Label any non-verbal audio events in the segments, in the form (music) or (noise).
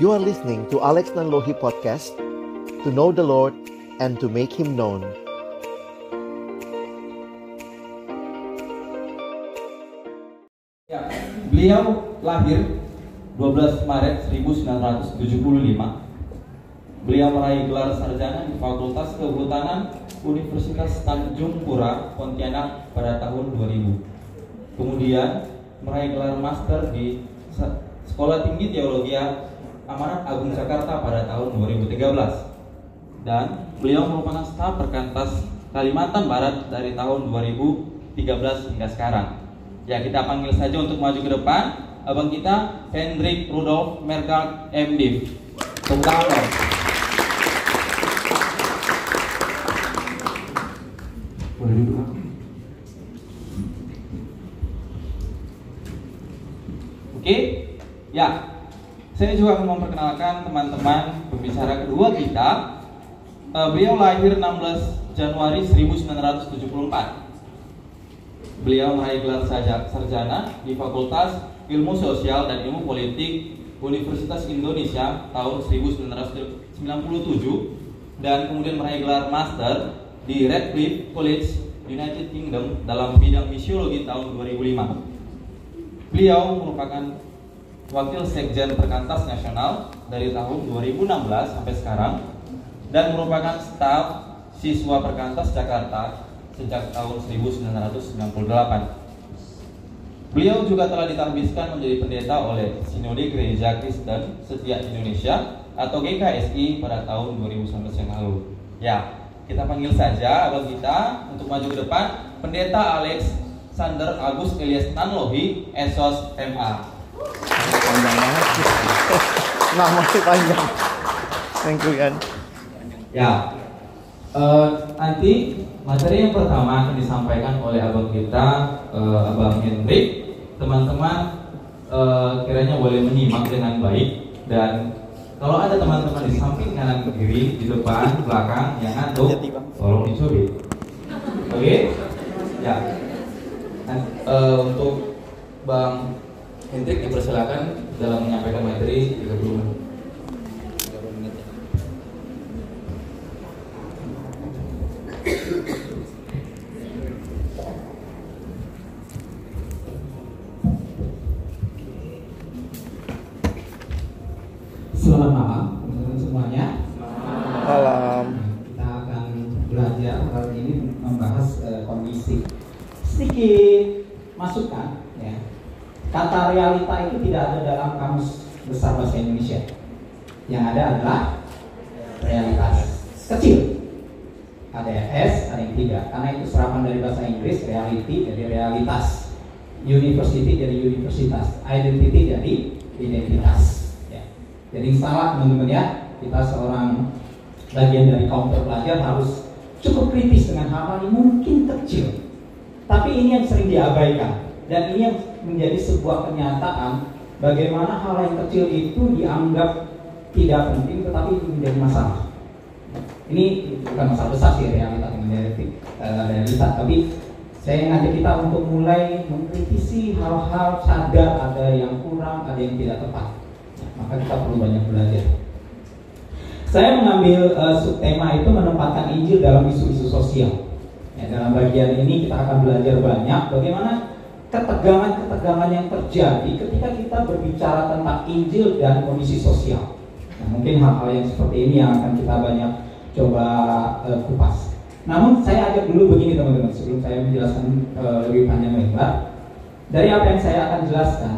You are listening to Alex Nanlohi Podcast To know the Lord and to make Him known Ya, beliau lahir 12 Maret 1975. Beliau meraih gelar sarjana di Fakultas Kehutanan Universitas Tanjung Pura, Pontianak pada tahun 2000. Kemudian meraih gelar master di Se- Sekolah Tinggi Teologi Amanat Agung Jakarta pada tahun 2013. Dan beliau merupakan staf perkantas Kalimantan Barat dari tahun 2013 hingga sekarang. Ya kita panggil saja untuk maju ke depan abang kita Hendrik Rudolf Merkel MD. Tepuk. Boleh duduk? Oke, ya saya juga akan memperkenalkan teman-teman pembicara kedua kita. Eh, beliau lahir 16 Januari 1974. Beliau meraih gelar sarjana di Fakultas Ilmu Sosial dan Ilmu Politik Universitas Indonesia tahun 1997 dan kemudian meraih gelar master di Radcliffe College United Kingdom dalam bidang misiologi tahun 2005. Beliau merupakan Wakil Sekjen Perkantas Nasional dari tahun 2016 sampai sekarang dan merupakan staf siswa Perkantas Jakarta sejak tahun 1998. Beliau juga telah ditarbiskan menjadi pendeta oleh Sinode Gereja Kristen Setia Indonesia atau GKSI pada tahun 2019 yang lalu. Ya, kita panggil saja abang kita untuk maju ke depan Pendeta Alex Sander Agus Elias Nanlohi Esos MA. Panjang banget Nama sih (laughs) panjang Thank you kan Ya, eh, nanti materi yang pertama akan disampaikan oleh abang kita, eh, abang Hendrik. Teman-teman eh, kiranya boleh menyimak dengan baik dan kalau ada teman-teman di samping kanan kiri, di depan, belakang yang ngantuk, tolong dicuri. Oke? Ya. Nah, eh, untuk Bang Hendrik dipersilakan dalam menyampaikan materi 30 menit. Selamat malam teman-teman semuanya. Malam Kita akan belajar kali ini membahas eh, kondisi sedikit masukan ya. Kata realita itu tidak ada dalam kamus besar bahasa Indonesia. Yang ada adalah realitas kecil. Ada S, ada yang tidak. Karena itu serapan dari bahasa Inggris, reality jadi realitas. University jadi universitas, identity jadi identitas. Ya. Jadi salah teman-teman ya, kita seorang bagian dari kaum terpelajar harus cukup kritis dengan hal-hal yang mungkin kecil. Tapi ini yang sering diabaikan dan ini yang menjadi sebuah kenyataan bagaimana hal yang kecil itu dianggap tidak penting tetapi itu menjadi masalah. Ini bukan masalah besar sih realita menjadi eh, realita, tapi saya ngajak kita untuk mulai mengkritisi hal-hal sadar ada yang kurang, ada yang tidak tepat. Maka kita perlu banyak belajar. Saya mengambil uh, subtema itu menempatkan Injil dalam isu-isu sosial. Ya, dalam bagian ini kita akan belajar banyak bagaimana ketegangan-ketegangan yang terjadi ketika kita berbicara tentang Injil dan kondisi sosial. Nah, mungkin hal-hal yang seperti ini yang akan kita banyak coba uh, kupas. Namun saya ajak dulu begini teman-teman sebelum saya menjelaskan uh, lebih panjang lebar. Dari apa yang saya akan jelaskan,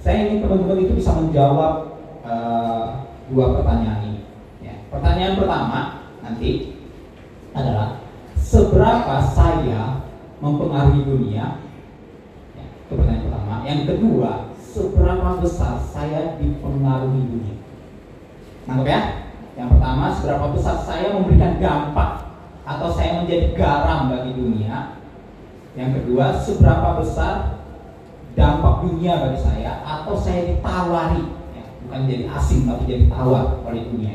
saya ingin teman-teman itu bisa menjawab uh, dua pertanyaan ini. Ya. Pertanyaan pertama nanti adalah seberapa saya mempengaruhi dunia? Ya, itu pertanyaan pertama. Yang kedua, seberapa besar saya dipengaruhi dunia? Nangkep ya? Yang pertama, seberapa besar saya memberikan dampak atau saya menjadi garam bagi dunia? Yang kedua, seberapa besar dampak dunia bagi saya atau saya ditawari ya, bukan jadi asing tapi jadi tawar oleh dunia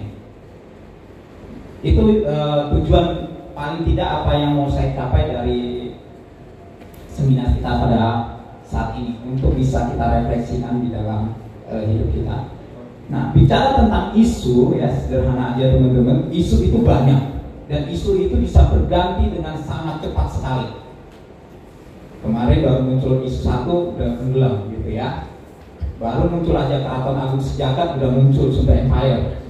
itu eh, tujuan paling tidak apa yang mau saya capai dari seminar kita pada saat ini untuk bisa kita refleksikan di dalam eh, hidup kita Nah, bicara tentang isu ya sederhana aja teman-teman, isu itu banyak dan isu itu bisa berganti dengan sangat cepat sekali. Kemarin baru muncul isu satu udah tenggelam gitu ya. Baru muncul aja keraton agung sejagat udah muncul Sunda Empire.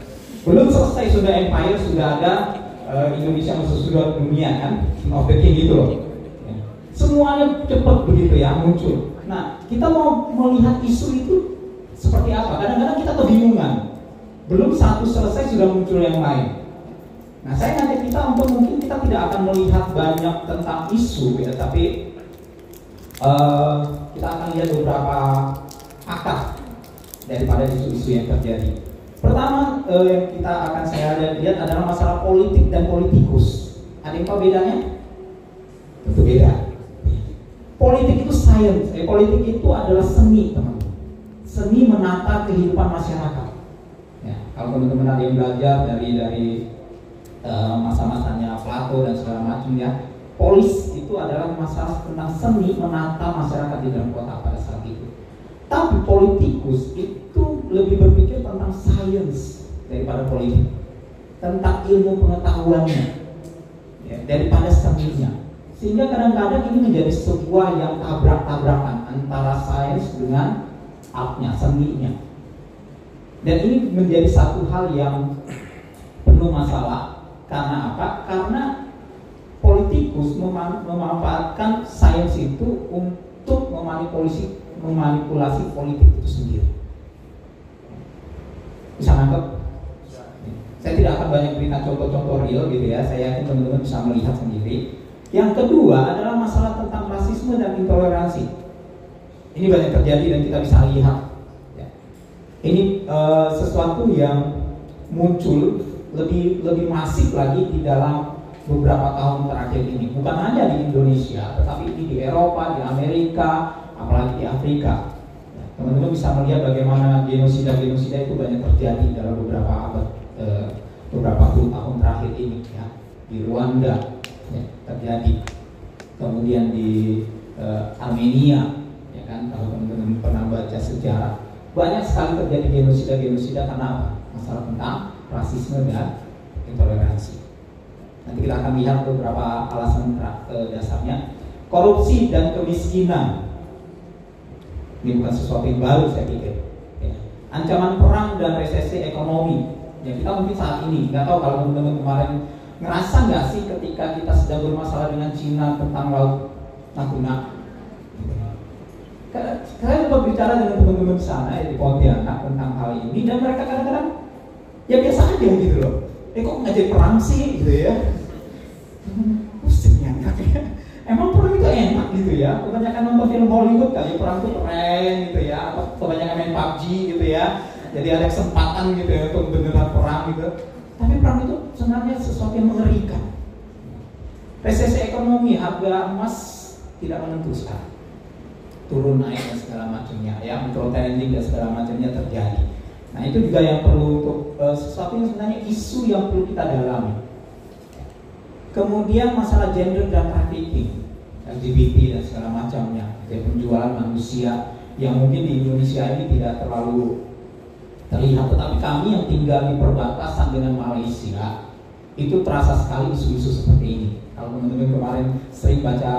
Belum selesai Sunda Empire sudah ada uh, Indonesia sudah dunia kan, of the gitu loh. Ya. Semuanya cepat begitu ya muncul. Nah, kita mau melihat isu itu seperti apa? Kadang-kadang kita kebingungan. Belum satu selesai sudah muncul yang lain. Nah, saya nanti kita untuk mungkin kita tidak akan melihat banyak tentang isu ya, tapi uh, kita akan lihat beberapa akar daripada isu-isu yang terjadi. Pertama uh, yang kita akan saya lihat adalah masalah politik dan politikus. Ada yang tahu bedanya? Tentu beda. Politik itu sains, eh, politik itu adalah seni, teman seni menata kehidupan masyarakat. Ya, kalau teman-teman ada yang belajar dari dari uh, masa-masanya Plato dan segala macam ya, polis itu adalah masalah tentang seni menata masyarakat di dalam kota pada saat itu. Tapi politikus itu lebih berpikir tentang sains daripada politik, tentang ilmu pengetahuannya ya, daripada seninya. Sehingga kadang-kadang ini menjadi sebuah yang tabrak-tabrakan antara sains dengan artnya, seninya. Dan ini menjadi satu hal yang penuh masalah. Karena apa? Karena politikus memanfaatkan sains itu untuk memanipulasi memanipulasi politik itu sendiri. Bisa nangkep? Saya tidak akan banyak berita contoh-contoh real gitu ya. Saya yakin teman-teman bisa melihat sendiri. Yang kedua adalah masalah tentang rasisme dan intoleransi. Ini banyak terjadi dan kita bisa lihat. Ya. Ini uh, sesuatu yang muncul lebih lebih masif lagi di dalam beberapa tahun terakhir ini. Bukan hanya di Indonesia, tetapi di Eropa, di Amerika, apalagi di Afrika. Ya, teman-teman bisa melihat bagaimana genosida-genosida itu banyak terjadi dalam beberapa abad, uh, beberapa puluh tahun terakhir ini. Ya. Di Rwanda ya, terjadi, kemudian di uh, Armenia kalau teman-teman pernah baca sejarah. Banyak sekali terjadi genosida genosida karena apa? Masalah tentang rasisme dan intoleransi. Nanti kita akan lihat beberapa alasan eh, dasarnya. Korupsi dan kemiskinan. Ini bukan sesuatu yang baru saya pikir. Ya. ancaman perang dan resesi ekonomi. Yang kita mungkin saat ini nggak tahu kalau teman-teman kemarin ngerasa nggak sih ketika kita sedang bermasalah dengan Cina tentang laut Natuna Kalian berbicara dengan teman-teman di sana ya, di Pontianak tentang hal ini dan mereka kadang-kadang ya biasa aja gitu loh. Eh kok ngajak perang sih gitu ya? (laughs) Pusing ya Emang perang itu enak gitu ya. Kebanyakan nonton film Hollywood kali perang itu keren gitu ya. Kebanyakan main PUBG gitu ya. Jadi ada kesempatan gitu ya untuk beneran perang gitu. Tapi perang itu sebenarnya sesuatu yang mengerikan. Resesi ekonomi, harga emas tidak menentu sekarang turun naik dan segala macamnya ya mikro trending dan segala macamnya terjadi. Nah itu juga yang perlu untuk uh, sesuatu yang sebenarnya isu yang perlu kita dalami. Kemudian masalah gender dan trafficking LGBT dan segala macamnya jadi penjualan manusia yang mungkin di Indonesia ini tidak terlalu terlihat tetapi kami yang tinggal di perbatasan dengan Malaysia itu terasa sekali isu-isu seperti ini. Kalau teman-teman kemarin sering baca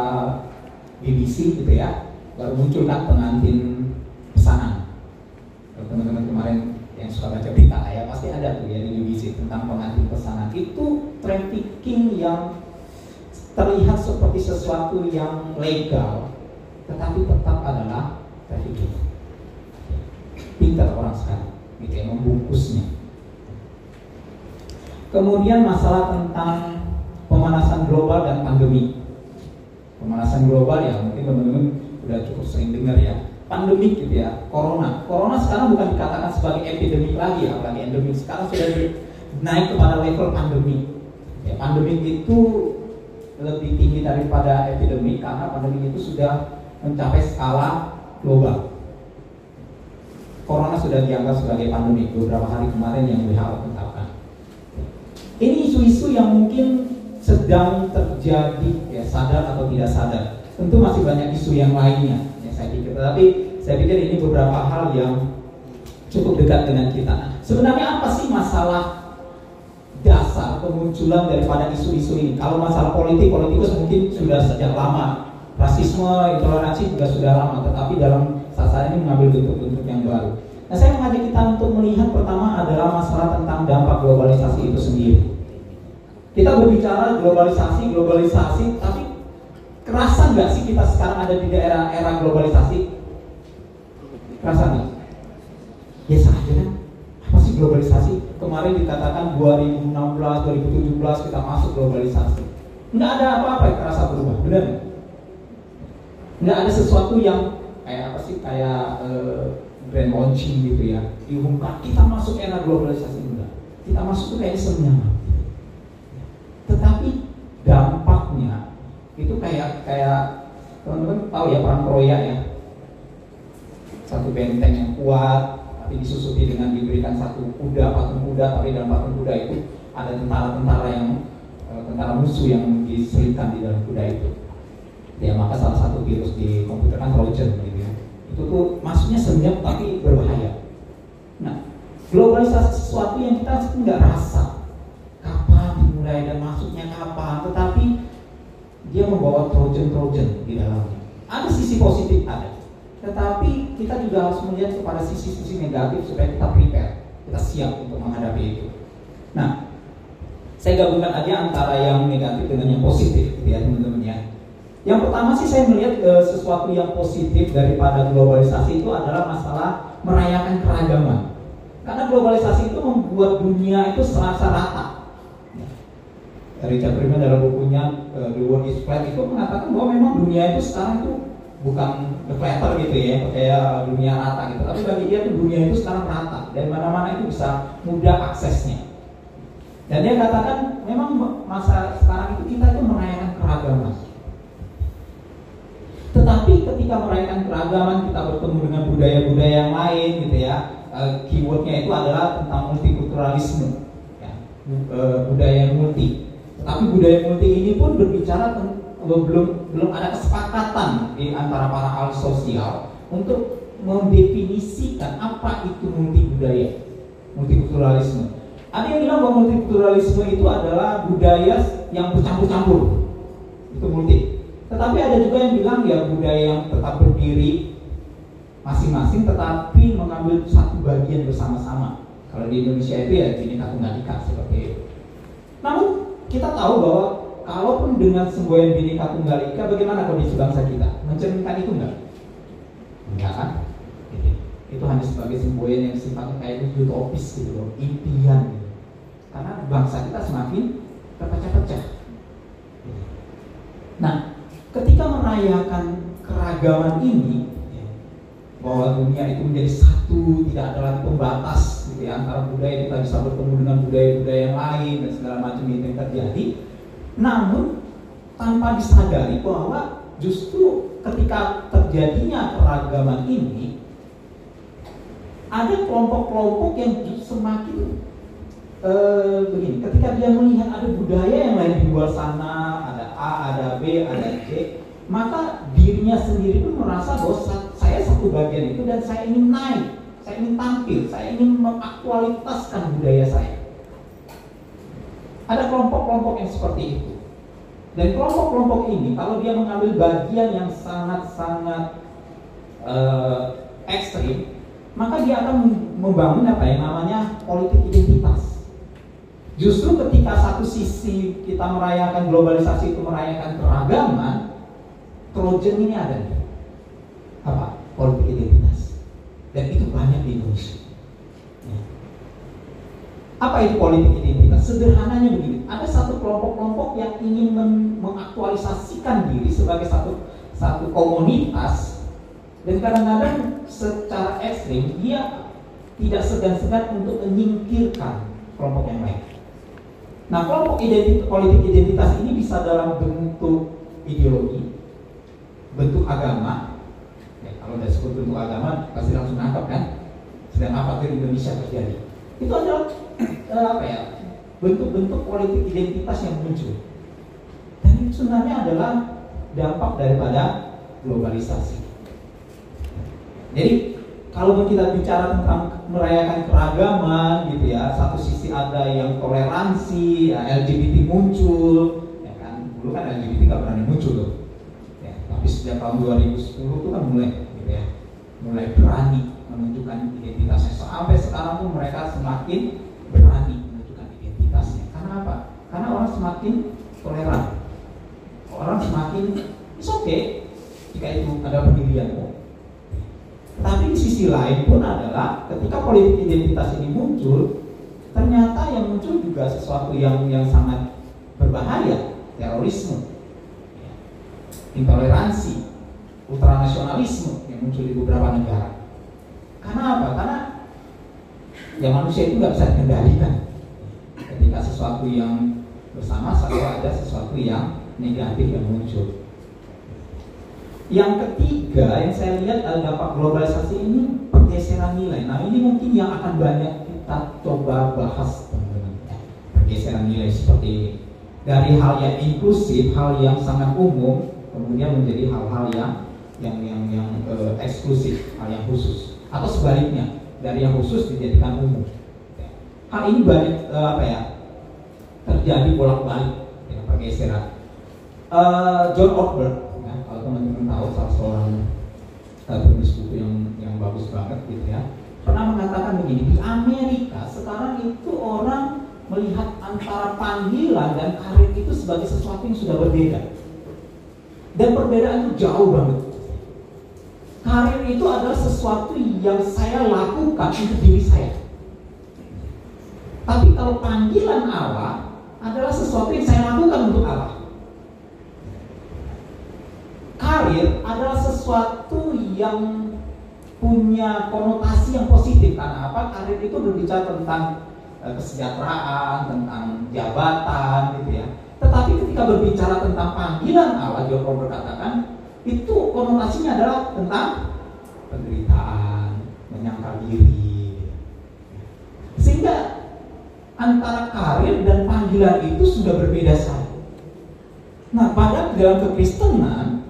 BBC gitu ya baru muncul kan pengantin pesanan. Kalau teman-teman kemarin yang suka baca berita ya pasti ada tuh ya di BBC tentang pengantin pesanan. Itu trafficking yang terlihat seperti sesuatu yang legal, tetapi tetap adalah trafficking. Pintar orang sekarang, gitu ya, membungkusnya. Kemudian masalah tentang pemanasan global dan pandemi. Pemanasan global ya mungkin teman-teman udah cukup sering dengar ya pandemik gitu ya corona. Corona sekarang bukan dikatakan sebagai epidemik lagi ya apalagi endemik. Sekarang sudah naik kepada level pandemi ya pandemik itu lebih tinggi daripada epidemik karena pandemi itu sudah mencapai skala global. Corona sudah dianggap sebagai pandemi beberapa hari kemarin yang WHO tetapkan ini isu-isu yang mungkin sedang terjadi ya sadar atau tidak sadar Tentu masih banyak isu yang lainnya yang saya pikir. Tetapi saya pikir ini beberapa hal yang cukup dekat dengan kita. Sebenarnya apa sih masalah dasar kemunculan daripada isu-isu ini? Kalau masalah politik, politikus mungkin sudah sejak lama. Rasisme, intoleransi juga sudah lama, tetapi dalam saat ini mengambil bentuk-bentuk yang baru. Nah, saya mengajak kita untuk melihat pertama adalah masalah tentang dampak globalisasi itu sendiri. Kita berbicara globalisasi, globalisasi, tapi kerasa nggak sih kita sekarang ada di daerah era globalisasi? Kerasa nggak? Biasa aja kan? Apa sih globalisasi? Kemarin dikatakan 2016, 2017 kita masuk globalisasi. Nggak ada apa-apa yang kerasa berubah, benar nggak? Nggak ada sesuatu yang kayak apa sih kayak uh, brand launching gitu ya diumumkan kita masuk era globalisasi enggak kita masuk tuh kayak senyum tetapi dampaknya itu kayak kayak teman-teman tahu ya perang Troya ya? Satu benteng yang kuat tapi disusupi dengan diberikan satu kuda patung kuda tapi dalam patung kuda itu ada tentara-tentara yang eh, tentara musuh yang diselipkan di dalam kuda itu. Ya maka salah satu virus di komputer kan Trojan gitu ya. Itu tuh maksudnya senyap tapi berbahaya. Nah globalisasi sesuatu yang kita nggak rasa. Kapan dimulai dan masuknya kapan? Tetapi dia membawa Trojan-Trojan di dalamnya ada sisi positif ada. Tetapi kita juga harus melihat kepada sisi-sisi negatif supaya kita prepare. Kita siap untuk menghadapi itu. Nah saya gabungkan aja antara yang negatif dengan yang positif ya teman-teman ya. Yang pertama sih saya melihat e, sesuatu yang positif daripada globalisasi itu adalah masalah merayakan keragaman. Karena globalisasi itu membuat dunia itu serasa rata. Richard Primer dalam bukunya e, The World is Flat itu mengatakan bahwa memang dunia itu sekarang itu bukan the flatter gitu ya, kayak dunia rata gitu. Tapi bagi dia tuh dunia itu sekarang rata dan mana-mana itu bisa mudah aksesnya. Dan dia katakan memang masa sekarang itu kita itu merayakan keragaman tetapi ketika merayakan keragaman kita bertemu dengan budaya-budaya yang lain gitu ya, uh, keywordnya itu adalah tentang multikulturalisme, ya, uh, budaya multi. Tetapi budaya multi ini pun berbicara belum belum ada kesepakatan di antara para ahli sosial untuk mendefinisikan apa itu multi budaya, multikulturalisme. Ada yang bilang bahwa multikulturalisme itu adalah budaya yang bercampur-campur, itu multi. Tetapi ada juga yang bilang ya budaya yang tetap berdiri masing-masing tetapi mengambil satu bagian bersama-sama. Kalau di Indonesia itu ya Bhinneka Tunggal Ika seperti itu. Namun kita tahu bahwa kalaupun dengan semboyan Bhinneka Tunggal Ika bagaimana kondisi bangsa kita? Mencerminkan itu enggak? Enggak kan? Itu hanya sebagai semboyan yang sifatnya kayak utopis gitu loh, impian gitu. Karena bangsa kita semakin terpecah-pecah. Nah, ketika merayakan keragaman ini bahwa dunia itu menjadi satu tidak ada lagi pembatas gitu ya antara budaya kita bisa bertemu dengan budaya-budaya yang lain dan segala macam itu yang terjadi. Namun tanpa disadari bahwa justru ketika terjadinya keragaman ini ada kelompok-kelompok yang semakin uh, begini. Ketika dia melihat ada budaya yang lain di luar sana A, ada B, ada C, maka dirinya sendiri pun merasa bahwa saya satu bagian itu dan saya ingin naik, saya ingin tampil, saya ingin mengaktualitaskan budaya saya. Ada kelompok-kelompok yang seperti itu. Dan kelompok-kelompok ini kalau dia mengambil bagian yang sangat-sangat uh, ekstrim, maka dia akan membangun apa yang namanya politik identitas. Justru ketika satu sisi kita merayakan globalisasi itu merayakan keragaman, Trojan ini ada nih. Apa? Politik identitas. Dan itu banyak di Indonesia. Ya. Apa itu politik identitas? Sederhananya begini, ada satu kelompok-kelompok yang ingin mengaktualisasikan diri sebagai satu satu komunitas dan kadang-kadang secara ekstrim dia tidak segan-segan untuk menyingkirkan kelompok yang lain. Nah, kelompok identitas, politik identitas ini bisa dalam bentuk ideologi, bentuk agama. Ya, kalau tidak sebut bentuk agama, pasti langsung nangkap kan? Sedang apa di Indonesia terjadi? Itu adalah (clears throat) eh, apa ya? Bentuk-bentuk politik identitas yang muncul. Dan itu sebenarnya adalah dampak daripada globalisasi. Jadi kalau kita bicara tentang merayakan keragaman gitu ya, satu sisi ada yang toleransi, ya, LGBT muncul, ya kan, dulu kan LGBT nggak berani muncul tuh, tapi sejak tahun 2010 itu kan mulai, gitu ya, mulai berani menunjukkan identitasnya. Sampai sekarang pun mereka semakin berani menunjukkan identitasnya. Karena apa? Karena orang semakin toleran, orang semakin it's okay jika itu ada pendirian. Tapi di sisi lain pun adalah ketika politik identitas ini muncul, ternyata yang muncul juga sesuatu yang yang sangat berbahaya, terorisme, intoleransi, ultranasionalisme yang muncul di beberapa negara. Karena apa? Karena ya manusia itu nggak bisa dikendalikan. Ketika sesuatu yang bersama selalu ada sesuatu yang negatif yang muncul. Yang ketiga yang saya lihat adalah dampak globalisasi ini pergeseran nilai. Nah ini mungkin yang akan banyak kita coba bahas teman-teman. Pergeseran nilai seperti ini. Dari hal yang inklusif, hal yang sangat umum, kemudian menjadi hal-hal yang yang yang yang uh, eksklusif, hal yang khusus. Atau sebaliknya, dari yang khusus dijadikan umum. Hal ini banyak uh, apa ya terjadi bolak-balik ya, pergeseran. Uh, John Ortberg kalau teman-teman tahu salah seorang penulis buku yang yang bagus banget gitu ya pernah mengatakan begini di Amerika sekarang itu orang melihat antara panggilan dan karir itu sebagai sesuatu yang sudah berbeda dan perbedaan itu jauh banget. Karir itu adalah sesuatu yang saya lakukan untuk diri saya. Tapi kalau panggilan Allah adalah sesuatu yang saya lakukan untuk Allah. Karir adalah sesuatu yang punya konotasi yang positif. Karena apa? Karir itu berbicara tentang uh, kesejahteraan tentang jabatan gitu ya tetapi ketika berbicara tentang panggilan Allah John berkatakan itu konotasinya adalah tentang penderitaan menyangkal diri sehingga antara karir dan panggilan itu sudah berbeda sekali nah pada dalam kekristenan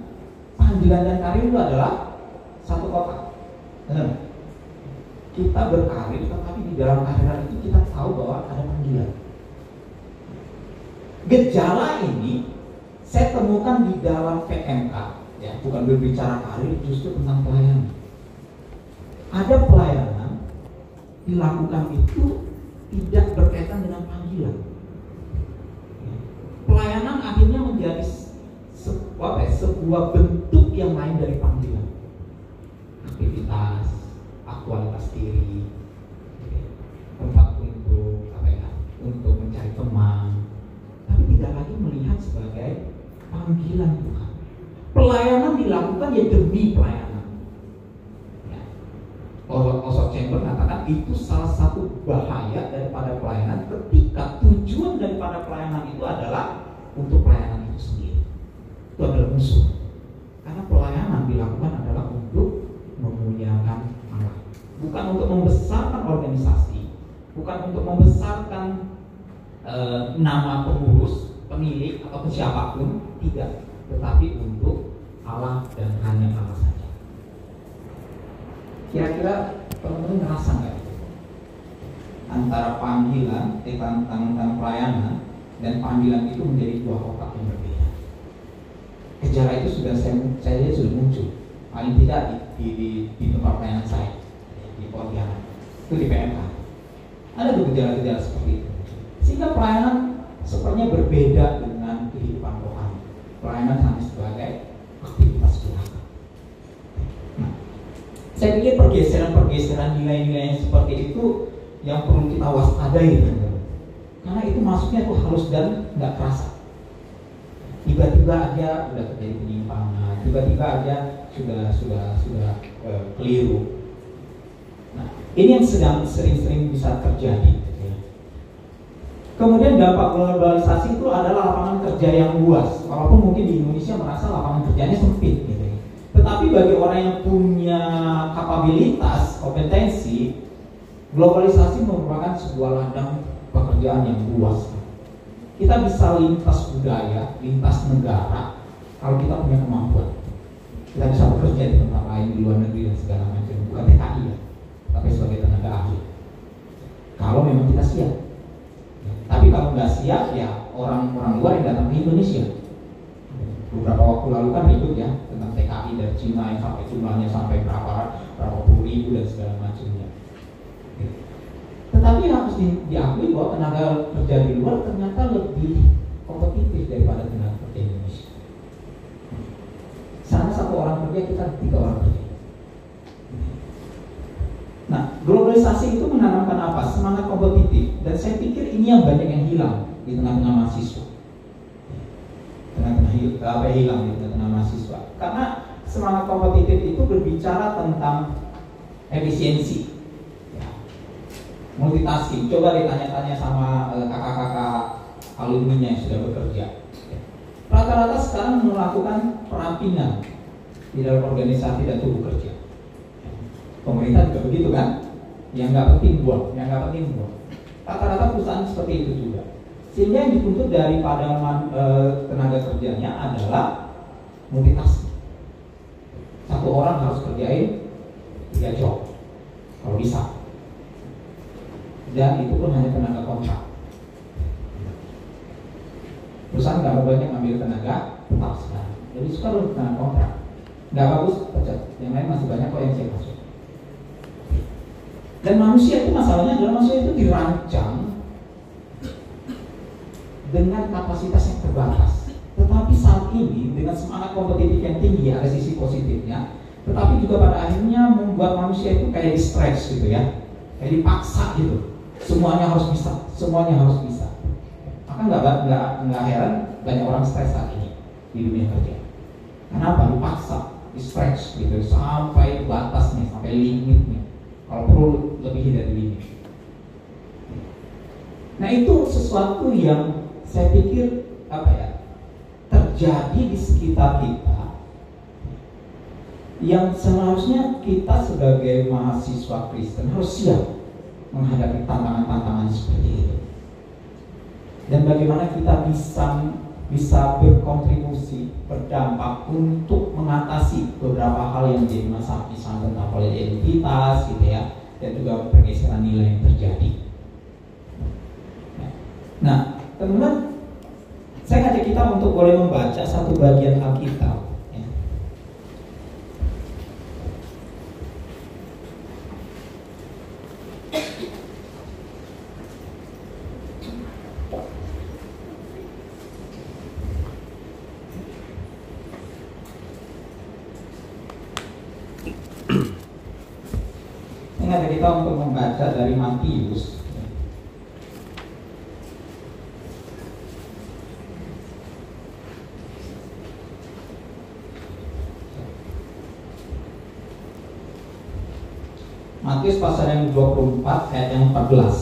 panggilan dan karir itu adalah satu kotak. Kita berkarir, tetapi di dalam karir itu kita tahu bahwa ada panggilan. Gejala ini saya temukan di dalam PMK, ya bukan berbicara karir, justru tentang pelayanan. Ada pelayanan dilakukan itu tidak berkaitan dengan panggilan. Pelayanan akhirnya menjadi sebuah, ya, sebuah bentuk yang lain dari panggilan aktivitas aktualitas diri tempat untuk apa ya untuk mencari teman tapi tidak lagi melihat sebagai panggilan Tuhan pelayanan dilakukan ya demi pelayanan ya. Osok Chamber mengatakan itu salah satu bahaya daripada pelayanan ketika tujuan daripada pelayanan itu adalah untuk pelayanan itu sendiri itu adalah musuh. Karena pelayanan dilakukan adalah untuk memuliakan Allah. Bukan untuk membesarkan organisasi, bukan untuk membesarkan e, nama pengurus, pemilik atau siapa pun, tidak. Tetapi untuk Allah dan hanya Allah saja. Kira-kira teman-teman ngerasa nggak? Antara panggilan, eh, tentang, tentang pelayanan dan panggilan itu menjadi dua kotak yang berbeda gejala itu sudah saya, saya sudah muncul paling tidak di, di, di, di tempat pelayanan saya di Pontianak itu di PMK ada gejala-gejala seperti itu sehingga pelayanan sepertinya berbeda dengan kehidupan rohani pelayanan hanya sebagai aktivitas belakang nah, saya pikir pergeseran-pergeseran nilai-nilai seperti itu yang perlu kita waspadai karena itu masuknya tuh halus dan nggak kerasa tiba-tiba aja sudah terjadi penyimpangan, tiba-tiba aja sudah sudah sudah uh, keliru. Nah, ini yang sedang sering-sering bisa terjadi. Kemudian dampak globalisasi itu adalah lapangan kerja yang luas, walaupun mungkin di Indonesia merasa lapangan kerjanya sempit gitu. Ya. Tetapi bagi orang yang punya kapabilitas, kompetensi, globalisasi merupakan sebuah ladang pekerjaan yang luas. Kita bisa lintas budaya, lintas negara, kalau kita punya kemampuan. Kita bisa bekerja di tempat lain, di luar negeri dan segala macam. Bukan TKI ya, tapi sebagai tenaga ahli. Kalau memang kita siap tapi kalau nggak siap ya orang-orang luar yang datang ke Indonesia. Beberapa waktu lalu kan ribut ya tentang TKI dari Cina yang sampai jumlahnya sampai berapa berapa puluh ribu dan segala macamnya. Tetapi harus di, diakui bahwa tenaga kerja di luar ternyata lebih kompetitif daripada tenaga kerja Indonesia. Sana satu orang kerja kita tiga orang kerja. Nah, globalisasi itu menanamkan apa? Semangat kompetitif. Dan saya pikir ini yang banyak yang hilang di tengah-tengah mahasiswa. Tengah-tengah apa yang hilang di tengah-tengah mahasiswa? Karena semangat kompetitif itu berbicara tentang efisiensi, ya. multitasking. Coba ditanya-tanya sama eh, kakak-kakak alumni yang sudah bekerja. Rata-rata sekarang melakukan perampingan di dalam organisasi dan tubuh kerja Pemerintah juga begitu kan? Yang nggak penting buang, yang nggak penting buang. Rata-rata perusahaan seperti itu juga. Sehingga yang dituntut daripada man, e, tenaga kerjanya adalah multitasking. Satu orang harus kerjain tiga job, kalau bisa. Dan itu pun hanya tenaga kontrak. Perusahaan nggak banyak ngambil tenaga tetap sekarang. Jadi suka tenaga kontrak. Nggak bagus pecat. Yang lain masih banyak kok yang saya masuk. Dan manusia itu masalahnya adalah manusia itu dirancang dengan kapasitas yang terbatas. Tetapi saat ini dengan semangat kompetitif yang tinggi ada sisi positifnya, tetapi juga pada akhirnya membuat manusia itu kayak di stres gitu ya, kayak dipaksa gitu. Semuanya harus bisa, semuanya harus bisa. Maka nggak nggak nggak heran banyak orang stres saat ini di dunia kerja. Kenapa? Dipaksa, di stres gitu sampai batasnya, sampai limitnya kalau perlu lebih dari ini. Nah itu sesuatu yang saya pikir apa ya terjadi di sekitar kita yang seharusnya kita sebagai mahasiswa Kristen harus siap menghadapi tantangan-tantangan seperti itu. Dan bagaimana kita bisa bisa berkontribusi, berdampak untuk mengatasi beberapa hal yang menjadi masalah, misalnya tentang politik identitas, gitu ya, dan juga pergeseran nilai yang terjadi. Nah, teman-teman, saya ngajak kita untuk boleh membaca satu bagian Alkitab kita untuk membaca dari Matius Matius pasal yang 24 ayat yang 14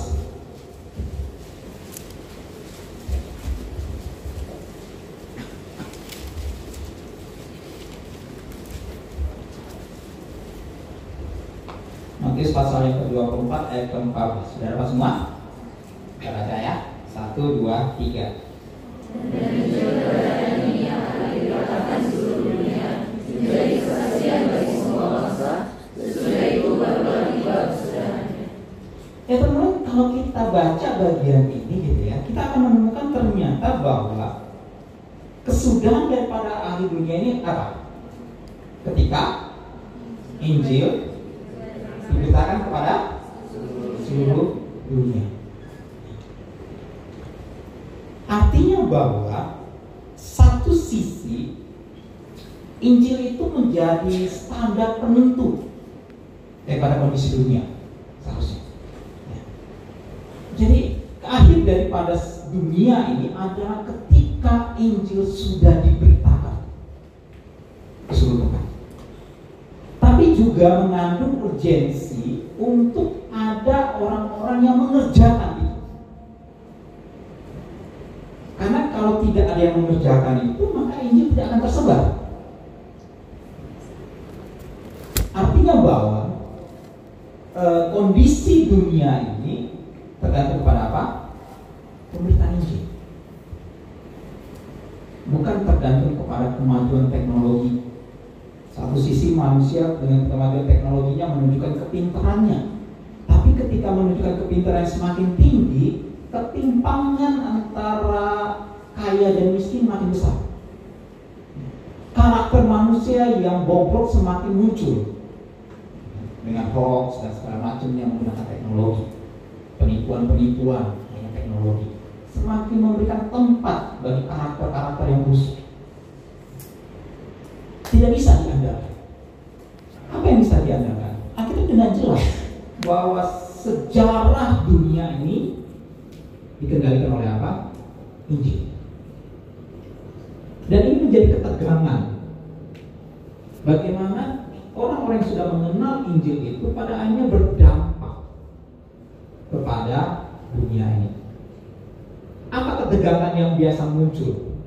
muncul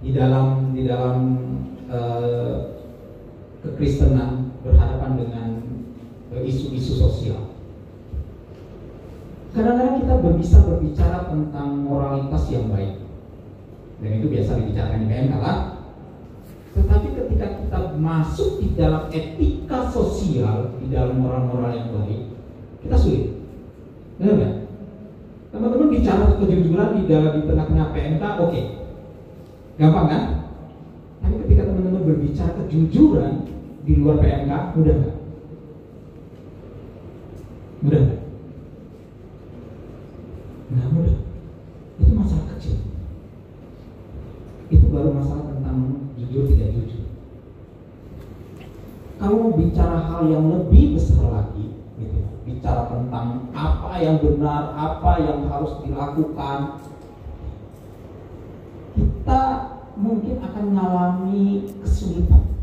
di dalam di dalam uh, kekristenan berhadapan dengan isu-isu sosial? Kadang-kadang kita bisa berbicara tentang moralitas yang baik, dan itu biasa dibicarakan di PMK lah. Tetapi ketika kita masuk di dalam etika sosial, di dalam moral-moral yang baik, kita sulit. Benar nggak? Teman-teman bicara kejujuran di dalam di tengah-tengah PMK, oke, okay. gampang kan? Tapi ketika teman-teman berbicara kejujuran di luar PMK, mudah nggak? Mudah nggak? Nggak mudah. Itu masalah kecil. Itu baru masalah tentang jujur tidak jujur. Kalau bicara hal yang lebih besar lagi, bicara tentang apa yang benar, apa yang harus dilakukan, kita mungkin akan mengalami kesulitan.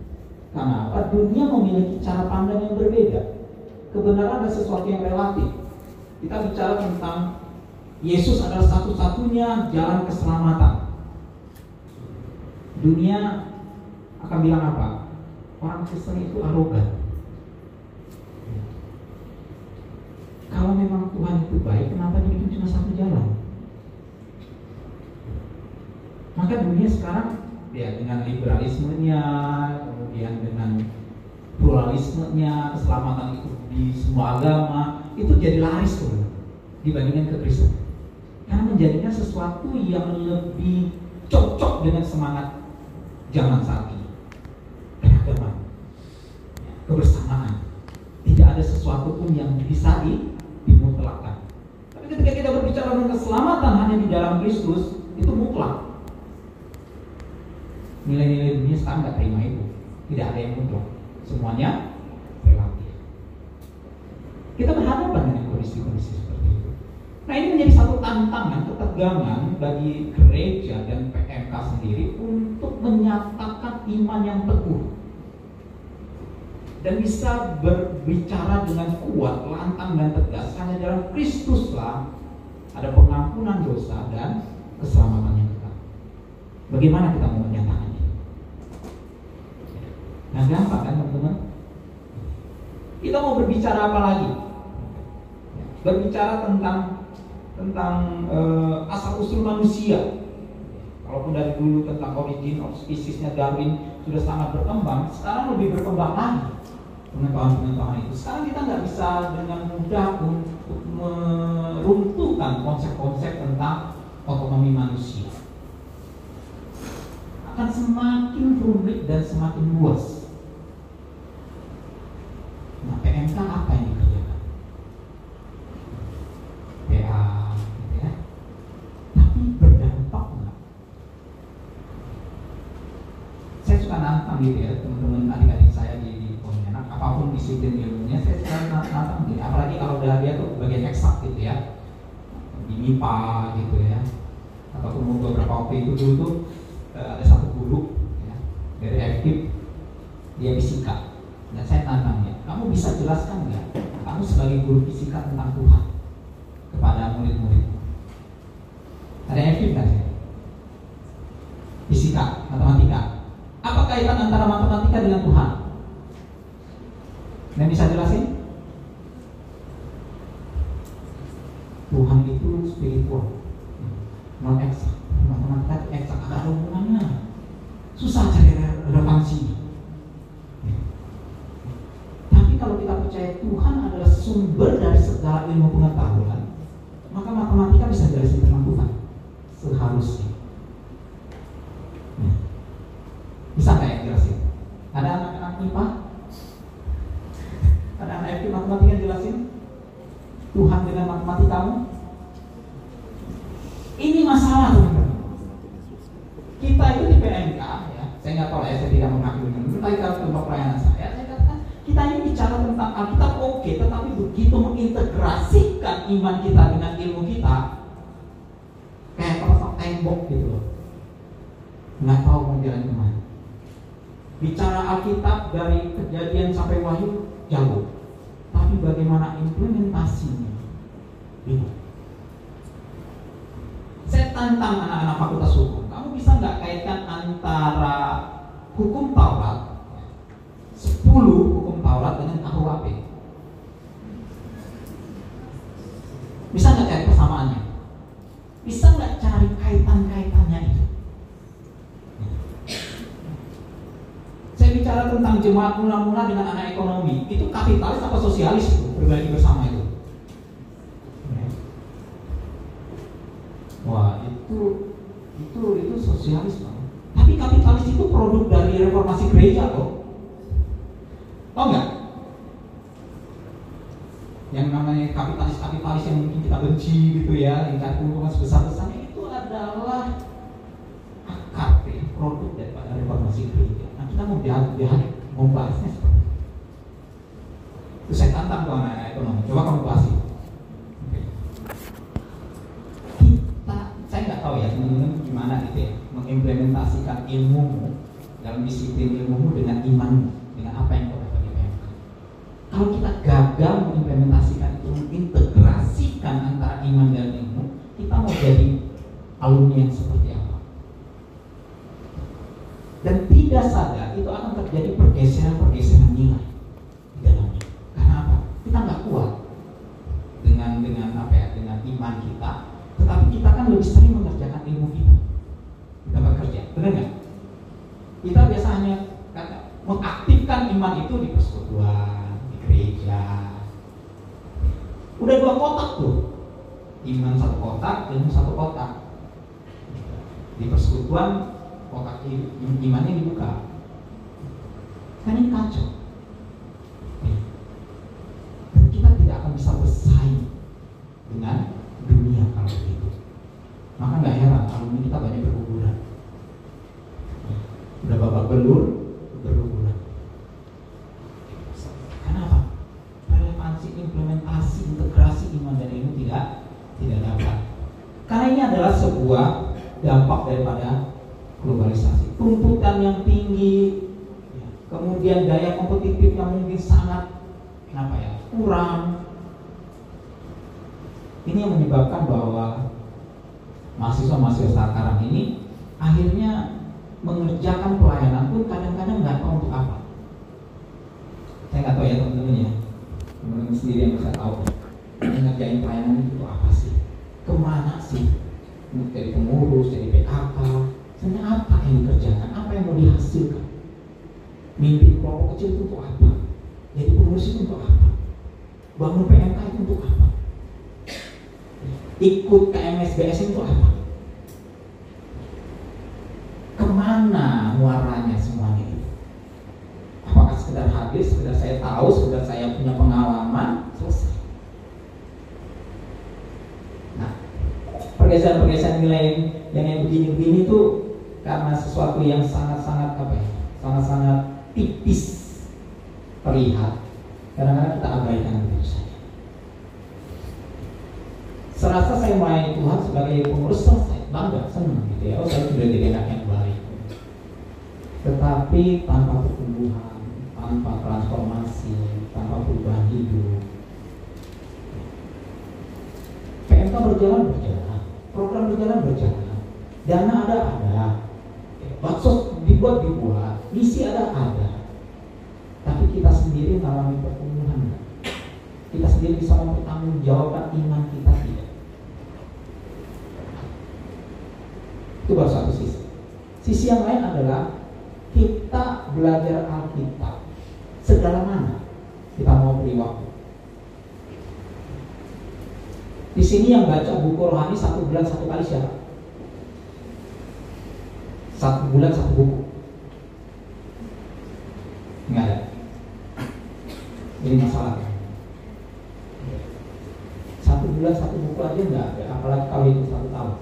Karena apa? Dunia memiliki cara pandang yang berbeda. Kebenaran adalah sesuatu yang relatif. Kita bicara tentang Yesus adalah satu-satunya jalan keselamatan. Dunia akan bilang apa? Orang Kristen itu arogan. Kalau memang Tuhan itu baik, kenapa dia bikin cuma satu jalan? Maka dunia sekarang ya dengan liberalismenya, kemudian dengan pluralismenya, keselamatan itu di semua agama, itu jadi laris tuh dibandingkan kekristenan. Karena menjadinya sesuatu yang lebih cocok dengan semangat zaman saat ini. Keragaman, kebersamaan. Tidak ada sesuatu pun yang bisa dimutlakan. Tapi ketika kita berbicara tentang keselamatan hanya di dalam Kristus, itu mutlak. Nilai-nilai dunia sekarang nggak terima itu. Tidak ada yang mutlak. Semuanya relatif. Kita berhadapan dengan kondisi-kondisi seperti itu. Nah ini menjadi satu tantangan, ketegangan bagi gereja dan PMK sendiri untuk menyatakan iman yang teguh dan bisa berbicara dengan kuat, lantang dan tegas hanya dalam Kristuslah ada pengampunan dosa dan keselamatan yang kekal. Bagaimana kita mau menyatakan ini? Nah gampang kan teman-teman? Kita mau berbicara apa lagi? Berbicara tentang tentang uh, asal usul manusia. Walaupun dari dulu tentang origin of speciesnya Darwin sudah sangat berkembang, sekarang lebih berkembang lagi pengetahuan-pengetahuan itu. Sekarang kita nggak bisa dengan mudah untuk meruntuhkan konsep-konsep tentang otonomi manusia. Akan semakin rumit dan semakin luas. Nah, PMK apa yang dikerjakan? PA, gitu ya. Tapi berdampak nggak? Saya suka nantang gitu ya, teman-teman adik-adik saya di apa pun disiplin ilmunya saya selalu nantang gitu apalagi kalau udah dia tuh bagian eksak gitu ya. Di MIPA gitu ya. Ataupun beberapa waktu itu dulu tuh ada satu guru ya, dari FKIP dia fisika. Dan saya tantang ya kamu bisa jelaskan nggak? Kamu sebagai guru fisika tentang Tuhan kepada murid-muridmu ada FKIP kan ya? fisika matematika. Apa kaitan antara matematika dengan Tuhan dan bisa jelasin? Tuhan itu spiritual, non eksak. Matematika eksak ada hubungannya. Susah cari relevansi. Tapi kalau kita percaya Tuhan adalah sumber dari segala ilmu pengetahuan, maka matematika bisa jelasin tentang Tuhan seharusnya. Nah, bisa nggak yang jelasin? Ada anak-anak IPA? Ada anak FK matematika yang jelasin? Tuhan dengan matematikamu? Ini masalah teman-teman. Kita itu di PMK ya, saya nggak tahu ya, saya tidak menghakimi. Kita kalau tempat pelayanan saya, saya katakan kita ini bicara tentang Alkitab oke, tetapi begitu mengintegrasikan iman kita dengan ilmu kita, kayak pasang tembok gitu loh. Nggak tahu mau jalan ke mana. Bicara Alkitab dari kejadian sampai wahyu jauh, tapi bagaimana implementasinya? Bingung. Saya tantang anak-anak fakultas hukum. Kamu bisa nggak kaitkan antara hukum Taurat 10 hukum Taurat dengan KUHP? Bisa nggak cari persamaannya? Bisa nggak cari kaitan-kaitannya itu? Saya bicara tentang jemaat mula-mula dengan anak ekonomi. Itu kapitalis apa sosialis itu? Berbagi bersama itu. Wah itu itu itu sosialis bang. Tapi kapitalis itu produk dari reformasi gereja kok. Oh enggak? Yang namanya kapitalis-kapitalis yang mungkin kita benci gitu ya, yang cari keuntungan sebesar-besarnya itu adalah akar ya, produk daripada reformasi gereja. Nah kita mau lihat lihat mau bahasnya seperti itu. Saya tantang ke anak-anak ekonomi. Coba kamu bahas itu. Kita, saya tahu ya teman-teman gimana gitu ya mengimplementasikan ilmumu dalam disiplin ilmumu dengan imanmu dengan apa yang kau dapat di PMK. Kalau kita gagal mengimplementasikan itu, mengintegrasikan antara iman dan ilmu, kita mau jadi alumni yang seperti apa? Dan tidak sadar itu akan terjadi pergeseran-pergeseran nilai di dalamnya. Karena apa? Kita nggak kuat dengan dengan apa ya? Dengan iman kita, tetapi kita kan lebih sering mengerjakan ilmu kita. Kita bekerja, benar nggak? Kita biasa hanya kata, mengaktifkan iman itu di persekutuan, di gereja. Udah dua kotak tuh, iman satu kotak, ilmu satu kotak. Di persekutuan kotak imannya dibuka. Kan ini kacau. Dan kita tidak akan bisa bersaing dengan dunia kalau begitu. Maka nggak heran alumni kita banyak berguguran. Udah babak belur, berguguran. Kenapa? Relevansi implementasi integrasi iman dan ilmu tidak tidak dapat. Karena ini adalah sebuah dampak daripada globalisasi. Tuntutan yang tinggi, ya, kemudian daya kompetitif yang mungkin sangat kenapa ya kurang. Ini yang menyebabkan bahwa mahasiswa-mahasiswa sekarang ini akhirnya mengerjakan pelayanan pun kadang-kadang nggak tahu untuk apa. Saya nggak tahu ya teman-teman ya, teman-teman sendiri yang bisa tahu mengerjain pelayanan itu apa sih? Ke mana sih? Jadi pengurus, jadi PKK, sebenarnya apa yang dikerjakan? Apa yang mau dihasilkan? Mimpi kelompok kecil itu untuk apa? Jadi pengurus itu untuk apa? Bangun PMK itu untuk apa? Ikut KMSBS itu apa? Ke mana muaranya semuanya itu? Apakah sekedar habis, sekedar saya tahu, sekedar saya punya pengalaman, selesai. Nah, pergeseran-pergeseran nilai yang yang begini-begini itu karena sesuatu yang sangat-sangat apa ya, sangat-sangat tipis terlihat. Kadang-kadang kita abaikan begitu saja. Serasa saya melayani Tuhan sebagai pengurus selesai, bangga, senang gitu ya. Oh saya sudah jadi anak yang baik. Tetapi tanpa pertumbuhan, tanpa transformasi, tanpa perubahan hidup, PMK berjalan berjalan, program berjalan berjalan, dana ada ada, baksos dibuat misi ada ada, tapi kita sendiri mengalami pertumbuhan? Kita sendiri bisa mempertanggungjawabkan iman kita tidak? Itu baru satu sisi. Sisi yang lain adalah kita belajar Alkitab sedalam mana kita sini yang baca buku rohani satu bulan satu kali siapa? Satu bulan satu buku. Enggak ada. Ini masalah. Satu bulan satu buku aja enggak ada, apalagi kalau itu satu tahun.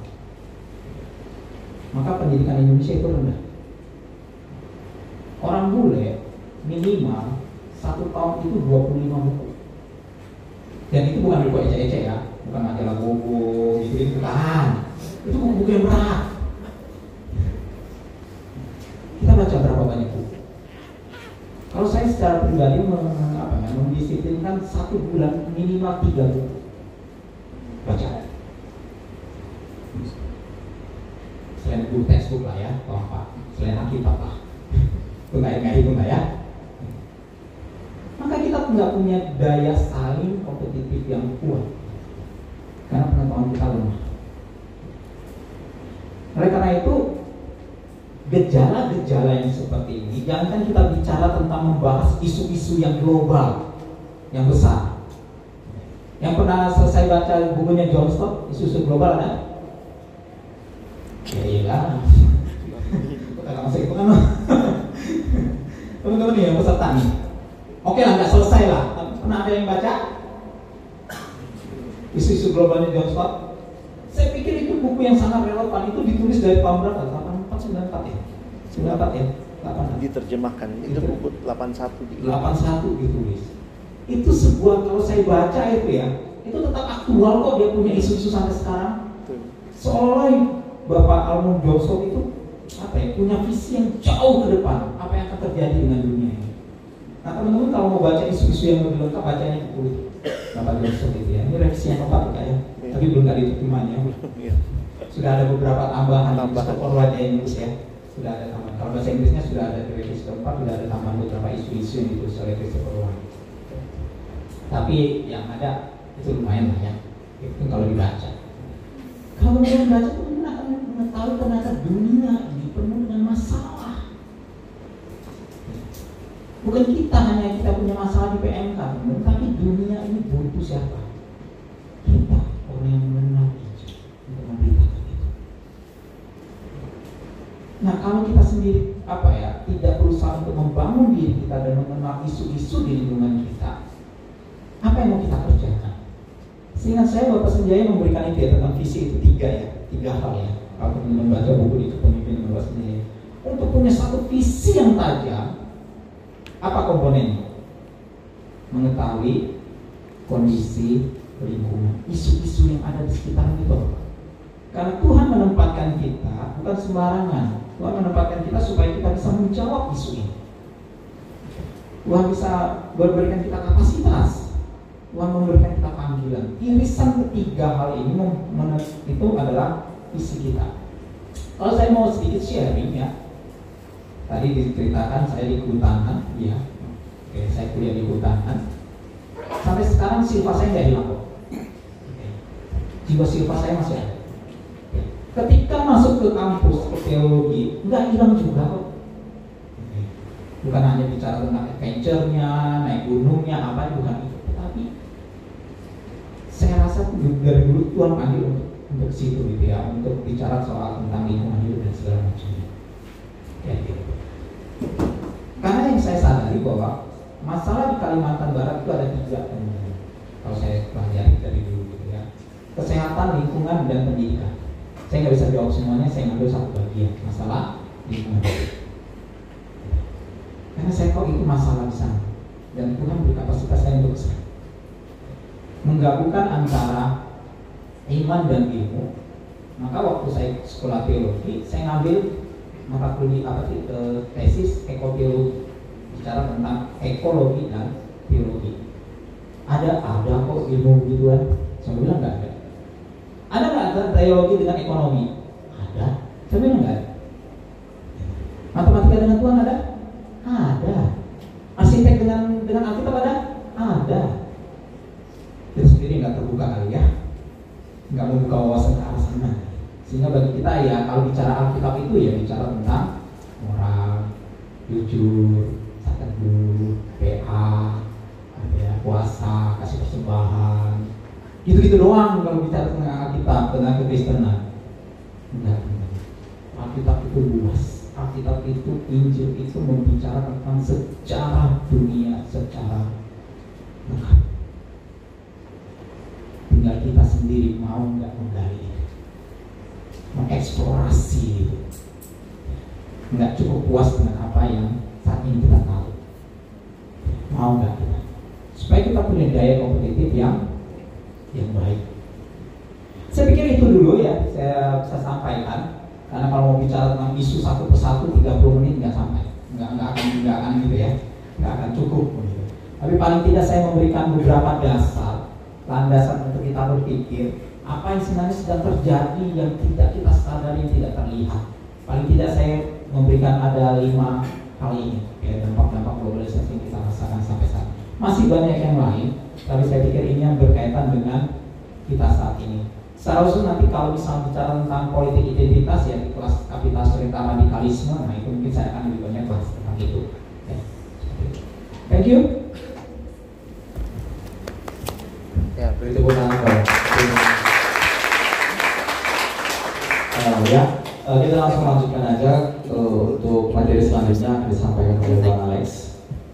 Maka pendidikan Indonesia itu rendah. Orang bule minimal satu tahun itu 25 buku. Dan itu bukan buku ecek-ecek ya, bukan majalah buku, gitu itu bukan. Itu buku-buku yang berat. Kita baca berapa banyak buku? Kalau saya secara pribadi mem- apa ya, mendisiplinkan satu bulan minimal tiga buku baca. Selain buku textbook lah ya, atau apa? Selain Alkitab lah. Itu nggak nggak hitung lah ya. Maka kita nggak punya daya saling kompetitif yang kuat karena pengetahuan kita lemah. Oleh karena itu, gejala-gejala yang jangan kita bicara tentang membahas isu-isu yang global, yang besar. Yang pernah selesai baca bukunya John Stott, isu-isu global ada? Ya iya masih itu kan Teman-teman nih yang peserta nih Oke lah, nggak selesai lah Pernah ada yang baca? Isu-isu globalnya John Stott Saya pikir itu buku yang sangat relevan Itu ditulis dari tahun berapa? 84, 94 ya? 94 ya? 86 Diterjemahkan. Itu buku 81 di 81 ditulis. Itu sebuah kalau saya baca itu ya itu tetap aktual kok dia punya isu-isu sampai sekarang. Seolah Bapak Almond Johnson itu apa ya punya visi yang jauh ke depan. Apa yang akan terjadi dengan dunia ini? Nah teman-teman kalau mau baca isu-isu yang lebih lengkap bacanya buku itu Bapak Johnson itu ya. Ini revisi yang lengkap ya. Iya. tapi belum ada diterimanya Iya. sudah ada beberapa tambahan. Tambahan. Stop ya sudah ada tambahan. Kalau bahasa Inggrisnya sudah ada revisi keempat sudah ada tambahan beberapa isu-isu yang ditulis oleh Christopher Orwell tapi yang ada itu lumayan lah ya. Itu kalau dibaca. Kalau yang baca teman akan mengetahui ternyata dunia ini penuh dengan masalah. Bukan kita hanya kita punya masalah di PMK tapi dunia ini butuh siapa? Kita orang yang mengenal bijak untuk memberitakan itu nah kalau kita sendiri apa ya tidak berusaha untuk membangun diri kita dan mengenal isu-isu di lingkungan kita apa yang mau kita kerjakan? Seingat saya Bapak Senjaya memberikan ide tentang visi itu tiga ya, tiga hal ya. Kalau membaca buku di kepemimpinan Bapak Senjaya, untuk punya satu visi yang tajam, apa komponennya? Mengetahui kondisi lingkungan, isu-isu yang ada di sekitar kita. Karena Tuhan menempatkan kita bukan sembarangan. Tuhan menempatkan kita supaya kita bisa menjawab isu ini. Tuhan bisa memberikan kita kapasitas Tuhan memberikan kita panggilan. Irisan ketiga hal ini itu adalah visi kita. Kalau saya mau sedikit sharing ya, tadi diceritakan saya di kehutanan, ya, oke saya kuliah di kehutanan. Sampai sekarang silpa saya nggak hilang kok. Jiwa silpa saya masih ada. Ketika masuk ke kampus ke teologi, nggak hilang juga kok. Bukan hanya bicara tentang adventure-nya, naik gunungnya, apa bukan itu. Tetapi saya rasa dari dulu Tuhan panggil untuk untuk situ gitu ya, untuk bicara soal tentang lingkungan hidup dan segala macamnya. Ya, gitu. Karena yang saya sadari bahwa masalah di Kalimantan Barat itu ada tiga. Kalau saya pelajari dari dulu gitu ya, kesehatan, lingkungan dan pendidikan. Saya nggak bisa jawab semuanya, saya ngambil satu bagian masalah lingkungan. Karena saya tahu itu masalah sana dan Tuhan beri kapasitas saya untuk ke sana menggabungkan antara iman dan ilmu. Maka waktu saya sekolah teologi, saya ngambil mata kuliah apa sih eh, tesis ekoteologi bicara tentang ekologi dan teologi. Ada ada kok ilmu gituan. Saya bilang nggak ada. Ada nggak ada teologi dengan ekonomi? Ada. Saya bilang nggak. Matematika dengan Tuhan ada? Ada. Arsitek dengan dengan Alkitab ada? Ada kita sendiri nggak terbuka kali ya nggak membuka wawasan ke arah sana sehingga bagi kita ya kalau bicara Alkitab itu ya bicara tentang moral jujur saat teduh PA ada puasa kasih persembahan Gitu-gitu doang kalau bicara tentang Alkitab, tentang kekristenan. Enggak. Alkitab itu luas. Alkitab itu, Injil itu membicarakan sejarah dunia secara lengkap. Tinggal kita sendiri mau nggak menggali, mengeksplorasi itu. Nggak cukup puas dengan apa yang saat ini kita tahu. Mau nggak kita? Supaya kita punya daya kompetitif yang yang baik. Saya pikir itu dulu ya saya bisa sampaikan karena kalau mau bicara tentang isu satu persatu 30 menit nggak sampai, nggak nggak akan nggak akan gitu ya, nggak akan cukup gitu. Tapi paling tidak saya memberikan beberapa dasar, landasan untuk kita berpikir apa yang sebenarnya sedang terjadi yang tidak kita sadari, tidak terlihat. Paling tidak saya memberikan ada lima hal ini, ya dampak-dampak globalisasi yang kita rasakan sampai saat. Masih banyak yang lain, tapi saya pikir ini yang berkaitan dengan kita saat ini. Khusus nanti kalau misalnya bicara tentang politik identitas ya di kelas kapital cerita radikalisme, nah itu mungkin saya akan lebih banyak bahas tentang itu. Ya. Thank you. Ya, Beri tepuk tangan dong. Uh, ya, uh, kita langsung lanjutkan aja uh, untuk materi selanjutnya akan disampaikan oleh Bang Alex.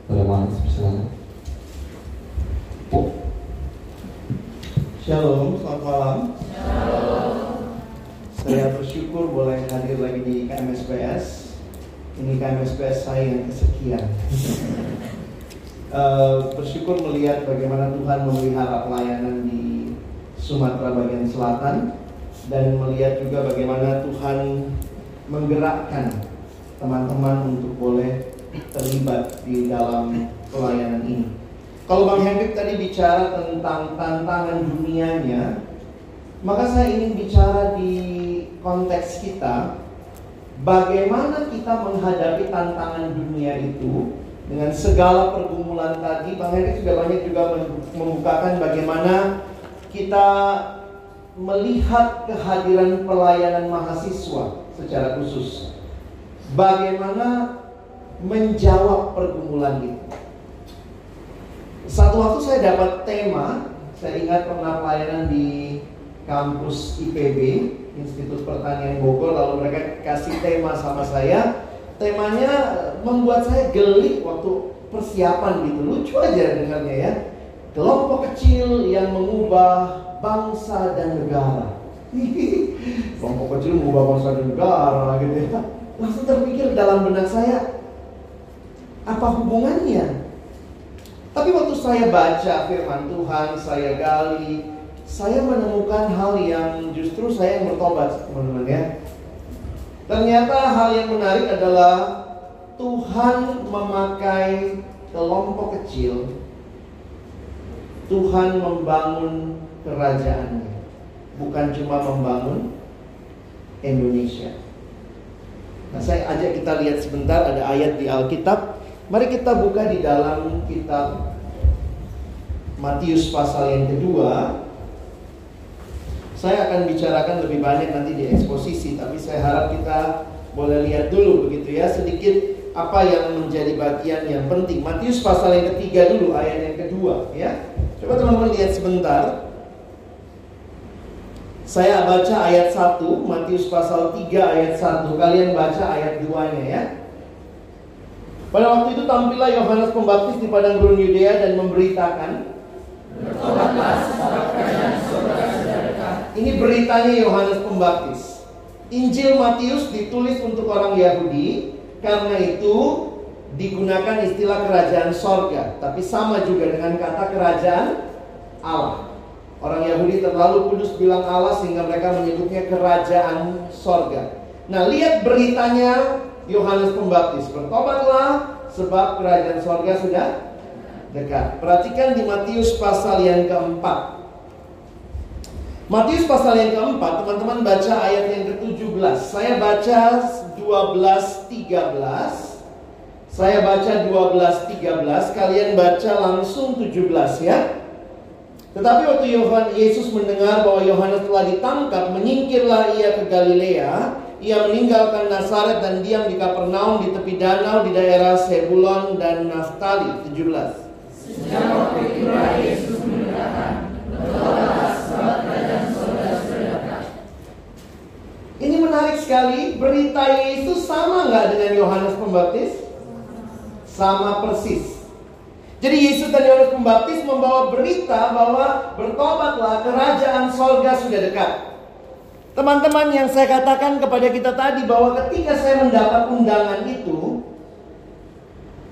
Boleh Bang Alex. Shalom, selamat malam. Saya bersyukur boleh hadir lagi di KMSPS. Ini KMSPS saya yang kesekian. (laughs) Eh, bersyukur melihat bagaimana Tuhan memelihara pelayanan di Sumatera bagian selatan dan melihat juga bagaimana Tuhan menggerakkan teman-teman untuk boleh terlibat di dalam pelayanan ini. Kalau Bang Hendrik tadi bicara tentang tantangan dunianya, maka saya ingin bicara di konteks kita, bagaimana kita menghadapi tantangan dunia itu dengan segala pergumulan tadi. Bang Hendrik sudah banyak juga membukakan bagaimana kita melihat kehadiran pelayanan mahasiswa secara khusus. Bagaimana menjawab pergumulan itu. Satu waktu saya dapat tema, saya ingat pernah pelayanan di kampus IPB, Institut Pertanian Bogor, lalu mereka kasih tema sama saya. Temanya membuat saya gelik waktu persiapan gitu, lucu aja dengarnya ya. Kelompok kecil yang mengubah bangsa dan negara. (laughs) Kelompok kecil mengubah bangsa dan negara gitu ya. Langsung terpikir dalam benak saya, apa hubungannya? Tapi waktu saya baca firman Tuhan, saya gali, saya menemukan hal yang justru saya yang bertobat, teman-teman ya. Ternyata hal yang menarik adalah Tuhan memakai kelompok kecil. Tuhan membangun kerajaannya, bukan cuma membangun Indonesia. Nah, saya ajak kita lihat sebentar ada ayat di Alkitab Mari kita buka di dalam kitab Matius pasal yang kedua. Saya akan bicarakan lebih banyak nanti di eksposisi, tapi saya harap kita boleh lihat dulu begitu ya sedikit apa yang menjadi bagian yang penting. Matius pasal yang ketiga dulu ayat yang kedua ya. Coba teman-teman lihat sebentar. Saya baca ayat 1, Matius pasal 3 ayat 1. Kalian baca ayat 2-nya ya. Pada waktu itu tampillah Yohanes Pembaptis di padang gurun Yudea dan memberitakan Ini beritanya Yohanes Pembaptis. Injil Matius ditulis untuk orang Yahudi, karena itu digunakan istilah kerajaan sorga, tapi sama juga dengan kata kerajaan Allah. Orang Yahudi terlalu kudus bilang Allah sehingga mereka menyebutnya kerajaan sorga. Nah, lihat beritanya Yohanes Pembaptis, bertobatlah sebab kerajaan sorga sudah dekat. Perhatikan di Matius pasal yang keempat. Matius pasal yang keempat, teman-teman baca ayat yang ke-17. Saya baca 12 13. Saya baca 12 13, kalian baca langsung 17 ya. Tetapi waktu Yohanes Yesus mendengar bahwa Yohanes telah ditangkap, menyingkirlah ia ke Galilea ia meninggalkan Nazaret dan diam di Kapernaum di tepi danau di daerah Sebulon dan Naftali 17. Sejak waktu itulah Yesus Ini menarik sekali, berita Yesus sama nggak dengan Yohanes Pembaptis? Sama persis. Jadi Yesus dan Yohanes Pembaptis membawa berita bahwa bertobatlah kerajaan sorga sudah dekat. Teman-teman yang saya katakan kepada kita tadi bahwa ketika saya mendapat undangan itu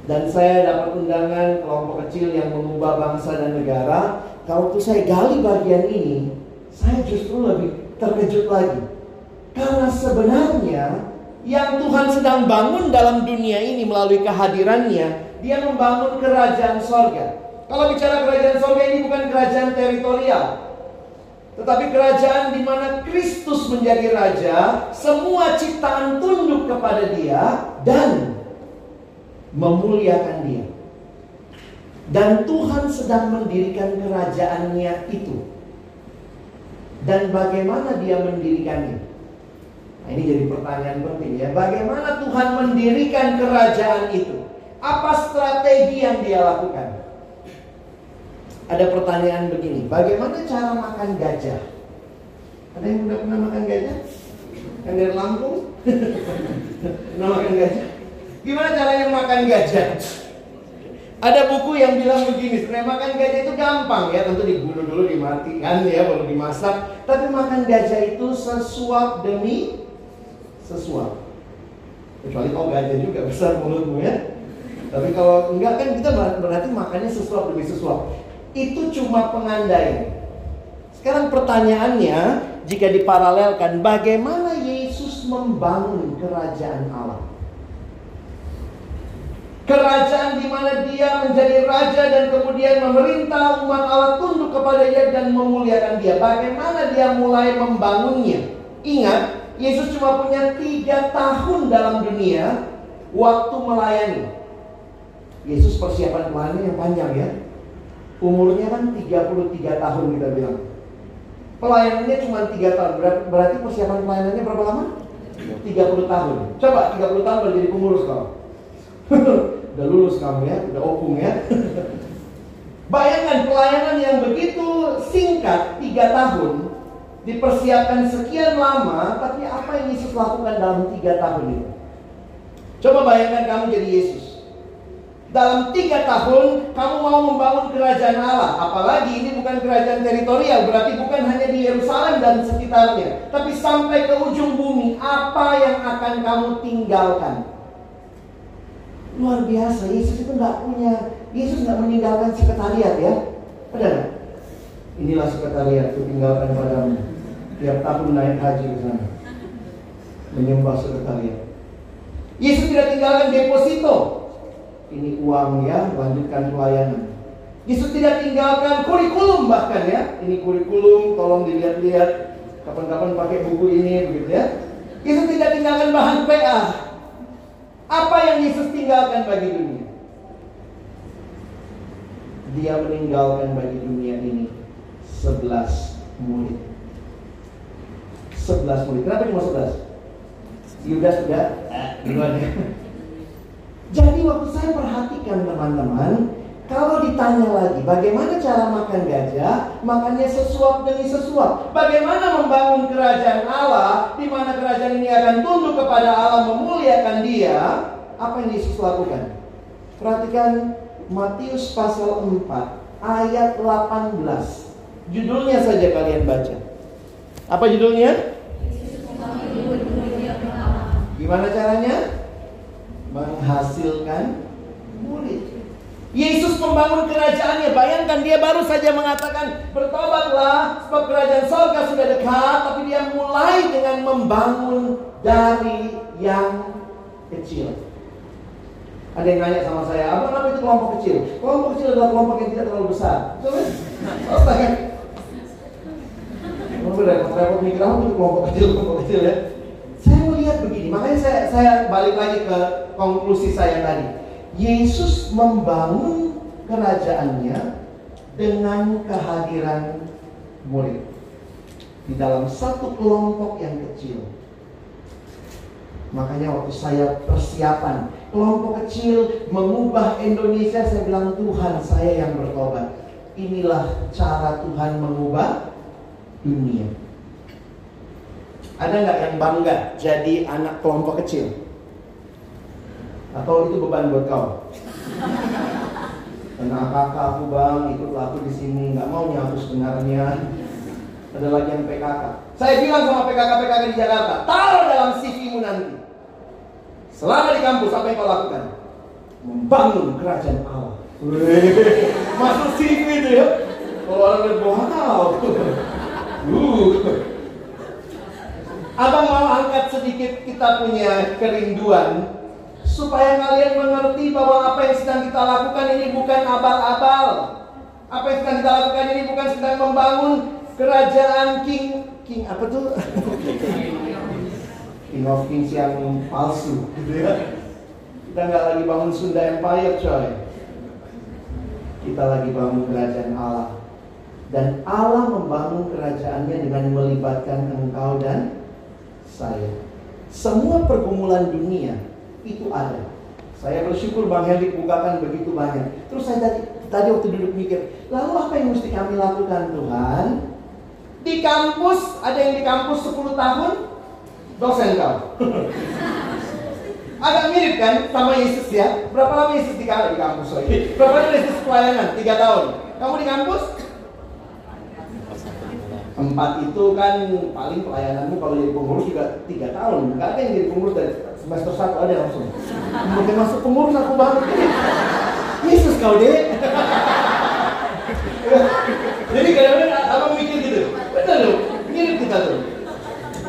dan saya dapat undangan kelompok kecil yang mengubah bangsa dan negara, kalau tuh saya gali bagian ini, saya justru lebih terkejut lagi. Karena sebenarnya yang Tuhan sedang bangun dalam dunia ini melalui kehadirannya, dia membangun kerajaan sorga. Kalau bicara kerajaan sorga ini bukan kerajaan teritorial, tetapi kerajaan di mana Kristus menjadi raja, semua ciptaan tunduk kepada dia dan memuliakan dia. Dan Tuhan sedang mendirikan kerajaannya itu. Dan bagaimana dia mendirikannya? Nah, ini jadi pertanyaan penting ya. Bagaimana Tuhan mendirikan kerajaan itu? Apa strategi yang dia lakukan? Ada pertanyaan begini, bagaimana cara makan gajah? Ada yang udah pernah makan gajah? Yang dari Lampung? (laughs) pernah makan gajah? Gimana caranya makan gajah? Ada buku yang bilang begini, sebenarnya makan gajah itu gampang ya, tentu dibunuh dulu, dimatikan ya, baru dimasak. Tapi makan gajah itu sesuap demi sesuap. Kecuali kau gajah juga besar mulutmu ya. Tapi kalau enggak kan kita berarti makannya sesuap demi sesuap. Itu cuma pengandaian. Sekarang pertanyaannya, jika diparalelkan, bagaimana Yesus membangun kerajaan Allah? Kerajaan di mana dia menjadi raja dan kemudian memerintah umat Allah tunduk kepada dia dan memuliakan dia. Bagaimana dia mulai membangunnya? Ingat, Yesus cuma punya tiga tahun dalam dunia waktu melayani. Yesus persiapan pelayanan yang panjang ya. Umurnya kan 33 tahun kita bilang. Pelayanannya cuma 3 tahun. Berarti persiapan pelayanannya berapa lama? 30 tahun. Coba 30 tahun baru jadi pengurus kau. (laughs) udah lulus kamu ya, udah opung ya. (laughs) Bayangkan pelayanan yang begitu singkat, tiga tahun, dipersiapkan sekian lama, tapi apa yang Yesus lakukan dalam tiga tahun itu? Coba bayangkan kamu jadi Yesus. Dalam tiga tahun, kamu mau membangun kerajaan Allah. Apalagi ini bukan kerajaan teritorial, berarti bukan hanya di Yerusalem dan sekitarnya. Tapi sampai ke ujung bumi, apa yang akan kamu tinggalkan? Luar biasa, Yesus itu nggak punya, Yesus nggak meninggalkan sekretariat ya. Nggak? Inilah sekretariat, ku tinggalkan padamu. Tiap tahun naik haji ke sana. Menyembah sekretariat. Yesus tidak tinggalkan deposito ini uang ya, lanjutkan pelayanan. Yesus tidak tinggalkan kurikulum bahkan ya. Ini kurikulum, tolong dilihat-lihat. Kapan-kapan pakai buku ini begitu ya. Yesus tidak tinggalkan bahan PA. Apa yang Yesus tinggalkan bagi dunia? Dia meninggalkan bagi dunia ini 11 murid. 11 murid. Kenapa cuma 11? Yudas sudah eh, ya. Jadi waktu saya perhatikan teman-teman, kalau ditanya lagi bagaimana cara makan gajah, makannya sesuap demi sesuap. Bagaimana membangun kerajaan Allah, di mana kerajaan ini akan tunduk kepada Allah, memuliakan dia. Apa yang Yesus lakukan? Perhatikan Matius pasal 4 ayat 18. Judulnya saja kalian baca. Apa judulnya? Gimana caranya? Menghasilkan murid. Yesus membangun kerajaannya. Bayangkan dia baru saja mengatakan bertobatlah sebab kerajaan sorga sudah dekat. Tapi dia mulai dengan membangun dari yang kecil. Ada yang nanya sama saya, apa apa itu kelompok kecil? Kelompok kecil adalah kelompok yang tidak terlalu besar. Coba, Otak kan? repot-repot mikir apa itu kelompok kecil, kelompok kecil ya. Saya begini, makanya saya, saya balik lagi ke konklusi saya tadi. Yesus membangun kerajaannya dengan kehadiran murid di dalam satu kelompok yang kecil. Makanya waktu saya persiapan kelompok kecil mengubah Indonesia, saya bilang Tuhan saya yang bertobat. Inilah cara Tuhan mengubah dunia. Ada nggak yang bangga jadi anak kelompok kecil? Atau itu beban buat kau? Karena kakak aku bang, ikutlah aku di sini, nggak mau aku sebenarnya. Ada lagi yang PKK. Saya bilang sama PKK-PKK di Jakarta, taruh dalam CV-mu nanti. Selama di kampus apa yang kau lakukan? Membangun kerajaan Allah. Masuk CV itu ya. Kalau orang lihat wow. (laughs) Uh. Abang mau angkat sedikit kita punya kerinduan supaya kalian mengerti bahwa apa yang sedang kita lakukan ini bukan abal-abal. Apa yang sedang kita lakukan ini bukan sedang membangun kerajaan king king apa tuh? (laughs) king of kings yang palsu gitu ya. Kita nggak lagi bangun Sunda Empire coy. Kita lagi bangun kerajaan Allah. Dan Allah membangun kerajaannya dengan melibatkan engkau dan saya. Semua pergumulan dunia itu ada. Saya bersyukur Bang Henrik bukakan begitu banyak. Terus saya tadi, tadi waktu duduk mikir, lalu apa yang mesti kami lakukan Tuhan? Di kampus, ada yang di kampus 10 tahun, dosen kau. (laughs) Agak mirip kan sama Yesus ya. Berapa lama Yesus di, kampus lagi? Berapa lama Yesus pelayanan? Tiga tahun. Kamu di kampus? Empat itu kan paling pelayananmu kalau jadi pengurus juga tiga tahun. Gak ada yang jadi pengurus dari semester satu ada langsung. Mungkin masuk pengurus aku banget. Yesus kau deh. Jadi kadang-kadang abang mikir gitu. Betul loh, mirip kita tuh.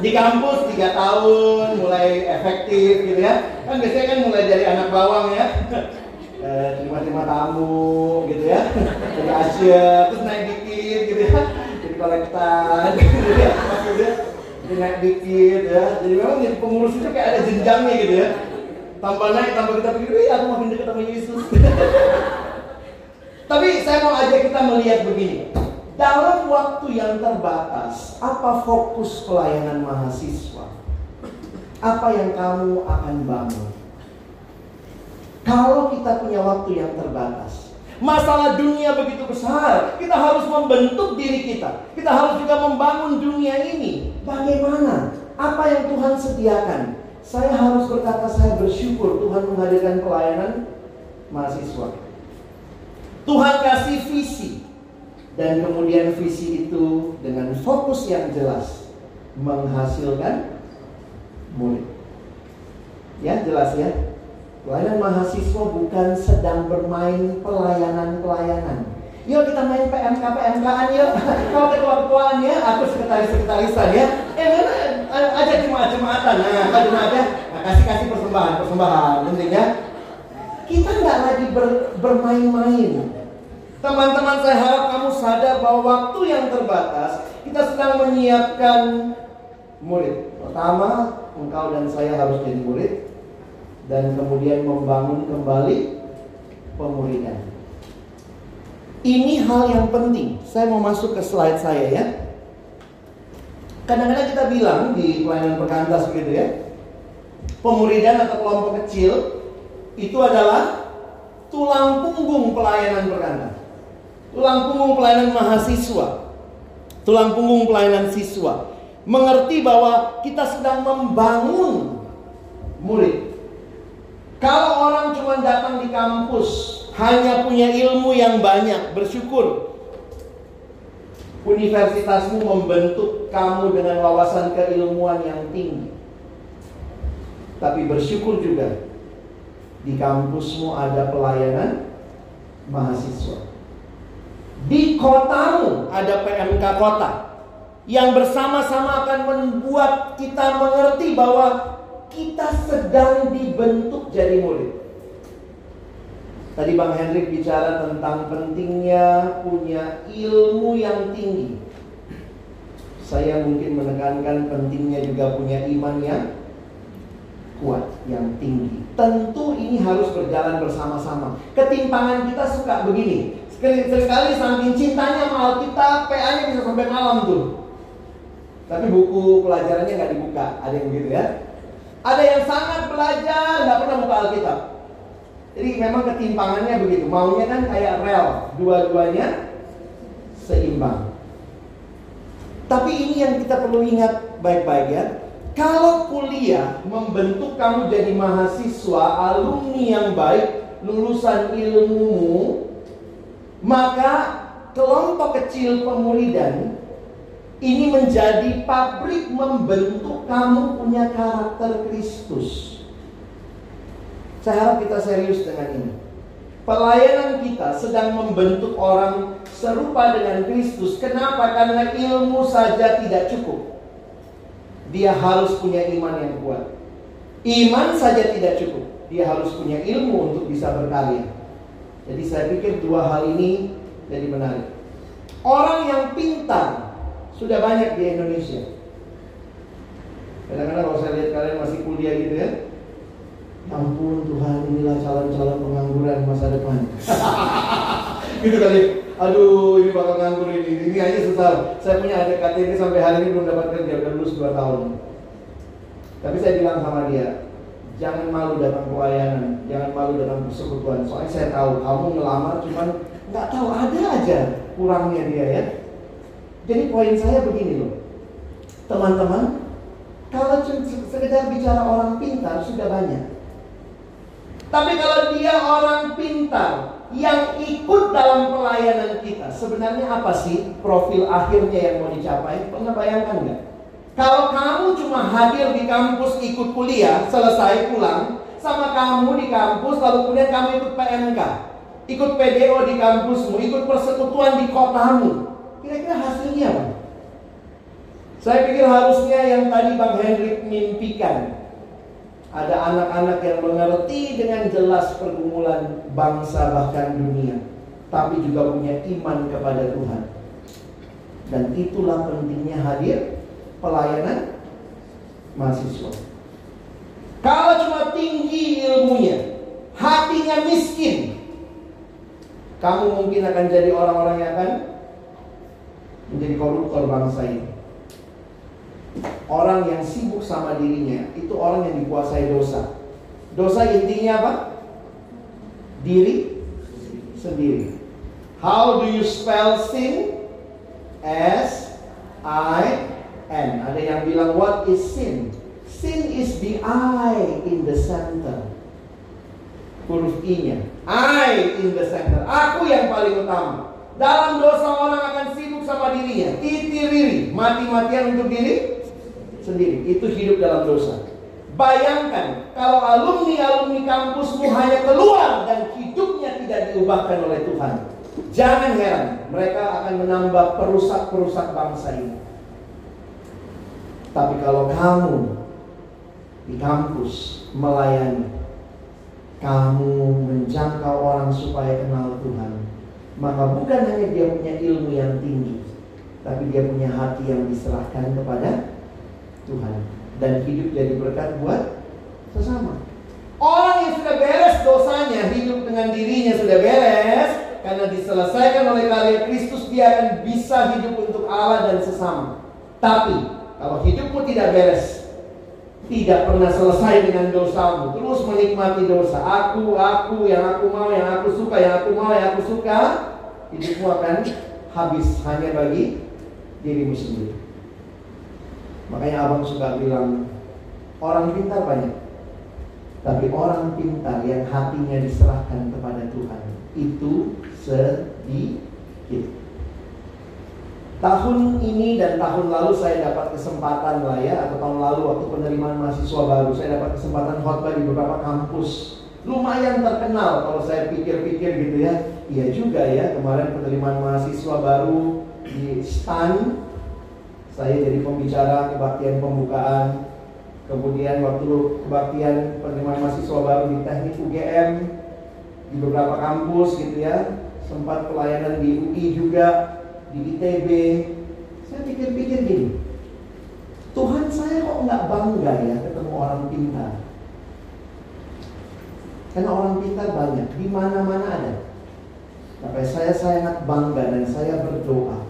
Di kampus tiga tahun mulai efektif gitu ya. Kan biasanya kan mulai dari anak bawang ya. Eh, terima-terima tamu gitu ya. Jadi Asia, terus naik dikit gitu ya. Kolektan. (laughs) Maksudnya dikit ya. Jadi memang jadi pengurus itu kayak ada jenjangnya gitu ya. Tambah naik, tambah kita pikir, wih aku makin dekat sama Yesus. (laughs) Tapi saya mau ajak kita melihat begini. Dalam waktu yang terbatas, apa fokus pelayanan mahasiswa? Apa yang kamu akan bangun? Kalau kita punya waktu yang terbatas, masalah dunia begitu besar, kita harus membentuk diri kita. Kita harus juga membangun dunia ini. Bagaimana? Apa yang Tuhan sediakan? Saya harus berkata saya bersyukur Tuhan menghadirkan pelayanan mahasiswa. Tuhan kasih visi dan kemudian visi itu dengan fokus yang jelas menghasilkan murid. Ya, jelas ya. Pelayanan mahasiswa bukan sedang bermain pelayanan-pelayanan. Yuk kita main PMK PMK-an yuk. (laughs) Kau ketua-ketuaan ya, aku sekretaris-sekretarisan ya. Eh mana aja jemaat-jemaatan. Nah, kau jemaatnya nah, kasih-kasih persembahan, persembahan. Pentingnya kita nggak lagi ber, bermain-main. Teman-teman saya harap kamu sadar bahwa waktu yang terbatas kita sedang menyiapkan murid. Pertama, engkau dan saya harus jadi murid dan kemudian membangun kembali pemuridan. Ini hal yang penting. Saya mau masuk ke slide saya ya. Kadang-kadang kita bilang di pelayanan perkantas begitu ya. Pemuridan atau kelompok kecil itu adalah tulang punggung pelayanan perkantas. Tulang punggung pelayanan mahasiswa. Tulang punggung pelayanan siswa. Mengerti bahwa kita sedang membangun murid. Kalau orang cuma datang di kampus hanya punya ilmu yang banyak, bersyukur. Universitasmu membentuk kamu dengan wawasan keilmuan yang tinggi. Tapi bersyukur juga di kampusmu ada pelayanan mahasiswa. Di kotamu ada PMK kota yang bersama-sama akan membuat kita mengerti bahwa kita sedang dibentuk jadi murid. Tadi Bang Hendrik bicara tentang pentingnya punya ilmu yang tinggi. Saya mungkin menekankan pentingnya juga punya iman yang kuat, yang tinggi. Tentu ini harus berjalan bersama-sama. Ketimpangan kita suka begini. Sekali-sekali saking cintanya sama Alkitab, PA-nya bisa sampai malam tuh. Tapi buku pelajarannya nggak dibuka, ada yang begitu ya. Ada yang sangat belajar, nggak pernah buka Alkitab. Jadi memang ketimpangannya begitu. Maunya kan kayak rel, dua-duanya seimbang. Tapi ini yang kita perlu ingat baik-baik ya. Kalau kuliah membentuk kamu jadi mahasiswa, alumni yang baik, lulusan ilmumu, maka kelompok kecil pemuridan ini menjadi pabrik membentuk kamu punya karakter Kristus. Saya harap kita serius dengan ini. Pelayanan kita sedang membentuk orang serupa dengan Kristus. Kenapa? Karena ilmu saja tidak cukup dia harus punya iman yang kuat. Iman saja tidak cukup, dia harus punya ilmu untuk bisa berkarya. Jadi saya pikir dua hal ini jadi menarik. Orang yang pintar sudah banyak di Indonesia. Kadang-kadang kalau saya lihat kalian masih kuliah gitu ya, ya ampun Tuhan inilah calon-calon pengangguran masa depan. (laughs) gitu kali. Aduh, ini bakal nganggur ini. Ini aja susah. Saya punya adik KTP sampai hari ini belum dapat kerja, udah lulus 2 tahun. Tapi saya bilang sama dia, jangan malu datang pelayanan, jangan malu datang persekutuan. Soalnya saya tahu kamu ngelamar cuman nggak tahu ada aja kurangnya dia ya. Jadi poin saya begini loh, teman-teman, kalau sekedar bicara orang pintar sudah banyak. Tapi kalau dia orang pintar, yang ikut dalam pelayanan kita sebenarnya apa sih profil akhirnya yang mau dicapai? Pernah bayangkan nggak? Kalau kamu cuma hadir di kampus ikut kuliah, selesai pulang, sama kamu di kampus lalu kemudian kamu ikut PMK, ikut PDO di kampusmu, ikut persekutuan di kotamu, kira-kira hasilnya apa? Saya pikir harusnya yang tadi Bang Hendrik mimpikan ada anak-anak yang mengerti dengan jelas pergumulan bangsa bahkan dunia, tapi juga punya iman kepada Tuhan. Dan itulah pentingnya hadir pelayanan mahasiswa. Kalau cuma tinggi ilmunya, hatinya miskin, kamu mungkin akan jadi orang-orang yang akan menjadi koruptor bangsa ini. Orang yang sibuk sama dirinya itu orang yang dikuasai dosa. Dosa intinya apa? Diri sendiri. How do you spell sin? S I N. Ada yang bilang what is sin? Sin is the I in the center. Huruf I-nya. I in the center. Aku yang paling utama. Dalam dosa orang akan sama dirinya. Titiriri. Mati-matian untuk diri sendiri. Itu hidup dalam dosa. Bayangkan kalau alumni-alumni kampusmu hanya keluar dan hidupnya tidak diubahkan oleh Tuhan. Jangan heran, mereka akan menambah perusak-perusak bangsa ini. Tapi kalau kamu di kampus melayani, kamu menjangkau orang supaya kenal Tuhan, maka bukan hanya dia punya ilmu yang tinggi, tapi dia punya hati yang diserahkan kepada Tuhan dan hidup jadi berkat buat sesama. Orang yang sudah beres dosanya, hidup dengan dirinya sudah beres karena diselesaikan oleh karya Kristus dia akan bisa hidup untuk Allah dan sesama. Tapi kalau hidupmu tidak beres, tidak pernah selesai dengan dosamu, terus menikmati dosa. Aku, aku, yang aku mau, yang aku suka, yang aku mau, yang aku suka, hidupmu akan habis hanya bagi dirimu sendiri. Makanya abang suka bilang orang pintar banyak. Tapi orang pintar yang hatinya diserahkan kepada Tuhan itu sedikit. Tahun ini dan tahun lalu saya dapat kesempatan lah ya Atau tahun lalu waktu penerimaan mahasiswa baru Saya dapat kesempatan khotbah di beberapa kampus Lumayan terkenal kalau saya pikir-pikir gitu ya. Iya juga ya kemarin penerimaan mahasiswa baru di STAN saya jadi pembicara kebaktian pembukaan. Kemudian waktu kebaktian penerimaan mahasiswa baru di teknik UGM di beberapa kampus gitu ya. Sempat pelayanan di UI juga di ITB saya pikir-pikir gini Tuhan saya kok nggak bangga ya ketemu orang pintar karena orang pintar banyak di mana-mana ada tapi saya sangat bangga dan saya berdoa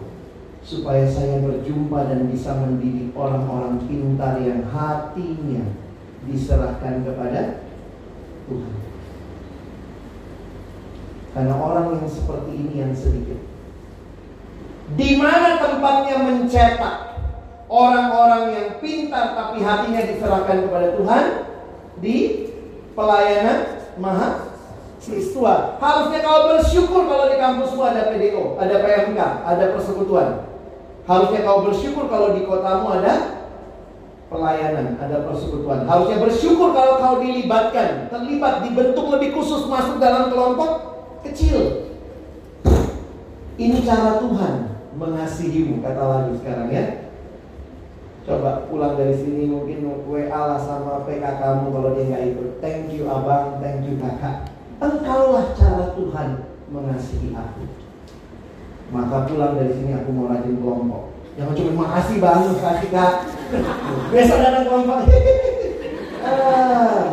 supaya saya berjumpa dan bisa mendidik orang-orang pintar yang hatinya diserahkan kepada Tuhan. Karena orang yang seperti ini yang sedikit. Di mana tempatnya mencetak Orang-orang yang pintar tapi hatinya diserahkan kepada Tuhan di pelayanan mahasiswa. Harusnya kau bersyukur kalau di kampusmu ada PDO, ada PMK, ada persekutuan. Harusnya kau bersyukur kalau di kotamu ada pelayanan, ada persekutuan. Harusnya bersyukur kalau kau dilibatkan, terlibat, dibentuk lebih khusus masuk dalam kelompok kecil. Ini cara Tuhan mengasihimu, kata lagi sekarang ya. Coba pulang dari sini mungkin WA lah sama PK kamu kalau dia nggak ikut. Thank you abang, thank you kakak. Engkaulah cara Tuhan mengasihi aku. Maka pulang dari sini aku mau rajin kelompok. Jangan cuma makasih bang, makasih kak. Besok datang kelompok. (laughs) ah.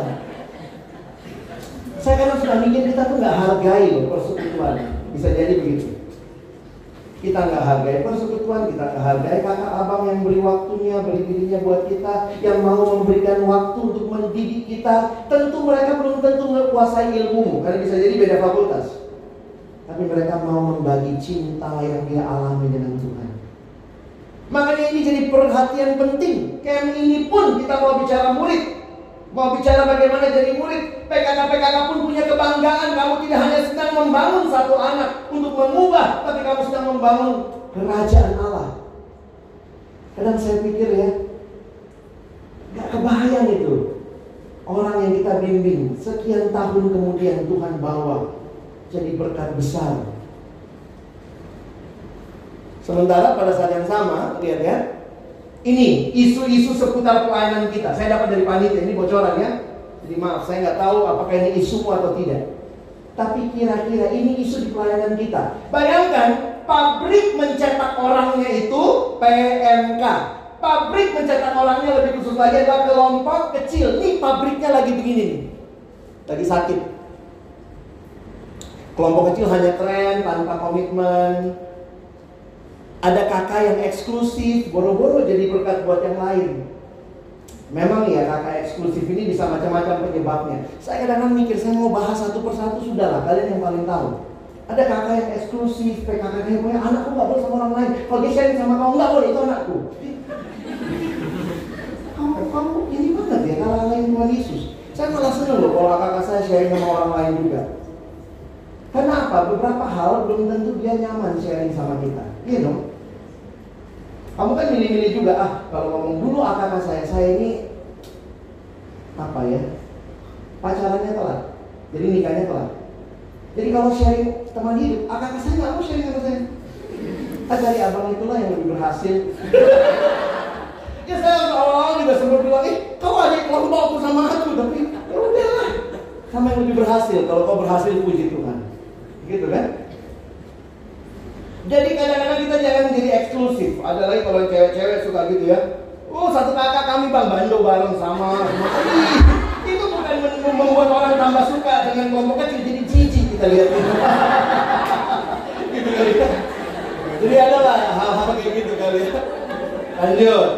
Saya kadang suka mikir kita tuh nggak hargai loh persekutuan. Bisa jadi begitu. Kita nggak hargai persekutuan, kita nggak hargai kakak abang yang beri waktunya, beri dirinya buat kita, yang mau memberikan waktu untuk mendidik kita. Tentu mereka belum tentu menguasai ilmu, karena bisa jadi beda fakultas. Tapi mereka mau membagi cinta yang dia alami dengan Tuhan. Makanya ini jadi perhatian penting. Camp ini pun kita mau bicara murid. Mau bicara bagaimana jadi murid. PKK-PKK pun punya kebanggaan. Kamu tidak hanya sedang membangun satu anak untuk mengubah. Tapi kamu sedang membangun kerajaan Allah. Kadang saya pikir ya. Gak kebayang itu. Orang yang kita bimbing. Sekian tahun kemudian Tuhan bawa. Jadi berkat besar Sementara pada saat yang sama, lihat ya, ini isu-isu seputar pelayanan kita. Saya dapat dari panitia ini bocoran ya. Jadi maaf, saya nggak tahu apakah ini isu atau tidak. Tapi kira-kira ini isu di pelayanan kita. Bayangkan, pabrik mencetak orangnya itu PMK. Pabrik mencetak orangnya lebih khusus lagi adalah kelompok kecil. Nih pabriknya lagi begini nih. Lagi sakit. Kelompok kecil hanya tren tanpa komitmen, ada kakak yang eksklusif, boro-boro jadi berkat buat yang lain. Memang ya kakak eksklusif ini bisa macam-macam penyebabnya. Saya kadang-kadang mikir, saya mau bahas satu persatu sudahlah, kalian yang paling tahu. Ada kakak yang eksklusif, kakak yang punya anakku nggak boleh sama orang lain. Kalau dia sharing sama kamu nggak boleh, itu anakku. Kamu, kamu ini banget ya kalau lain Tuhan Yesus. Saya malah seneng loh kalau kakak saya sharing sama orang lain juga. Kenapa? Beberapa hal belum tentu dia nyaman sharing sama kita. Iya dong. Kamu kan milih-milih juga ah kalau ngomong dulu akak saya, saya ini apa ya pacarannya telat, jadi nikahnya telat. Jadi kalau sharing teman hidup, akak saya nggak mau sharing sama saya. Ah cari abang itulah yang lebih berhasil. (laughs) ya saya awal juga sempat bilang, eh kau adik kelompok aku sama aku, tapi ya udahlah sama yang lebih berhasil. Kalau kau berhasil puji Tuhan, gitu kan? Jadi kadang-kadang kita jangan jadi eksklusif. Ada lagi kalau cewek-cewek suka gitu ya. Oh satu kakak kami bang bando bareng sama. itu bukan membuat orang tambah suka dengan kelompok kecil jadi cici kita lihat (laughs) gitu. kali ya. Jadi ada lah hal-hal kayak gitu kali ya. Lanjut.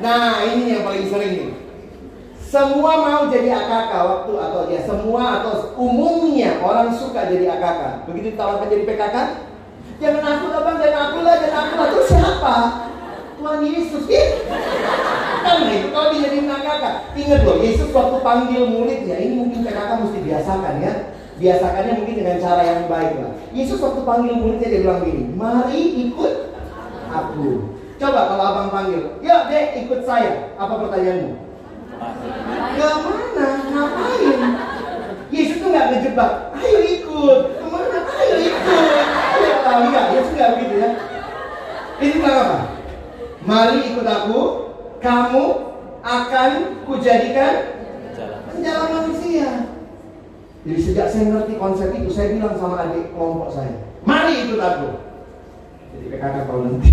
Nah ini yang paling sering nih. Semua mau jadi AKK waktu atau ya semua atau umumnya orang suka jadi AKK. Begitu ditawarkan jadi PKK, Jangan aku lah bang, jangan aku lah, jangan aku lah. Itu siapa? Tuhan Yesus. Ih. Kan itu kalau dijadiin kakak. Ingat loh, Yesus waktu panggil muridnya, ini mungkin kakak mesti biasakan ya. Biasakannya mungkin dengan cara yang baik lah. Yesus waktu panggil muridnya dia bilang gini, mari ikut aku. Coba kalau abang panggil, yuk dek ikut saya. Apa pertanyaanmu? Ke mana? Ngapain? Yesus tuh nggak ngejebak. Ayo ikut. Ke mana? Ayo ikut tahu enggak? Ya sudah begitu ya. Ini apa? Mari ikut aku, kamu akan kujadikan penjalan manusia. Jadi sejak saya ngerti konsep itu, saya bilang sama adik kelompok saya, mari ikut aku. Jadi PKK kalau nanti.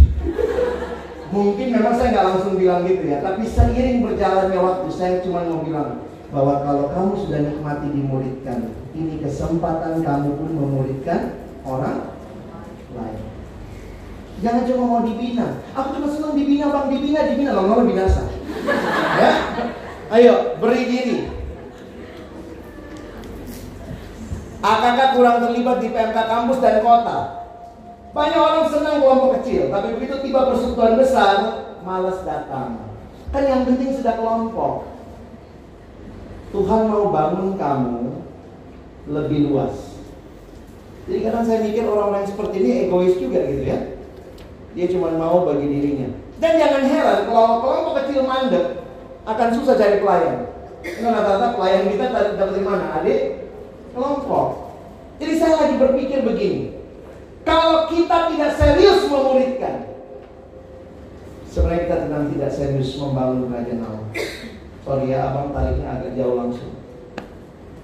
Mungkin memang saya nggak langsung bilang gitu ya, tapi seiring berjalannya waktu, saya cuma mau bilang bahwa kalau kamu sudah nikmati dimuridkan, ini kesempatan kamu pun memuridkan orang lain. Jangan cuma mau dibina. Aku cuma senang dibina bang, dibina, dibina. Lama-lama binasa. ya? Ayo, beri diri. Akankah kurang terlibat di PMK kampus dan kota? Banyak orang senang kelompok kecil, tapi begitu tiba persekutuan besar, males datang. Kan yang penting sudah kelompok. Tuhan mau bangun kamu lebih luas. Jadi kadang saya mikir orang-orang seperti ini egois juga gitu ya. Dia cuma mau bagi dirinya. Dan jangan heran kalau kelompok kecil mandek akan susah cari pelayan. Karena rata-rata pelayan kita dapat dari mana? Adik kelompok. Jadi saya lagi berpikir begini. Kalau kita tidak serius memuridkan, sebenarnya kita sedang tidak serius membangun kerajaan Allah. Sorry ya, abang tariknya agak jauh langsung.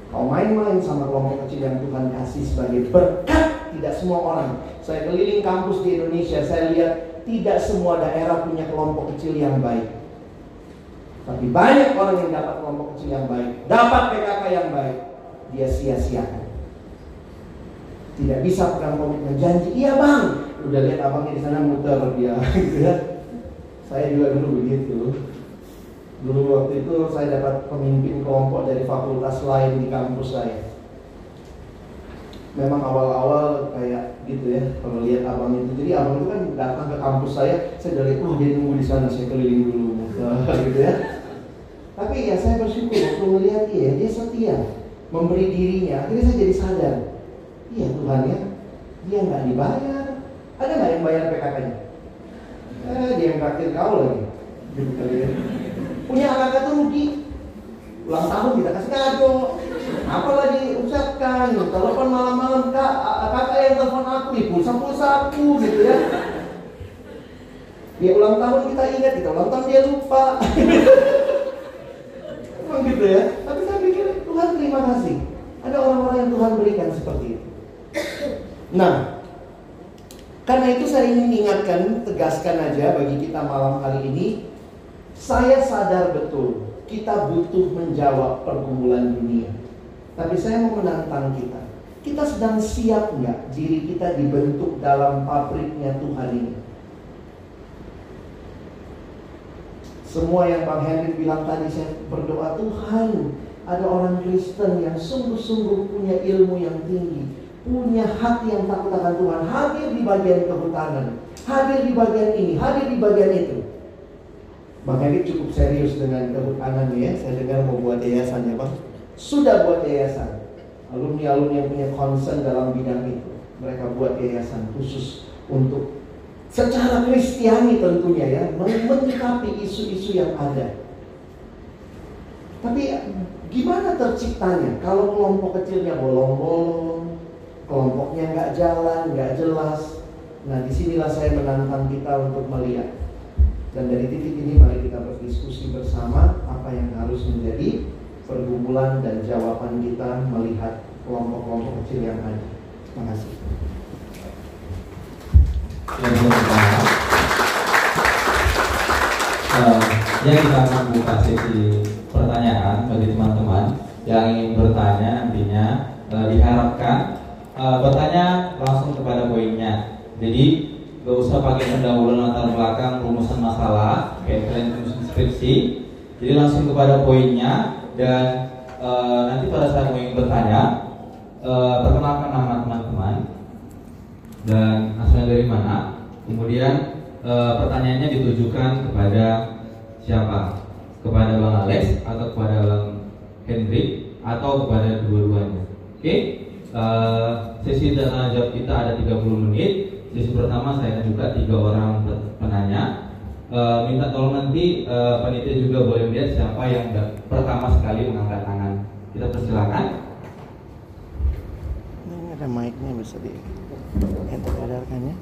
Kau main-main sama kelompok kecil yang Tuhan kasih sebagai berkat tidak semua orang. Saya keliling kampus di Indonesia, saya lihat tidak semua daerah punya kelompok kecil yang baik. Tapi banyak orang yang dapat kelompok kecil yang baik, dapat PKK yang baik, dia sia-siakan. Tidak bisa pegang komitmen janji, iya bang. Udah lihat abangnya di sana muter dia, (laughs) gitu ya. Saya juga dulu begitu. Dulu waktu itu saya dapat pemimpin kelompok dari fakultas lain di kampus saya. Memang awal-awal kayak gitu ya, kalau lihat abang itu. Jadi abang itu kan datang ke kampus saya, saya lihat, oh dia nunggu di sana, saya keliling dulu, (laughs) gitu ya. Tapi ya saya bersyukur waktu melihat dia, dia setia, memberi dirinya. Akhirnya saya jadi sadar, iya Tuhan ya, dia nggak dibayar. Ada nggak yang bayar PKK-nya? Eh, dia yang traktir kau lagi. Gitu kali ya punya kakak tuh rugi. Ulang tahun kita kasih kado apalagi ucapkan. Telepon malam-malam kak kakak yang telepon aku di pulsa pulsa aku gitu ya. Dia ulang tahun kita ingat kita ulang tahun dia lupa. (laughs) Emang gitu ya? Tapi saya pikir Tuhan terima kasih. Ada orang-orang yang Tuhan berikan seperti itu. Nah karena itu saya ingin ingatkan tegaskan aja bagi kita malam hari ini saya sadar betul kita butuh menjawab pergumulan dunia. Tapi saya mau menantang kita. Kita sedang siap nggak diri kita dibentuk dalam pabriknya Tuhan ini? Semua yang Bang Henry bilang tadi saya berdoa Tuhan ada orang Kristen yang sungguh-sungguh punya ilmu yang tinggi, punya hati yang takut akan Tuhan, hadir di bagian kehutanan, hadir di bagian ini, hadir di bagian itu. Erik cukup serius dengan kehutanan ya. Saya dengar mau buat yayasan ya Bang. Sudah buat yayasan. Alumni-alumni yang punya concern dalam bidang itu. Mereka buat yayasan khusus untuk secara kristiani tentunya ya. Menyikapi isu-isu yang ada. Tapi gimana terciptanya? Kalau kelompok kecilnya bolong-bolong, kelompoknya nggak jalan, nggak jelas. Nah di sinilah saya menantang kita untuk melihat dan dari titik ini mari kita berdiskusi bersama apa yang harus menjadi pergumulan dan jawaban kita melihat kelompok-kelompok kecil yang ada. Terima kasih. Uh, ya kita akan buka sesi pertanyaan bagi teman-teman yang ingin bertanya nantinya uh, diharapkan uh, bertanya langsung kepada poinnya. Jadi Gak usah pakai pendahuluan latar belakang rumusan masalah kayak kalian tulis skripsi. Jadi langsung kepada poinnya dan e, nanti pada saat mau bertanya e, perkenalkan nama teman-teman dan asalnya dari mana. Kemudian e, pertanyaannya ditujukan kepada siapa? Kepada Bang Alex atau kepada Bang Henry atau kepada dua-duanya. Oke? Okay? Sesi dana jawab kita ada 30 menit Sesi pertama saya juga tiga orang penanya. E, minta tolong nanti e, panitia juga boleh lihat siapa yang pertama sekali mengangkat tangan. Kita persilakan. Ini ada mic-nya bisa di enter kadarkannya.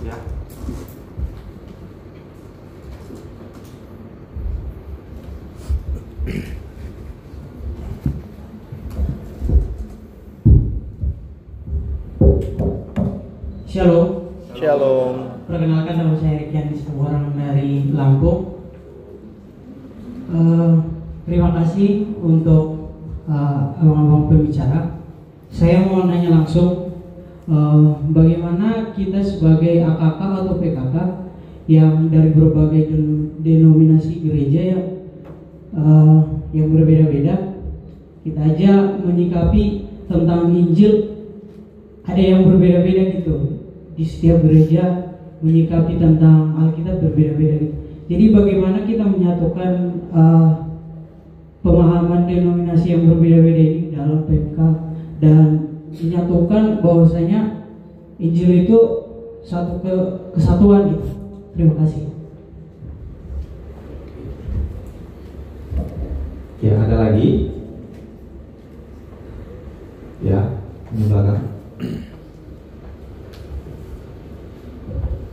Ya. Shalom. Shalom. Perkenalkan nama saya Rikian orang dari Lampung. Uh, terima kasih untuk uh, abang-abang pembicara. Saya mau nanya langsung, uh, bagaimana kita sebagai AKK atau PKK yang dari berbagai denominasi gereja yang uh, yang berbeda-beda, kita aja menyikapi tentang Injil ada yang berbeda-beda gitu di setiap gereja menyikapi tentang Alkitab berbeda-beda gitu. Jadi bagaimana kita menyatukan uh, pemahaman denominasi yang berbeda-beda ini dalam PMK dan menyatukan bahwasanya Injil itu satu ke kesatuan gitu. Terima kasih. Ya, ada lagi? Ya, ini belakang.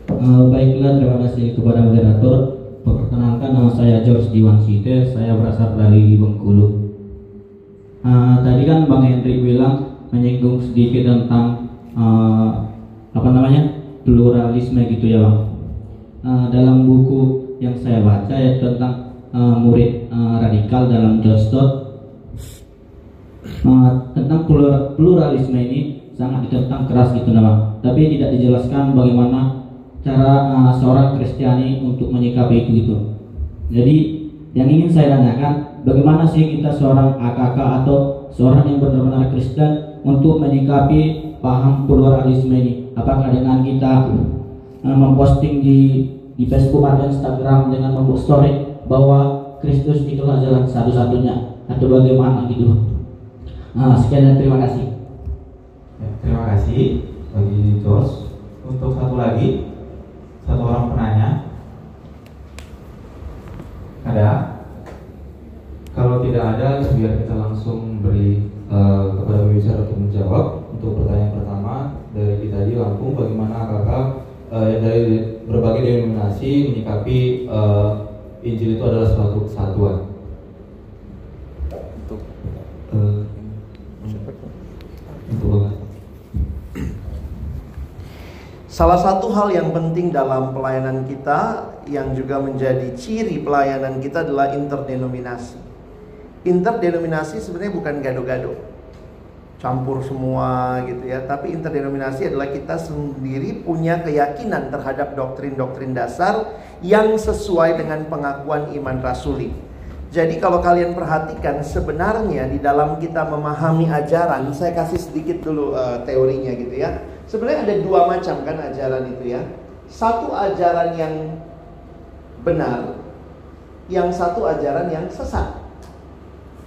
Uh, baiklah, terima kasih kepada moderator. Perkenalkan nama saya George Diwansite, saya berasal dari Bengkulu. Uh, tadi kan Bang Hendrik bilang menyinggung sedikit tentang uh, apa namanya pluralisme gitu ya Bang. Uh, dalam buku yang saya baca ya tentang uh, murid uh, radikal dalam John Stott uh, tentang pluralisme ini sangat ditentang keras gitu nama. Tapi tidak dijelaskan bagaimana cara uh, seorang Kristiani untuk menyikapi itu gitu. Jadi yang ingin saya tanyakan, bagaimana sih kita seorang AKK atau seorang yang benar-benar Kristen untuk menyikapi paham pluralisme ini? Apakah dengan kita uh, memposting di di Facebook atau Instagram dengan membuat story bahwa Kristus itulah jalan satu-satunya atau bagaimana gitu? Nah, sekian dan terima kasih. Ya, terima kasih bagi George. Untuk satu lagi, satu orang penanya. Ada? Kalau tidak ada biar kita langsung beri uh, kepada pembicara untuk menjawab. Untuk pertanyaan pertama dari kita di Lampung bagaimana kakak uh, dari berbagai denominasi menyikapi uh, Injil itu adalah suatu kesatuan Salah satu hal yang penting dalam pelayanan kita yang juga menjadi ciri pelayanan kita adalah interdenominasi. Interdenominasi sebenarnya bukan gado-gado. Campur semua gitu ya, tapi interdenominasi adalah kita sendiri punya keyakinan terhadap doktrin-doktrin dasar yang sesuai dengan pengakuan iman rasuli. Jadi kalau kalian perhatikan sebenarnya di dalam kita memahami ajaran, saya kasih sedikit dulu uh, teorinya gitu ya Sebenarnya ada dua macam kan ajaran itu ya. Satu ajaran yang benar, yang satu ajaran yang sesat.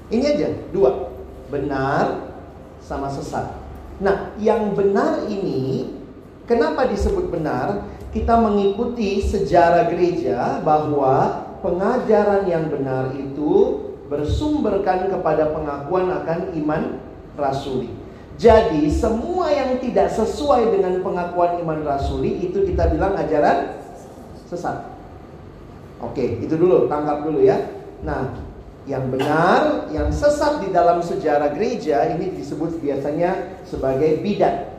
Ini aja, dua. Benar sama sesat. Nah, yang benar ini kenapa disebut benar? Kita mengikuti sejarah gereja bahwa pengajaran yang benar itu bersumberkan kepada pengakuan akan iman rasuli. Jadi semua yang tidak sesuai dengan pengakuan iman rasuli itu kita bilang ajaran sesat. Oke, itu dulu, tangkap dulu ya. Nah, yang benar, yang sesat di dalam sejarah gereja ini disebut biasanya sebagai bidat.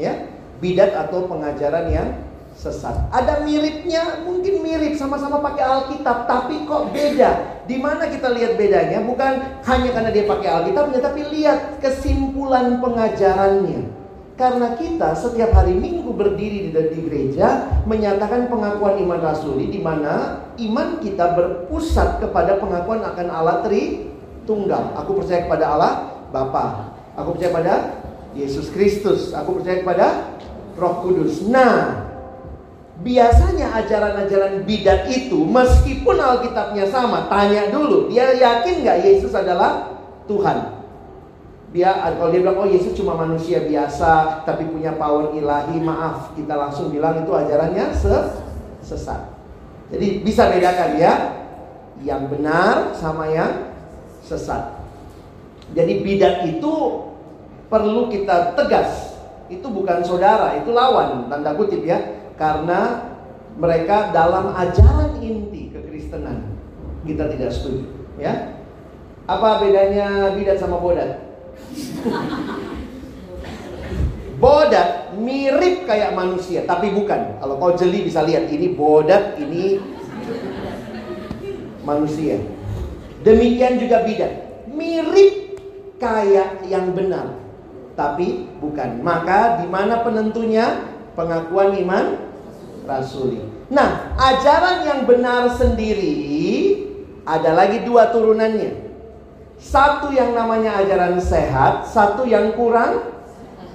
Ya, bidat atau pengajaran yang sesat. Ada miripnya, mungkin mirip sama-sama pakai Alkitab, tapi kok beda. Di mana kita lihat bedanya? Bukan hanya karena dia pakai Alkitabnya, tapi lihat kesimpulan pengajarannya. Karena kita setiap hari Minggu berdiri di, di gereja menyatakan pengakuan iman rasuli di mana iman kita berpusat kepada pengakuan akan Allah Tritunggal. Aku percaya kepada Allah Bapa. Aku percaya pada Yesus Kristus. Aku percaya kepada Roh Kudus. Nah, Biasanya ajaran-ajaran bidat itu meskipun Alkitabnya sama, tanya dulu, dia yakin nggak Yesus adalah Tuhan? Dia kalau dia bilang oh Yesus cuma manusia biasa tapi punya power ilahi, maaf kita langsung bilang itu ajarannya sesat. Jadi bisa bedakan ya, yang benar sama yang sesat. Jadi bidat itu perlu kita tegas. Itu bukan saudara, itu lawan tanda kutip ya karena mereka dalam ajaran inti kekristenan. Kita tidak setuju ya? Apa bedanya bidat sama bodat? (laughs) Bodat mirip kayak manusia tapi bukan. Kalau kau jeli bisa lihat ini bodat ini manusia. Demikian juga bidat. Mirip kayak yang benar tapi bukan. Maka di mana penentunya pengakuan iman rasuli. Nah, ajaran yang benar sendiri ada lagi dua turunannya. Satu yang namanya ajaran sehat, satu yang kurang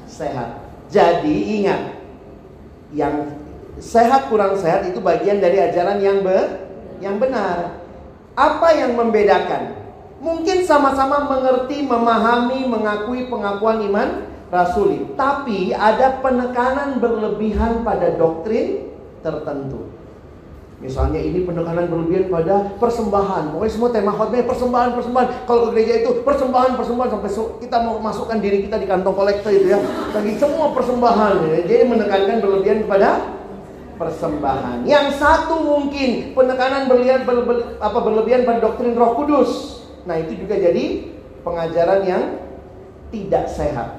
sehat. Jadi ingat, yang sehat kurang sehat itu bagian dari ajaran yang be yang benar. Apa yang membedakan? Mungkin sama-sama mengerti, memahami, mengakui pengakuan iman rasuli, tapi ada penekanan berlebihan pada doktrin tertentu. Misalnya ini penekanan berlebihan pada persembahan. Pokoknya semua tema khotbah persembahan, persembahan. Kalau ke gereja itu persembahan, persembahan sampai kita mau masukkan diri kita di kantong kolektor itu ya. Bagi semua persembahan. Ya. Jadi menekankan berlebihan kepada persembahan. Yang satu mungkin penekanan berlebihan, apa, berlebihan pada doktrin Roh Kudus. Nah itu juga jadi pengajaran yang tidak sehat.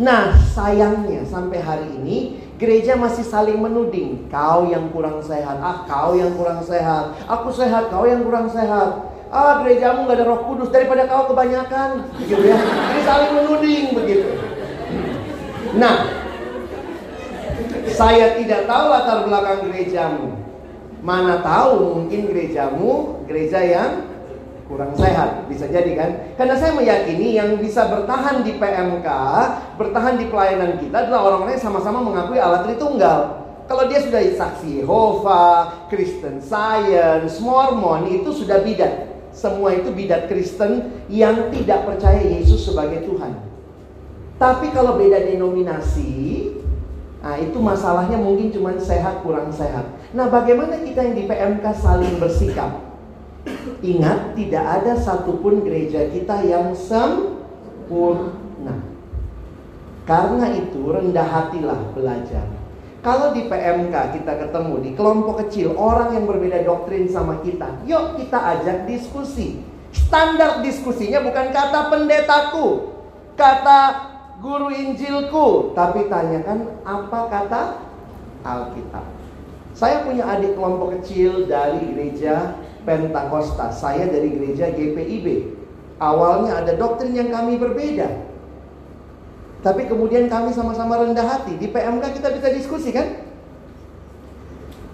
Nah sayangnya sampai hari ini Gereja masih saling menuding. Kau yang kurang sehat. Ah, kau yang kurang sehat. Aku sehat, kau yang kurang sehat. Ah, gerejamu nggak ada roh kudus daripada kau kebanyakan. Gitu ya. Ini saling menuding begitu. Nah, saya tidak tahu latar belakang gerejamu. Mana tahu mungkin gerejamu gereja yang kurang sehat. Bisa jadi kan? Karena saya meyakini yang bisa bertahan di PMK bertahan di pelayanan kita adalah orang-orang yang sama-sama mengakui Allah Tritunggal kalau dia sudah saksi Yehova, Kristen Science, Mormon itu sudah bidat. Semua itu bidat Kristen yang tidak percaya Yesus sebagai Tuhan. Tapi kalau beda denominasi Nah itu masalahnya mungkin cuma sehat kurang sehat. Nah bagaimana kita yang di PMK saling bersikap Ingat, tidak ada satupun gereja kita yang sempurna. Karena itu, rendah hatilah belajar. Kalau di PMK kita ketemu di kelompok kecil orang yang berbeda doktrin sama kita, yuk kita ajak diskusi. Standar diskusinya bukan kata pendetaku, kata guru Injilku, tapi tanyakan apa kata Alkitab. Saya punya adik kelompok kecil dari gereja Pentakosta. Saya dari gereja GPIB. Awalnya ada doktrin yang kami berbeda. Tapi kemudian kami sama-sama rendah hati. Di PMK kita bisa diskusi kan?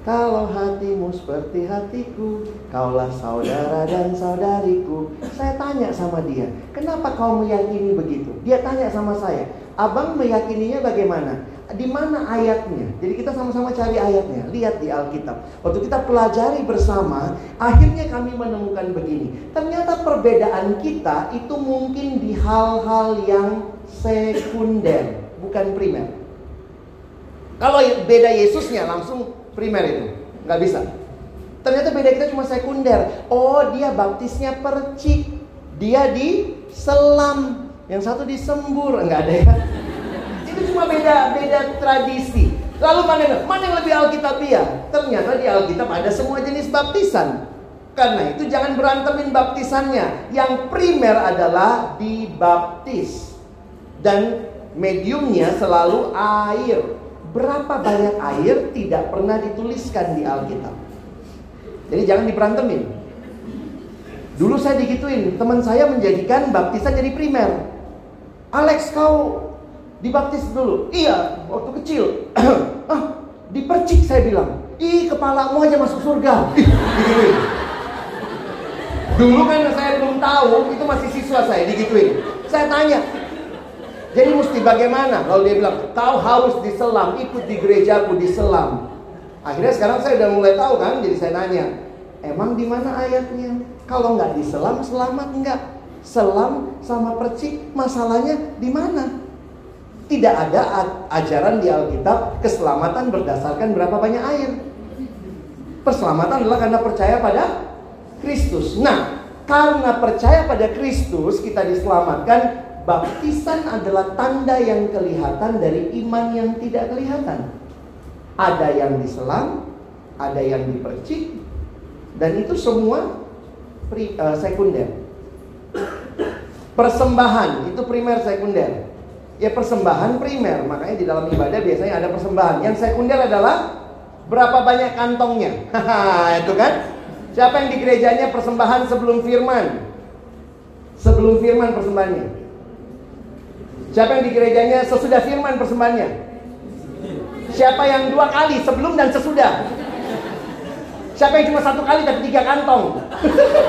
Kalau hatimu seperti hatiku, kaulah saudara dan saudariku. Saya tanya sama dia, kenapa kau meyakini begitu? Dia tanya sama saya, abang meyakininya bagaimana? Di mana ayatnya? Jadi kita sama-sama cari ayatnya. Lihat di Alkitab. Waktu kita pelajari bersama, akhirnya kami menemukan begini. Ternyata perbedaan kita itu mungkin di hal-hal yang sekunder, bukan primer. Kalau beda Yesusnya langsung primer itu, nggak bisa. Ternyata beda kita cuma sekunder. Oh, dia baptisnya percik, dia di selam, yang satu disembur, enggak ada ya. Itu cuma beda beda tradisi. Lalu mana mana yang lebih alkitabiah? Ternyata di Alkitab ada semua jenis baptisan. Karena itu jangan berantemin baptisannya. Yang primer adalah dibaptis. Dan mediumnya selalu air. Berapa banyak air tidak pernah dituliskan di Alkitab. Jadi jangan diberantemin. Dulu saya digituin, teman saya menjadikan baptisan jadi primer. Alex kau Dibaptis dulu. Iya, waktu kecil. (clears throat) ah, dipercik saya bilang. Ih, kepalamu aja masuk surga. (laughs) Dulu kan saya belum tahu, itu masih siswa saya digituin. Saya tanya, jadi mesti bagaimana? Lalu dia bilang, kau harus diselam, ikut di gerejaku diselam. Akhirnya sekarang saya udah mulai tahu kan, jadi saya nanya, emang di mana ayatnya? Kalau nggak diselam, selamat nggak? Selam sama percik, masalahnya di mana? Tidak ada ajaran di Alkitab keselamatan berdasarkan berapa banyak air. Perselamatan adalah karena percaya pada Kristus. Nah, karena percaya pada Kristus kita diselamatkan. Baptisan adalah tanda yang kelihatan dari iman yang tidak kelihatan. Ada yang diselam, ada yang dipercik, dan itu semua pri, uh, sekunder. Persembahan itu primer sekunder. Ya persembahan primer, makanya di dalam ibadah biasanya ada persembahan. Yang sekunder adalah berapa banyak kantongnya. (laughs) itu kan? Siapa yang di gerejanya persembahan sebelum firman? Sebelum firman persembahannya. Siapa yang di gerejanya sesudah firman persembahannya? Siapa yang dua kali sebelum dan sesudah? Siapa yang cuma satu kali tapi tiga kantong?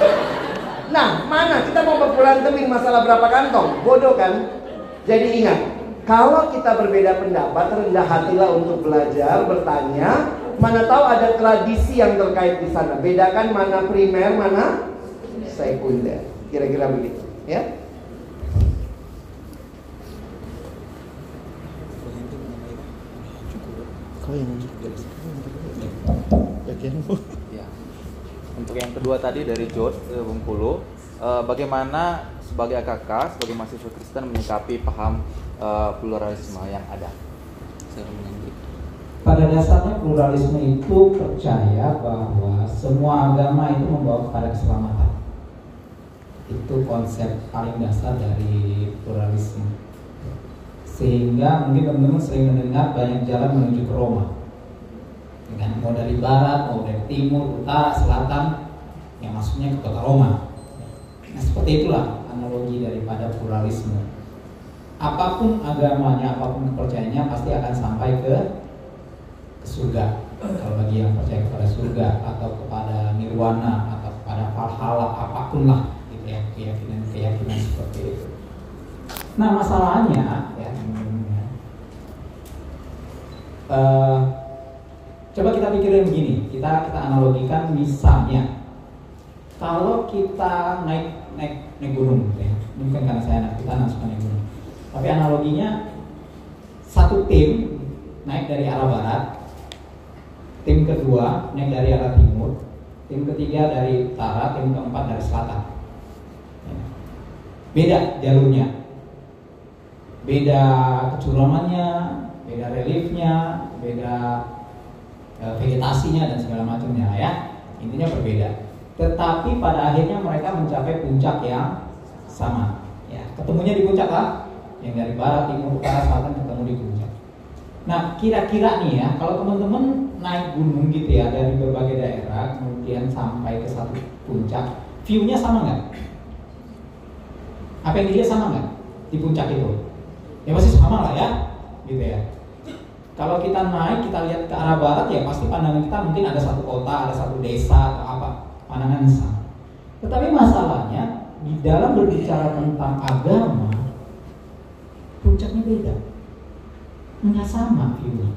(laughs) nah, mana kita mau berbulan demi masalah berapa kantong? Bodoh kan? Jadi ingat, Kalau kita berbeda pendapat, rendah hatilah untuk belajar, bertanya. Mana tahu ada tradisi yang terkait di sana. Bedakan mana primer, mana sekunder. Kira-kira begitu, ya. Kau yang bagianmu. Ya. Untuk yang kedua tadi dari George eh, Bengkulu, eh, bagaimana sebagai AKK, sebagai mahasiswa Kristen menyikapi paham eh, pluralisme yang ada? Pada dasarnya pluralisme itu percaya bahwa semua agama itu membawa kepada keselamatan. Itu konsep paling dasar dari pluralisme. Sehingga mungkin teman-teman sering mendengar banyak jalan menuju ke Roma. Dengan mau dari barat, mau dari timur, utara, selatan, yang masuknya ke kota Roma. Nah, seperti itulah analogi daripada pluralisme. Apa pun agamanya, apa pun kepercayaannya pasti akan sampai ke ke surga. Kalau bagi yang percaya kepada surga atau kepada nirwana atau kepada valhalla apa pun lah gitu ya keyakinan keyakinan seperti itu. Nah masalahnya ya, eh, coba kita pikirin begini, kita kita analogikan misalnya kalau kita naik naik naik gunung, gitu ya, mungkin karena saya anak anak suka naik gunung, tapi analoginya satu tim naik dari arah barat, tim kedua naik dari arah timur, tim ketiga dari utara, tim keempat dari selatan. Beda jalurnya, beda kecuramannya, beda reliefnya, beda eh, vegetasinya dan segala macamnya ya. Intinya berbeda. Tetapi pada akhirnya mereka mencapai puncak yang sama. Ya, ketemunya di puncak lah. Yang dari barat, timur, utara, selatan ketemu di puncak. Nah, kira-kira nih ya, kalau teman-teman naik gunung gitu ya dari berbagai daerah, kemudian sampai ke satu puncak, view-nya sama nggak? Apa yang dilihat sama nggak di puncak itu? Ya pasti sama lah ya, gitu ya. Kalau kita naik, kita lihat ke arah barat ya pasti pandangan kita mungkin ada satu kota, ada satu desa atau apa, pandangan sama. Tetapi masalahnya di dalam berbicara tentang agama, puncaknya beda, nggak sama view-nya.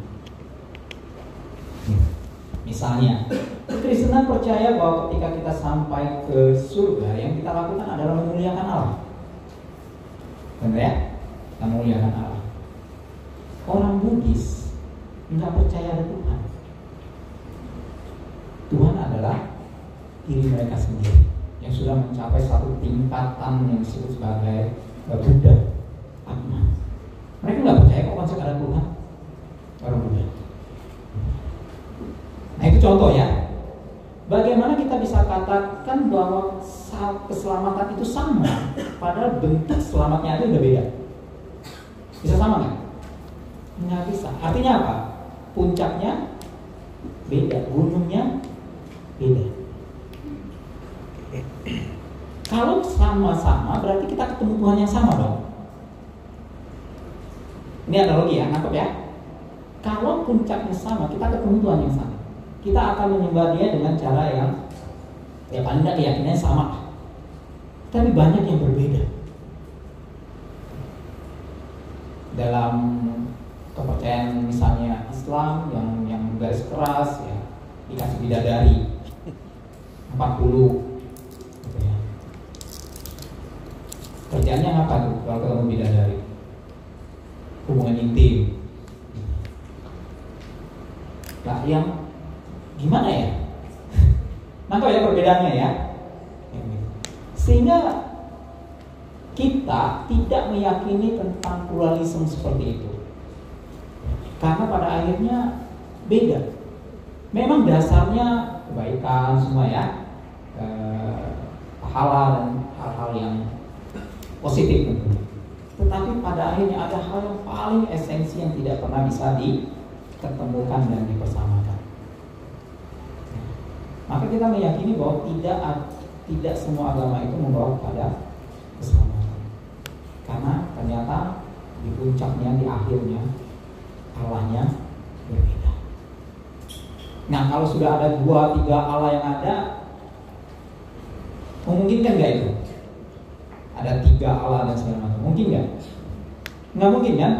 Misalnya, Kekristenan percaya bahwa ketika kita sampai ke surga, yang kita lakukan adalah memuliakan Allah. Benar ya? Kita memuliakan Allah. Orang Bugis nggak percaya ada Tuhan. Tuhan adalah diri mereka sendiri yang sudah mencapai satu tingkatan yang disebut sebagai Buddha, Atma. Mereka nggak percaya kok konsep ada Tuhan. Orang Buddha. Nah itu contoh ya. Bagaimana kita bisa katakan bahwa keselamatan itu sama, padahal bentuk selamatnya itu udah beda. Bisa sama nggak? Nggak bisa. Artinya apa? Puncaknya beda, gunungnya beda. Kalau sama-sama berarti kita ketemu Tuhan yang sama dong. Ini analogi ya, nangkep ya. Kalau puncaknya sama, kita ketemu Tuhan yang sama. Kita akan menyembah Dia dengan cara yang ya paling tidak keyakinannya sama. Tapi banyak yang berbeda. Dalam kepercayaan misalnya Islam yang yang garis keras ya dikasih bidadari 40 Kerjaannya apa tuh kalau ketemu bidadari? Hubungan intim. Nah, yang gimana ya? (laughs) Nangkap ya perbedaannya ya. Sehingga kita tidak meyakini tentang pluralisme seperti itu. Karena pada akhirnya beda. Memang dasarnya kebaikan semua ya, eh, pahala dan hal-hal yang positif tentunya. Tetapi pada akhirnya ada hal yang paling esensi yang tidak pernah bisa diketemukan dan dipersamakan. Maka kita meyakini bahwa tidak tidak semua agama itu membawa kepada keselamatan. Karena ternyata di puncaknya, di akhirnya Allahnya berbeda. Nah kalau sudah ada dua tiga Allah yang ada, memungkinkan nggak itu? Ada tiga Allah dan segala macam, mungkin nggak? Nggak mungkin kan?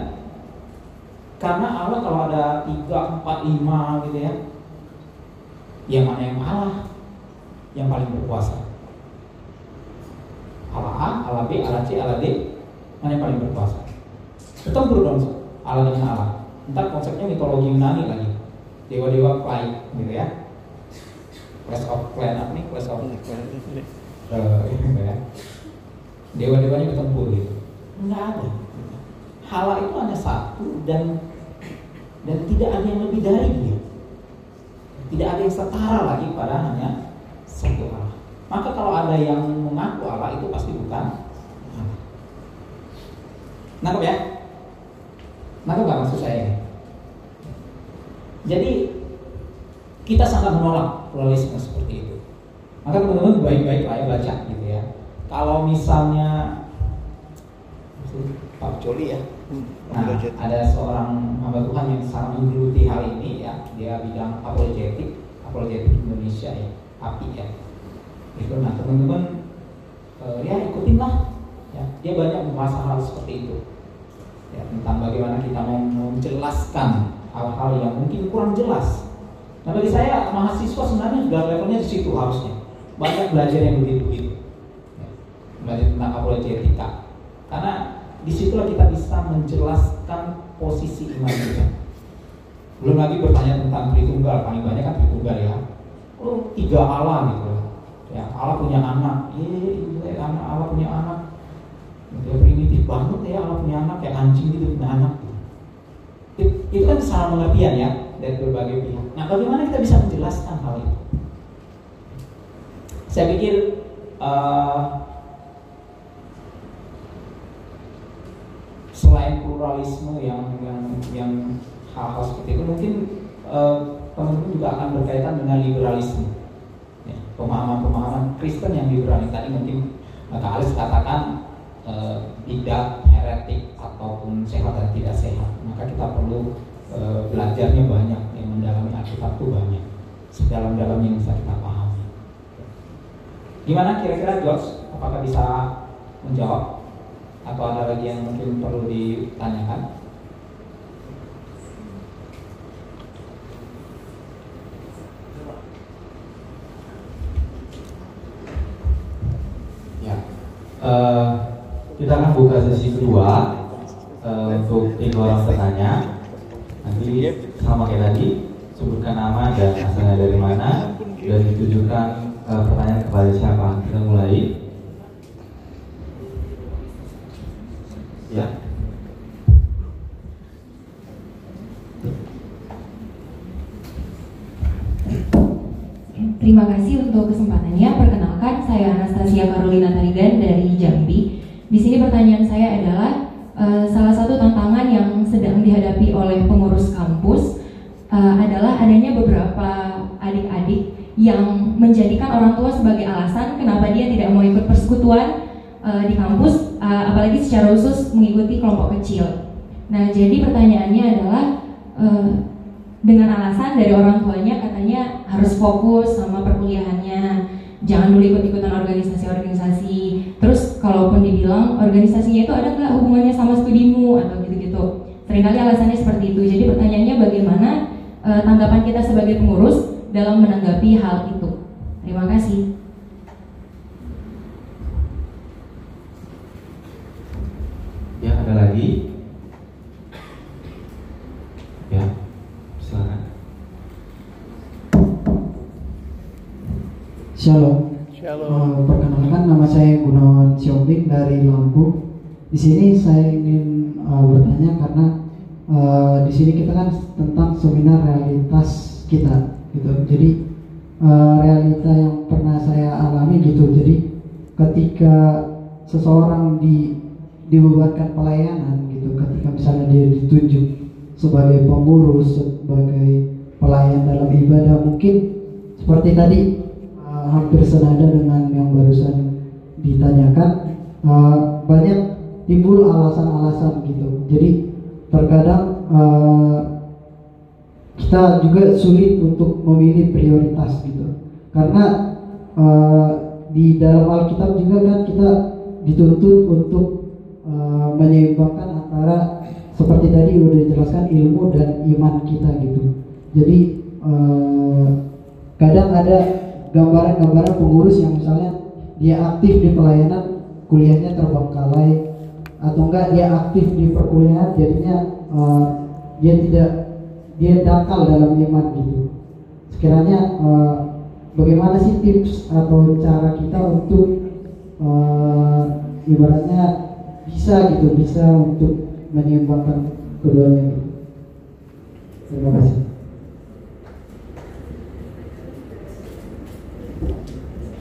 Karena Allah kalau ada tiga, empat, lima gitu ya, yang mana yang Allah yang paling berkuasa? Allah A, Allah B, Allah C, Allah D, mana yang paling berkuasa? Ketemu dong Allah dengan Allah. Ntar konsepnya mitologi Yunani lagi, dewa-dewa play gitu ya. Clash of Clan apa nih? Clash of uh, gitu (laughs) ya. Dewa-dewanya ketempur gitu. Enggak ada. Allah itu hanya satu dan dan tidak ada yang lebih dari dia. Tidak ada yang setara lagi pada hanya satu Allah. Maka kalau ada yang mengaku Allah itu pasti bukan Allah. Nangkep ya? Nangkep gak maksud saya? Jadi kita sangat menolak pluralisme seperti itu. Maka teman-teman baik-baik lah ya baca gitu ya. Kalau misalnya Pak Joli ya, Nah, ada seorang hamba Tuhan yang sangat menggeluti hal ini ya. Dia bidang apologetik, apologetik Indonesia ya, API ya. Itu nah teman-teman uh, ya ikutinlah. Ya, dia banyak membahas hal, -hal seperti itu. Ya, tentang bagaimana kita mau menjelaskan hal-hal yang mungkin kurang jelas. Nah bagi saya mahasiswa sebenarnya sudah levelnya di situ harusnya. Banyak belajar yang begitu-begitu. Ya, belajar tentang apologetika. Karena di situlah kita bisa menjelaskan posisi iman kita. Belum lagi bertanya tentang Tritunggal, paling banyak kan Tritunggal ya. Oh, tiga Allah gitu. Ya, Allah punya anak. Iya, anak Allah punya anak. Dia primitif banget ya Allah punya anak kayak anjing gitu punya anak. Itu, itu kan salah pengertian ya dari berbagai pihak. Nah, bagaimana kita bisa menjelaskan hal itu? Saya pikir uh, pluralisme yang yang yang hal-hal seperti itu mungkin teman-teman uh, juga akan berkaitan dengan liberalisme. Ya, pemahaman-pemahaman Kristen yang liberal tadi mungkin maka Alis katakan uh, tidak heretik ataupun sehat dan tidak sehat. Maka kita perlu uh, belajarnya banyak yang mendalami Alkitab itu banyak. Sedalam-dalam yang bisa kita pahami. Gimana kira-kira George? Apakah bisa menjawab atau ada lagi yang mungkin perlu ditanyakan? Ya, uh, kita akan buka sesi kedua uh, untuk tiga orang bertanya. Nanti sama kayak tadi, sebutkan nama dan asalnya dari mana dan ditujukan uh, pertanyaan kepada siapa. Kita mulai. Ya. Terima kasih untuk kesempatannya. Perkenalkan, saya Anastasia Carolina Tarigan dari Jambi. Di sini pertanyaan saya adalah uh, salah satu tantangan yang sedang dihadapi oleh pengurus kampus uh, adalah adanya beberapa adik-adik yang menjadikan orang tua sebagai alasan kenapa dia tidak mau ikut persekutuan uh, di kampus, uh, apalagi secara khusus mengikuti kelompok kecil. Nah, jadi pertanyaannya adalah uh, dengan alasan dari orang tuanya katanya harus fokus sama perkuliahannya, jangan dulu ikut-ikutan organisasi-organisasi. Terus kalaupun dibilang organisasinya itu ada nggak hubungannya sama studimu atau gitu-gitu. Seringkali alasannya seperti itu. Jadi pertanyaannya bagaimana uh, tanggapan kita sebagai pengurus dalam menanggapi hal itu. Terima kasih. Ya, ada lagi? Ya, silakan. Shalom. Shalom. Uh, perkenalkan nama saya Gunawan Siombing dari Lampung. Di sini saya ingin uh, bertanya karena uh, di sini kita kan tentang seminar realitas kita, gitu. Jadi uh, realita yang pernah saya alami gitu. Jadi ketika seseorang di dibuatkan pelayanan gitu ketika misalnya dia ditunjuk sebagai pengurus sebagai pelayan dalam ibadah mungkin seperti tadi hampir senada dengan yang barusan ditanyakan. Uh, banyak timbul alasan-alasan gitu. Jadi terkadang uh, kita juga sulit untuk memilih prioritas gitu. Karena uh, di dalam Alkitab juga kan kita dituntut untuk uh, menyeimbangkan antara seperti tadi udah dijelaskan ilmu dan iman kita gitu. Jadi eh, kadang ada gambaran-gambaran pengurus yang misalnya dia aktif di pelayanan kuliahnya terbengkalai atau enggak dia aktif di perkuliahan jadinya eh, dia tidak dia dangkal dalam iman gitu. Sekiranya eh, bagaimana sih tips atau cara kita untuk eh, ibaratnya bisa gitu bisa untuk menyeimbangkan keduanya gitu. Terima kasih.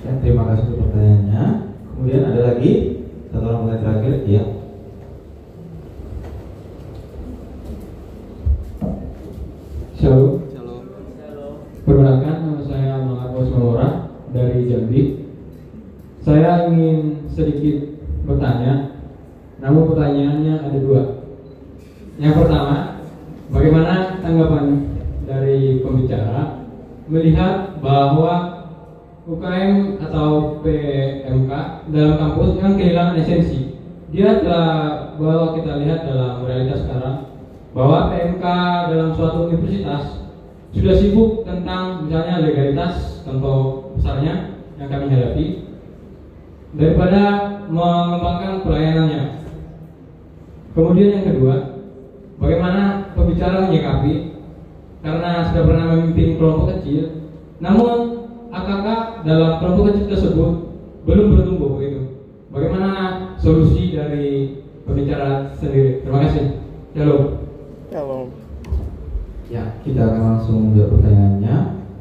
Ya, terima kasih untuk pertanyaannya. Kemudian ada lagi satu orang mulai terakhir, ya. Shalom. Shalom. Perkenalkan nama saya Marcos Malora dari Jambi. Saya ingin sedikit bertanya, namun pertanyaannya ada dua. Yang pertama, bagaimana tanggapan dari pembicara melihat bahwa UKM atau PMK dalam kampus yang kehilangan esensi. Dia telah bahwa kita lihat dalam realitas sekarang bahwa PMK dalam suatu universitas sudah sibuk tentang misalnya legalitas contoh besarnya yang kami hadapi daripada mengembangkan pelayanannya. Kemudian yang kedua, bagaimana pembicara menyikapi karena sudah pernah memimpin kelompok kecil, namun AKK dalam kelompok kecil tersebut belum bertumbuh begitu. Bagaimana solusi dari pembicara sendiri? Terima kasih. Shalom. Ya, kita akan langsung menjawab pertanyaannya.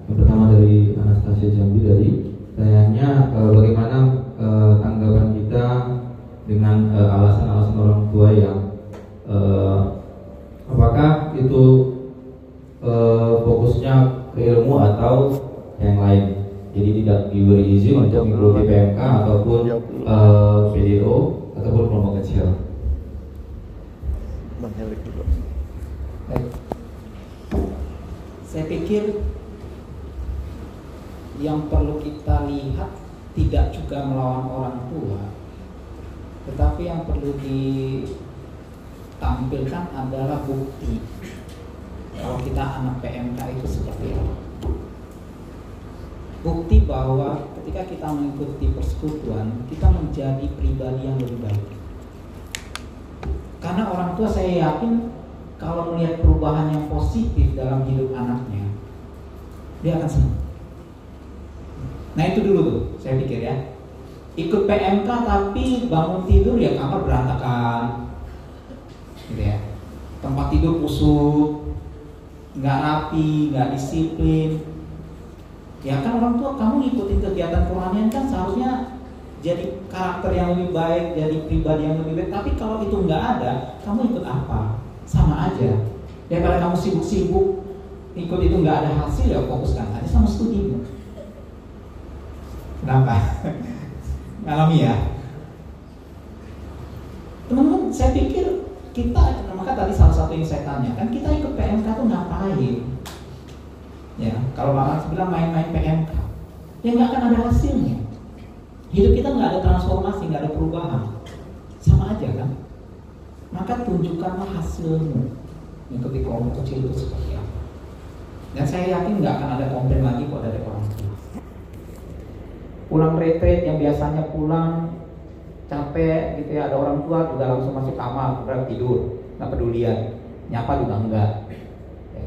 Yang pertama dari Anastasia Jambi dari pertanyaannya eh, bagaimana eh, tanggapan kita dengan eh, alasan-alasan orang tua yang eh, apakah itu eh, fokusnya ke ilmu atau yang lain. Jadi tidak diberi izin untuk mengikuti PMK ataupun eh, PDO ataupun kelompok kecil. Bang Helik dulu. Baik. Saya pikir yang perlu kita lihat tidak juga melawan orang tua, tetapi yang perlu ditampilkan adalah bukti kalau kita anak PMK itu seperti apa. Bukti bahwa ketika kita mengikuti persekutuan, kita menjadi pribadi yang lebih baik. Karena orang tua saya yakin kalau melihat perubahan yang positif dalam hidup anaknya, dia akan senang. Nah itu dulu tuh, saya pikir ya. Ikut PMK tapi bangun tidur ya kamar berantakan, gitu ya. Tempat tidur busuk, nggak rapi, nggak disiplin. Ya kan orang tua kamu ngikutin kegiatan kerohanian kan seharusnya jadi karakter yang lebih baik, jadi pribadi yang lebih baik. Tapi kalau itu nggak ada, kamu ikut apa? Sama aja. Daripada kamu sibuk-sibuk ikut itu nggak ada hasil ya fokuskan aja sama studimu. Kenapa? (laughs) Ngalami ya? Teman-teman, saya pikir kita, maka tadi salah satu yang saya tanyakan, kita ikut PMK tuh ngapain? Ya, kalau Bapak bilang main-main PMK, ya nggak akan ada hasilnya. Hidup kita nggak ada transformasi, nggak ada perubahan, sama aja kan? Maka tunjukkanlah hasilmu mengikuti kelompok kecil itu seperti apa. Dan saya yakin nggak akan ada komplain lagi kok dari orang tua. Pulang retreat yang biasanya pulang capek gitu ya, ada orang tua juga langsung masuk kamar, udah tidur, nggak pedulian, nyapa juga enggak. Ya.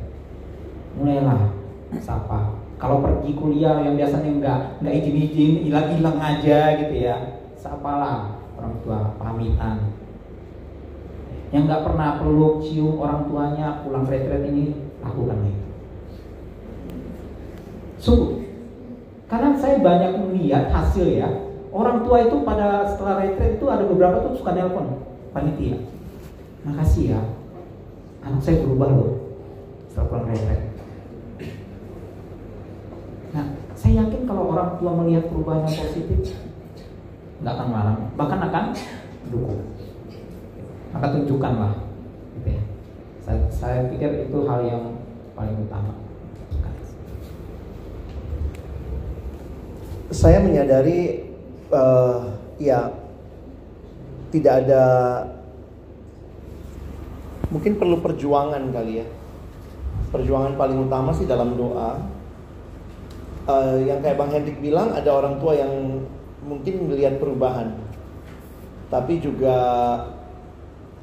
Mulailah sapa. Kalau pergi kuliah yang biasanya enggak enggak izin-izin, hilang-hilang aja gitu ya. Sapalah orang tua, pamitan. Yang nggak pernah peluk cium orang tuanya pulang retret ini lakukan itu. Sungguh. Karena saya banyak melihat hasil ya. Orang tua itu pada setelah retret itu ada beberapa tuh suka nelpon panitia. Makasih ya, anak saya berubah loh setelah pulang retret. Nah, saya yakin kalau orang tua melihat perubahan yang positif, nggak akan marah, bahkan akan dukung. Maka tunjukkanlah, gitu ya. Saya, saya pikir itu hal yang paling utama. saya menyadari eh, ya tidak ada mungkin perlu perjuangan kali ya. Perjuangan paling utama sih dalam doa. Uh, yang kayak Bang Hendrik bilang ada orang tua yang mungkin melihat perubahan. Tapi juga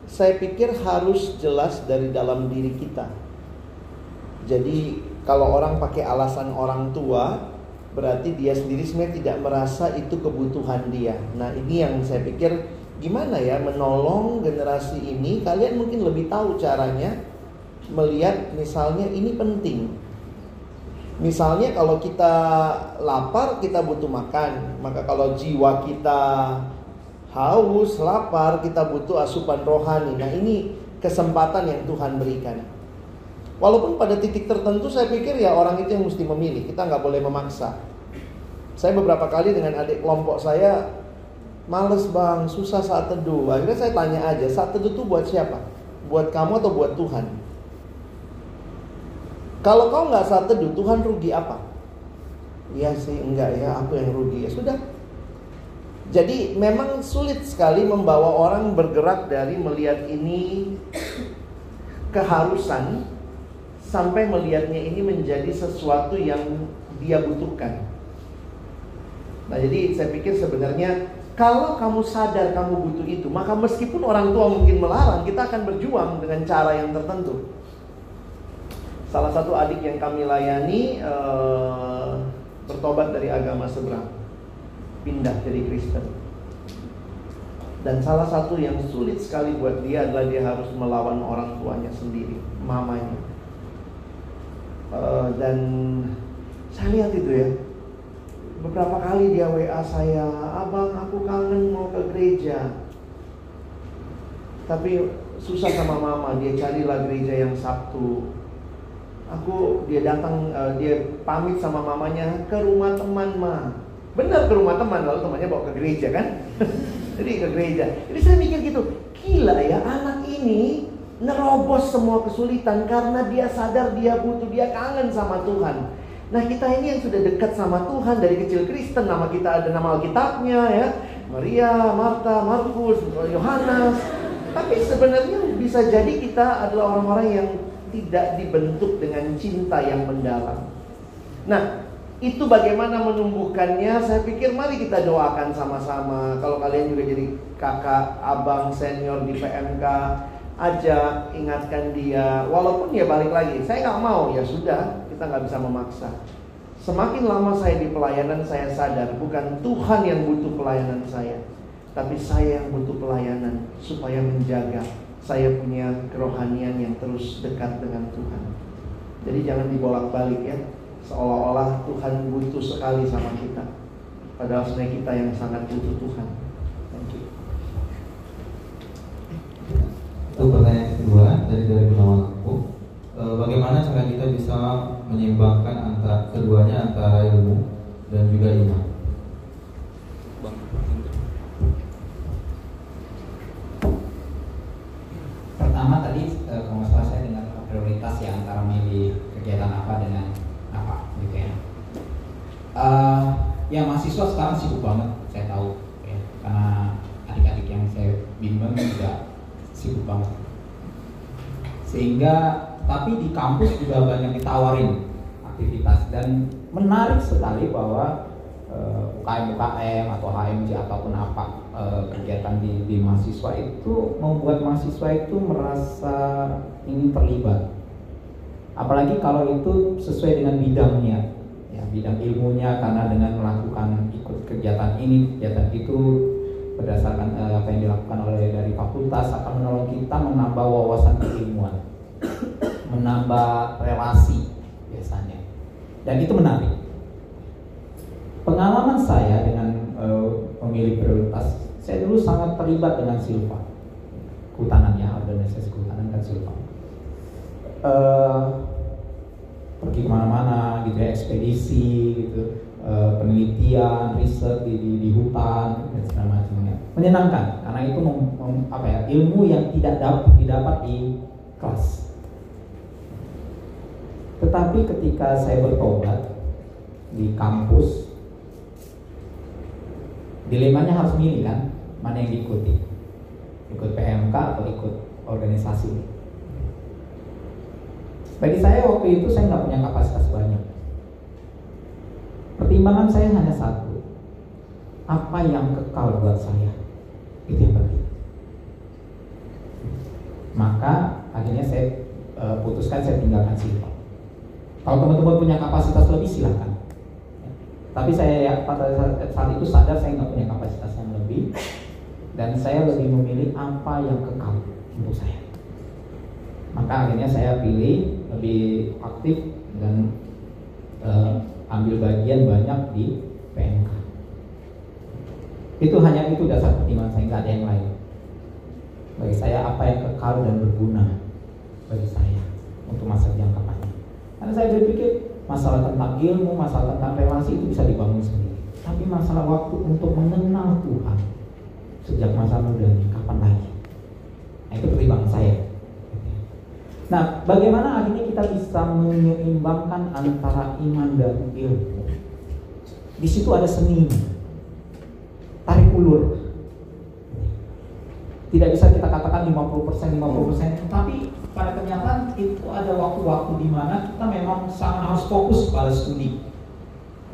saya pikir harus jelas dari dalam diri kita. Jadi kalau orang pakai alasan orang tua, berarti dia sendiri sebenarnya tidak merasa itu kebutuhan dia. Nah ini yang saya pikir gimana ya menolong generasi ini. Kalian mungkin lebih tahu caranya melihat misalnya ini penting. Misalnya kalau kita lapar kita butuh makan, maka kalau jiwa kita haus, lapar, kita butuh asupan rohani. Nah, ini kesempatan yang Tuhan berikan. Walaupun pada titik tertentu saya pikir ya orang itu yang mesti memilih, kita nggak boleh memaksa. Saya beberapa kali dengan adik kelompok saya, males bang, susah saat teduh. Akhirnya saya tanya aja, saat teduh itu buat siapa? Buat kamu atau buat Tuhan? Kalau kau nggak saat teduh, Tuhan rugi apa? Iya sih, enggak ya, aku yang rugi. Ya sudah, jadi memang sulit sekali membawa orang bergerak dari melihat ini keharusan sampai melihatnya ini menjadi sesuatu yang dia butuhkan. Nah, jadi saya pikir sebenarnya kalau kamu sadar kamu butuh itu, maka meskipun orang tua mungkin melarang, kita akan berjuang dengan cara yang tertentu. Salah satu adik yang kami layani uh, bertobat dari agama seberang pindah jadi Kristen. Dan salah satu yang sulit sekali buat dia adalah dia harus melawan orang tuanya sendiri, mamanya. Uh, dan saya lihat itu ya, beberapa kali dia WA saya, abang aku kangen mau ke gereja. Tapi susah sama mama, dia carilah gereja yang Sabtu. Aku dia datang, uh, dia pamit sama mamanya ke rumah teman mah Benar ke rumah teman, lalu temannya bawa ke gereja kan? (laughs) Jadi ke gereja. Jadi saya mikir gitu, gila ya anak ini nerobos semua kesulitan karena dia sadar dia butuh, dia kangen sama Tuhan. Nah kita ini yang sudah dekat sama Tuhan dari kecil Kristen, nama kita ada nama Alkitabnya ya, Maria, Marta, Markus, Yohanes. Tapi sebenarnya bisa jadi kita adalah orang-orang yang tidak dibentuk dengan cinta yang mendalam. Nah, itu bagaimana menumbuhkannya? Saya pikir mari kita doakan sama-sama. Kalau kalian juga jadi kakak abang senior di PMK aja ingatkan dia. Walaupun ya balik lagi saya nggak mau. Ya sudah kita nggak bisa memaksa. Semakin lama saya di pelayanan saya sadar bukan Tuhan yang butuh pelayanan saya tapi saya yang butuh pelayanan supaya menjaga saya punya kerohanian yang terus dekat dengan Tuhan jadi jangan dibolak-balik ya seolah-olah Tuhan butuh sekali sama kita. Padahal sebenarnya kita yang sangat butuh Tuhan. Thank you. Itu pertanyaan kedua dari dari penawar aku. E, bagaimana cara kita bisa menyeimbangkan antara keduanya antara ilmu dan juga iman? Pertama tadi e, kalau salah saya dengan prioritas ya antara milih kegiatan apa dengan gitu ya uh, ya mahasiswa sekarang sibuk banget saya tahu ya karena adik-adik yang saya bimbing juga sibuk banget sehingga tapi di kampus juga banyak ditawarin aktivitas. Dan menarik sekali bahwa eh, UKM UKM atau HMJ ataupun apa uh, kegiatan di, di mahasiswa itu membuat mahasiswa itu merasa ingin terlibat. Apalagi kalau itu sesuai dengan bidangnya. Ya bidang ilmunya karena dengan melakukan ikut kegiatan ini kegiatan itu berdasarkan uh, apa yang dilakukan oleh dari fakultas akan menolong kita menambah wawasan keilmuan menambah relasi biasanya. Dan itu menarik. Pengalaman saya dengan uh, pemilih prioritas saya dulu sangat terlibat dengan Silva. Kehutanannya organisasi kehutanan dan Silva. Uh, pergi ke mana-mana gitu ya ekspedisi gitu uh, penelitian riset di, di, di hutan dan segala macamnya. Menyenangkan karena itu mem, mem, apa ya ilmu yang tidak dapat didapat di kelas tetapi ketika saya bertobat di kampus dilemanya harus milih kan mana yang diikuti ikut PMK atau ikut organisasi Bagi saya waktu itu saya nggak punya kapasitas banyak. Pertimbangan saya hanya satu. Apa yang kekal buat saya? Itu yang penting. Maka akhirnya saya e, putuskan saya tinggalkan Silva. Kalau teman-teman punya kapasitas lebih silahkan. Tapi saya ya, pada saat itu sadar saya nggak punya kapasitas yang lebih dan saya lebih memilih apa yang kekal untuk saya. Maka akhirnya saya pilih lebih aktif dan uh, ambil bagian banyak di PMK. Itu hanya itu dasar pertimbangan saya nggak ada yang lain. Bagi saya apa yang kekal dan berguna bagi saya untuk masa jangka panjang. Karena saya berpikir masalah tentang ilmu, masalah tentang relasi itu bisa dibangun sendiri. Tapi masalah waktu untuk mengenal Tuhan sejak masa muda kapan lagi? Nah, itu pertimbangan saya. Nah, bagaimana akhirnya kita bisa menyeimbangkan antara iman dan ilmu? Di situ ada seni, tarik ulur. Tidak bisa kita katakan 50% 50%, tapi pada kenyataan itu ada waktu-waktu di mana kita memang sangat harus fokus pada studi.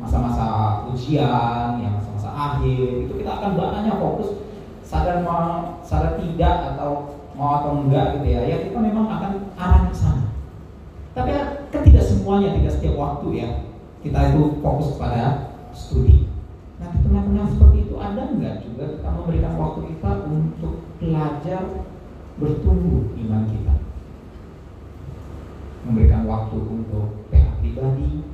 Masa-masa ujian, yang masa-masa akhir, itu kita akan banyak fokus. Sadar mau sadar tidak atau mau atau enggak gitu ya ya kita memang akan arah ke sana. Tapi kan tidak semuanya tidak setiap waktu ya kita itu fokus pada studi. Nah di tengah-tengah seperti itu? Ada enggak juga kita memberikan waktu kita untuk belajar bertumbuh iman kita memberikan waktu untuk PA pribadi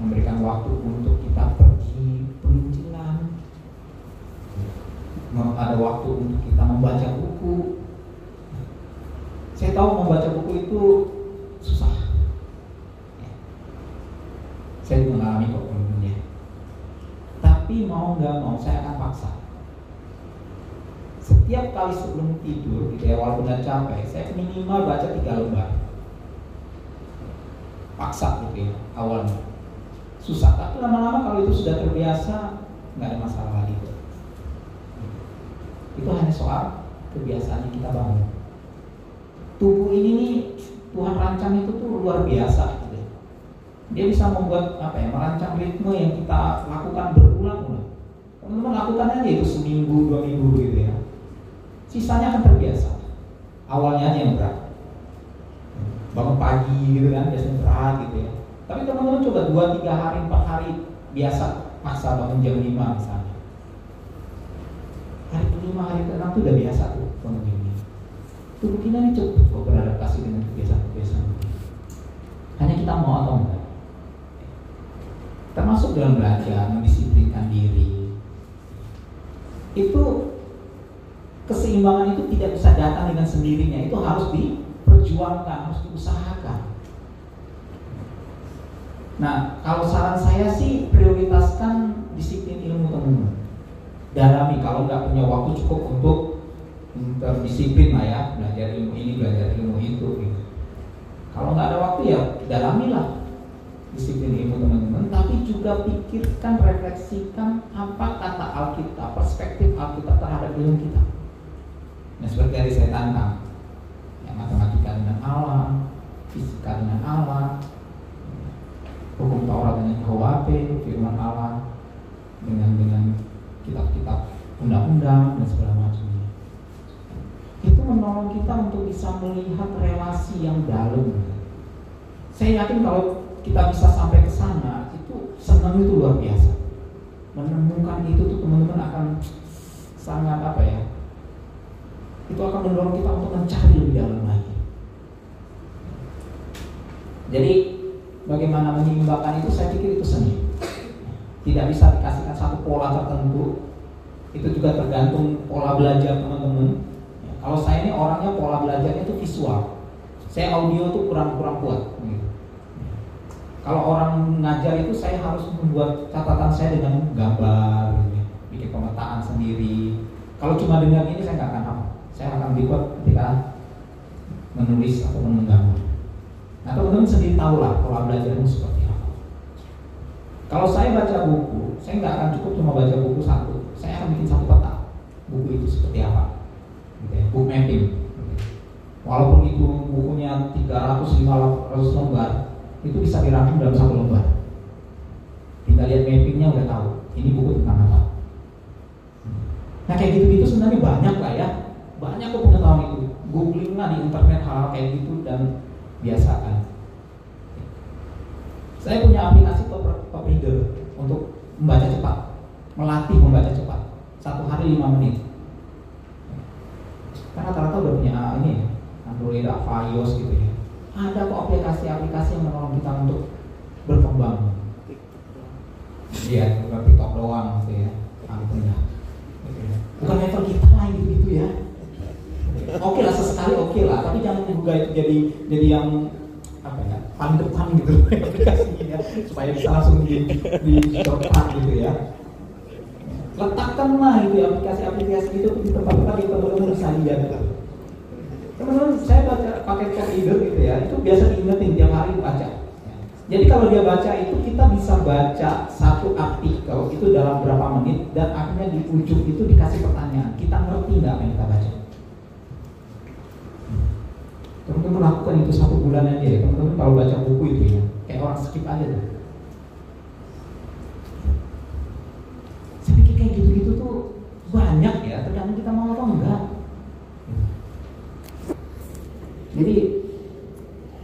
memberikan waktu untuk kita pergi penginjilan ada waktu untuk kita membaca buku. Saya tahu membaca buku itu susah. Saya mengalami kok temennya. Tapi mau nggak mau saya akan paksa. Setiap kali sebelum tidur, gitu ya, walaupun udah capek, saya minimal baca tiga lembar. Paksa gitu ya, awalnya. Susah, tapi lama-lama kalau itu sudah terbiasa, nggak ada masalah lagi. Itu hanya soal kebiasaan yang kita bangun. Tubuh ini nih Tuhan rancang itu tuh luar biasa. Gitu. Dia bisa membuat apa ya, merancang ritme yang kita lakukan berulang-ulang. Teman-teman lakukan aja itu seminggu, dua minggu gitu ya. Sisanya akan terbiasa. Awalnya aja yang berat. Bangun pagi gitu kan, biasanya berat gitu ya. Tapi teman-teman coba dua tiga hari, empat hari biasa masa bangun jam lima misalnya. Hari kelima hari keenam itu udah biasa tuh bangun ini tubuh kita ini cepat kok beradaptasi dengan kebiasaan-kebiasaan. Hanya kita mau atau enggak. Termasuk dalam belajar mendisiplinkan diri. Itu keseimbangan itu tidak bisa datang dengan sendirinya. Itu harus diperjuangkan harus diusahakan. Nah kalau saran saya sih prioritaskan disiplin ilmu teman-teman. Dalami kalau nggak punya waktu cukup untuk berdisiplin lah ya belajar ilmu ini belajar ilmu itu gitu. kalau nggak ada waktu ya dalamilah disiplin ilmu teman-teman. Tapi juga pikirkan refleksikan apa kata Alkitab perspektif Alkitab terhadap ilmu kita. Nah seperti yang saya tantang yang matematika dengan Allah dengan Allah hukum Taurat dengan KUHP firman Allah dengan dengan kitab-kitab undang-undang dan segala macamnya. Itu menolong kita untuk bisa melihat relasi yang dalam. Saya yakin kalau kita bisa sampai ke sana, itu senang itu luar biasa. Menemukan itu tuh teman-teman akan sangat apa ya? Itu akan mendorong kita untuk mencari lebih dalam lagi. Jadi bagaimana menyeimbangkan itu saya pikir itu seni tidak bisa dikasihkan satu pola tertentu itu juga tergantung pola belajar teman-teman ya, kalau saya ini orangnya pola belajarnya itu visual saya audio tuh kurang-kurang kuat gitu. kalau orang ngajar itu saya harus membuat catatan saya dengan gambar ya. bikin pemetaan sendiri kalau cuma dengan ini saya nggak akan saya akan dibuat ketika menulis atau menggambar nah teman-teman sendiri tahu lah pola belajarnya seperti kalau saya baca buku, saya nggak akan cukup cuma baca buku satu. Saya akan bikin satu peta buku itu seperti apa, ya, book mapping. walaupun itu bukunya 300 500 lembar itu bisa dirangkum dalam satu lembar. Tinggal lihat mappingnya udah tahu ini buku tentang apa. Nah kayak gitu-gitu sebenarnya banyak lah ya banyak kok pengetahuan itu. Googling lah di internet hal, -hal kayak gitu dan biasakan saya punya aplikasi top, top reader untuk membaca cepat. Melatih membaca cepat. Satu hari lima menit. Karena rata-rata udah punya ini ya, Android, iOS gitu ya. Ada kok aplikasi-aplikasi yang menolong kita untuk berkembang. Iya bukan TikTok doang gitu ya. Ampun ya. Bukan level kita gitu, gitu ya oke lah sesekali oke lah. Tapi jangan juga itu jadi jadi yang apa ya paling depan gitu. (laughs) Ya supaya bisa langsung di di depan gitu ya. Letakkanlah itu aplikasi-aplikasi itu di tempat-tempat yang teman-teman bisa lihat. Teman-teman saya baca pakai chat reader gitu ya itu biasa diingetin tiap hari baca. Jadi kalau dia baca itu kita bisa baca satu artikel itu dalam berapa menit dan akhirnya di ujung itu dikasih pertanyaan. Kita ngerti nggak apa yang kita baca teman-teman lakukan itu satu bulan aja ya. Teman-teman kalau baca buku itu ya? Kayak orang skip aja tuh. Saya pikir kayak gitu-gitu tuh banyak ya tergantung kita mau apa enggak. Jadi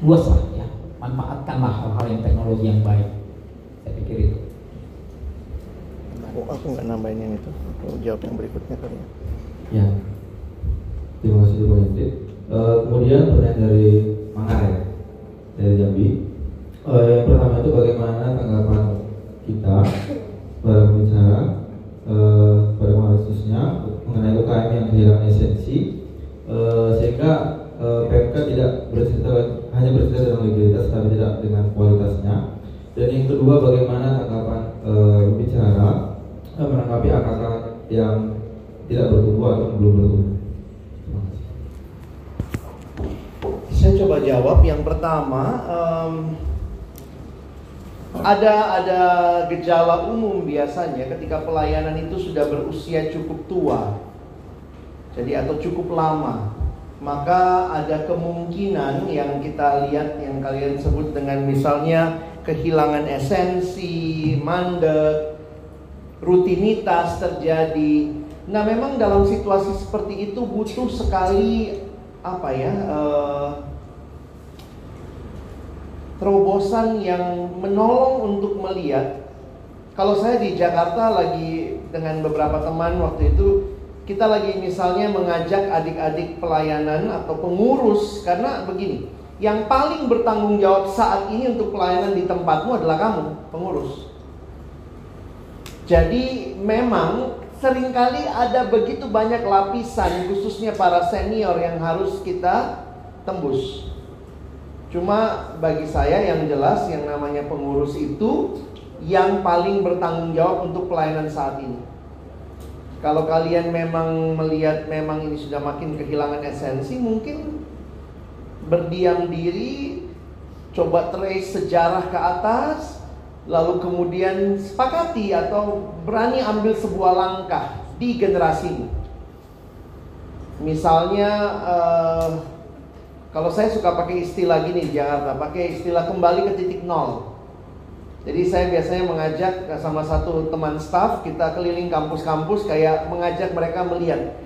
luas lah ya manfaatkanlah hal-hal yang teknologi yang baik. Saya pikir itu. Oh, aku nggak nambahin yang itu. Aku jawab yang berikutnya kali ya. Ya. Terima kasih banyak uh, kemudian pertanyaan dari Manggar ya dari Jambi. Uh, yang pertama itu bagaimana tanggapan kita para pembicara uh, pada khususnya mengenai UKM yang kehilangan esensi uh, sehingga uh, PMK tidak bercerita hanya bercerita tentang legalitas tapi tidak dengan kualitasnya. Dan yang kedua bagaimana tanggapan uh, pembicara uh, menanggapi AKK yang tidak bertumbuh atau belum bertumbuh saya coba jawab yang pertama um, ada ada gejala umum biasanya ketika pelayanan itu sudah berusia cukup tua jadi atau cukup lama maka ada kemungkinan yang kita lihat yang kalian sebut dengan misalnya kehilangan esensi, mandek, rutinitas terjadi. Nah, memang dalam situasi seperti itu butuh sekali apa ya? Uh, terobosan yang menolong untuk melihat. Kalau saya di Jakarta lagi dengan beberapa teman waktu itu kita lagi misalnya mengajak adik-adik pelayanan atau pengurus karena begini, yang paling bertanggung jawab saat ini untuk pelayanan di tempatmu adalah kamu, pengurus. Jadi memang sering kali ada begitu banyak lapisan khususnya para senior yang harus kita tembus. Cuma bagi saya yang jelas yang namanya pengurus itu yang paling bertanggung jawab untuk pelayanan saat ini. Kalau kalian memang melihat memang ini sudah makin kehilangan esensi, mungkin berdiam diri, coba trace sejarah ke atas, lalu kemudian sepakati atau berani ambil sebuah langkah di generasi ini. Misalnya, uh, kalau saya suka pakai istilah gini di Jakarta, pakai istilah kembali ke titik nol. Jadi saya biasanya mengajak sama satu teman staff kita keliling kampus-kampus kayak mengajak mereka melihat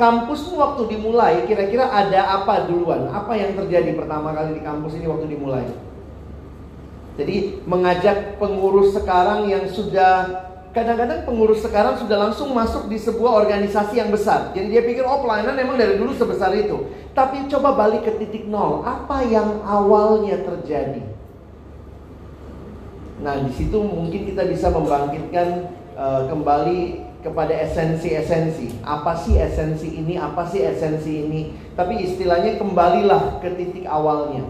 kampusmu waktu dimulai kira-kira ada apa duluan? Apa yang terjadi pertama kali di kampus ini waktu dimulai? Jadi mengajak pengurus sekarang yang sudah kadang-kadang pengurus sekarang sudah langsung masuk di sebuah organisasi yang besar. Jadi dia pikir oh pelayanan memang dari dulu sebesar itu. Tapi coba balik ke titik nol. Apa yang awalnya terjadi? Nah, di situ mungkin kita bisa membangkitkan uh, kembali kepada esensi-esensi. Apa sih esensi ini? Apa sih esensi ini? Tapi istilahnya kembalilah ke titik awalnya.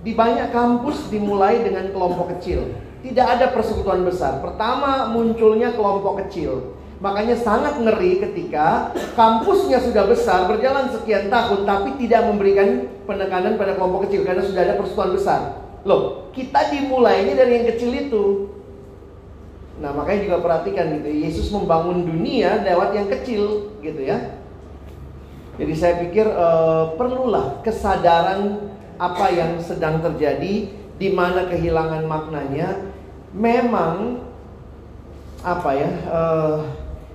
Di banyak kampus dimulai dengan kelompok kecil. Tidak ada persekutuan besar. Pertama munculnya kelompok kecil. Makanya sangat ngeri ketika kampusnya sudah besar, berjalan sekian tahun, tapi tidak memberikan penekanan pada kelompok kecil karena sudah ada persekutuan besar. Loh, kita dimulainya dari yang kecil itu. Nah, makanya juga perhatikan gitu. Yesus membangun dunia lewat yang kecil gitu ya. Jadi saya pikir uh, perlulah kesadaran apa yang sedang terjadi, di mana kehilangan maknanya. Memang apa ya? Uh,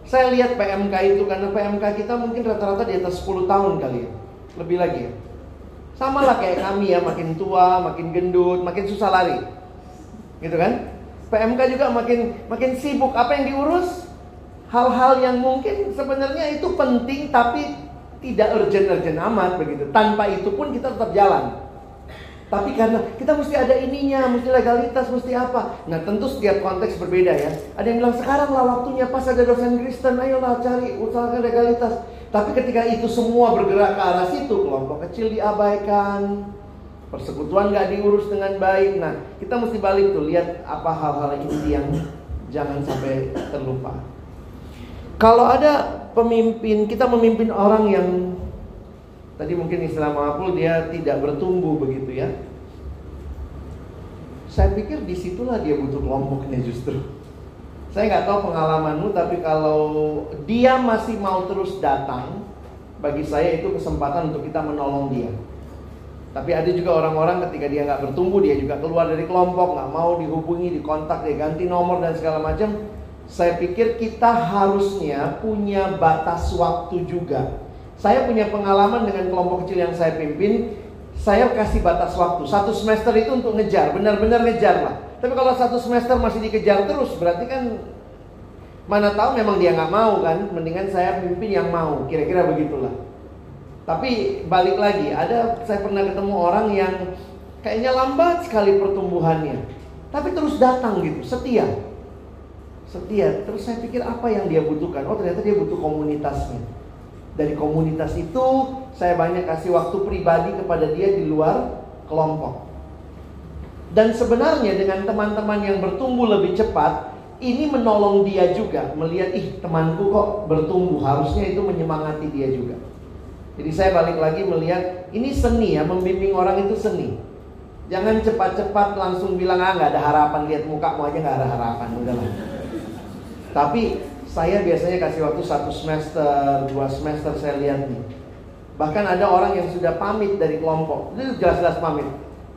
saya lihat PMK itu karena PMK kita mungkin rata-rata di atas 10 tahun kali ya. Lebih lagi ya. Sama lah kayak kami ya, makin tua, makin gendut, makin susah lari. Gitu kan? PMK juga makin makin sibuk. Apa yang diurus? Hal-hal yang mungkin sebenarnya itu penting tapi tidak urgent-urgent amat begitu. Tanpa itu pun kita tetap jalan. Tapi karena kita mesti ada ininya, mesti legalitas, mesti apa. Nah tentu setiap konteks berbeda ya. Ada yang bilang sekarang lah waktunya pas ada dosen Kristen, ayolah cari usahakan legalitas. Tapi ketika itu semua bergerak ke arah situ, kelompok kecil diabaikan, persekutuan nggak diurus dengan baik. Nah kita mesti balik tuh lihat apa hal-hal inti yang jangan sampai terlupa. Kalau ada pemimpin, kita memimpin orang yang tadi mungkin istilah Mahapul dia tidak bertumbuh begitu ya. Saya pikir di situlah dia butuh kelompoknya justru. Saya nggak tahu pengalamanmu, tapi kalau dia masih mau terus datang, bagi saya itu kesempatan untuk kita menolong dia. Tapi ada juga orang-orang ketika dia nggak bertumbuh, dia juga keluar dari kelompok, nggak mau dihubungi, dikontak, dia ganti nomor dan segala macam saya pikir kita harusnya punya batas waktu juga. Saya punya pengalaman dengan kelompok kecil yang saya pimpin, saya kasih batas waktu. Satu semester itu untuk ngejar, benar-benar ngejar lah. Tapi kalau satu semester masih dikejar terus, berarti kan mana tahu memang dia nggak mau kan? Mendingan saya pimpin yang mau, kira-kira begitulah. Tapi balik lagi, ada saya pernah ketemu orang yang kayaknya lambat sekali pertumbuhannya, tapi terus datang gitu, setia setia. Terus saya pikir apa yang dia butuhkan? Oh ternyata dia butuh komunitasnya. Dari komunitas itu saya banyak kasih waktu pribadi kepada dia di luar kelompok. Dan sebenarnya dengan teman-teman yang bertumbuh lebih cepat, ini menolong dia juga melihat ih temanku kok bertumbuh, harusnya itu menyemangati dia juga. Jadi saya balik lagi melihat ini seni ya, membimbing orang itu seni. Jangan cepat-cepat langsung bilang ah nggak ada harapan lihat mukamu aja nggak ada harapan udahlah. Tapi saya biasanya kasih waktu satu semester, dua semester saya lihat nih. Bahkan ada orang yang sudah pamit dari kelompok, itu jelas-jelas pamit.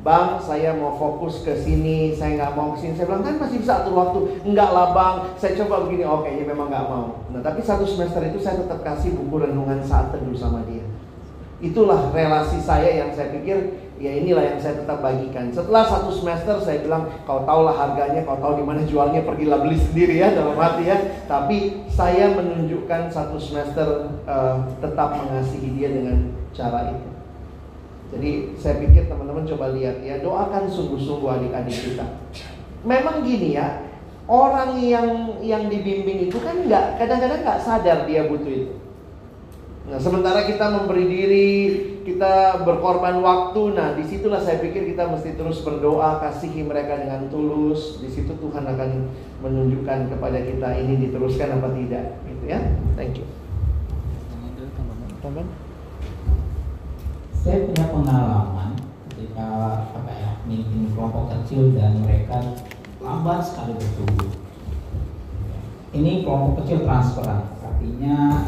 Bang, saya mau fokus ke sini, saya nggak mau ke sini. Saya bilang kan masih bisa atur waktu. Enggak lah bang, saya coba begini. Oke, ya memang nggak mau. Nah, tapi satu semester itu saya tetap kasih buku renungan saat teduh sama dia. Itulah relasi saya yang saya pikir ya inilah yang saya tetap bagikan. Setelah satu semester saya bilang kau tahulah harganya, kau tahu di mana jualnya, pergilah beli sendiri ya dalam hati ya. Tapi saya menunjukkan satu semester uh, tetap mengasihi dia dengan cara itu. Jadi saya pikir teman-teman coba lihat ya, doakan sungguh-sungguh adik-adik kita. Memang gini ya, orang yang yang dibimbing itu kan nggak kadang-kadang nggak sadar dia butuh itu. Nah, sementara kita memberi diri, kita berkorban waktu, nah di situlah saya pikir kita mesti terus berdoa, kasihi mereka dengan tulus. Di situ Tuhan akan menunjukkan kepada kita ini diteruskan apa tidak, gitu ya. Thank you. Teman? Saya punya pengalaman ketika apa ya, mimpin kelompok kecil dan mereka lambat sekali bertumbuh. Ini kelompok kecil transferan, artinya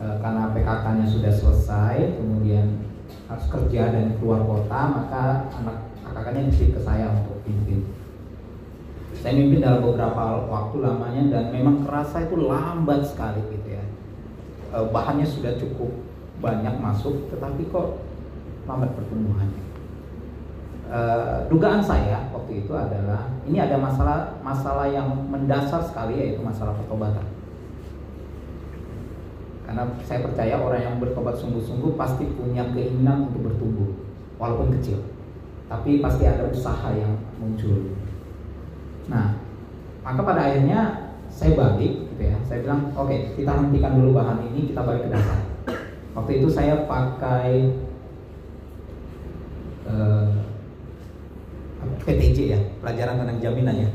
e, karena PKK-nya sudah selesai, kemudian harus kerja dan keluar kota, maka anak kakaknya nitip ke saya untuk pimpin. Saya mimpin dalam beberapa waktu lamanya dan memang kerasa itu lambat sekali gitu ya. E, bahannya sudah cukup banyak masuk, tetapi kok lambat pertumbuhannya. E, dugaan saya waktu itu adalah ini ada masalah masalah yang mendasar sekali yaitu masalah pertobatan karena saya percaya orang yang bertobat sungguh-sungguh pasti punya keinginan untuk bertumbuh, walaupun kecil. Tapi pasti ada usaha yang muncul. Nah, maka pada akhirnya saya balik, gitu ya. Saya bilang, oke, okay, kita hentikan dulu bahan ini, kita balik ke dasar. Waktu itu saya pakai uh, eh, PTJ ya, pelajaran tentang jaminan ya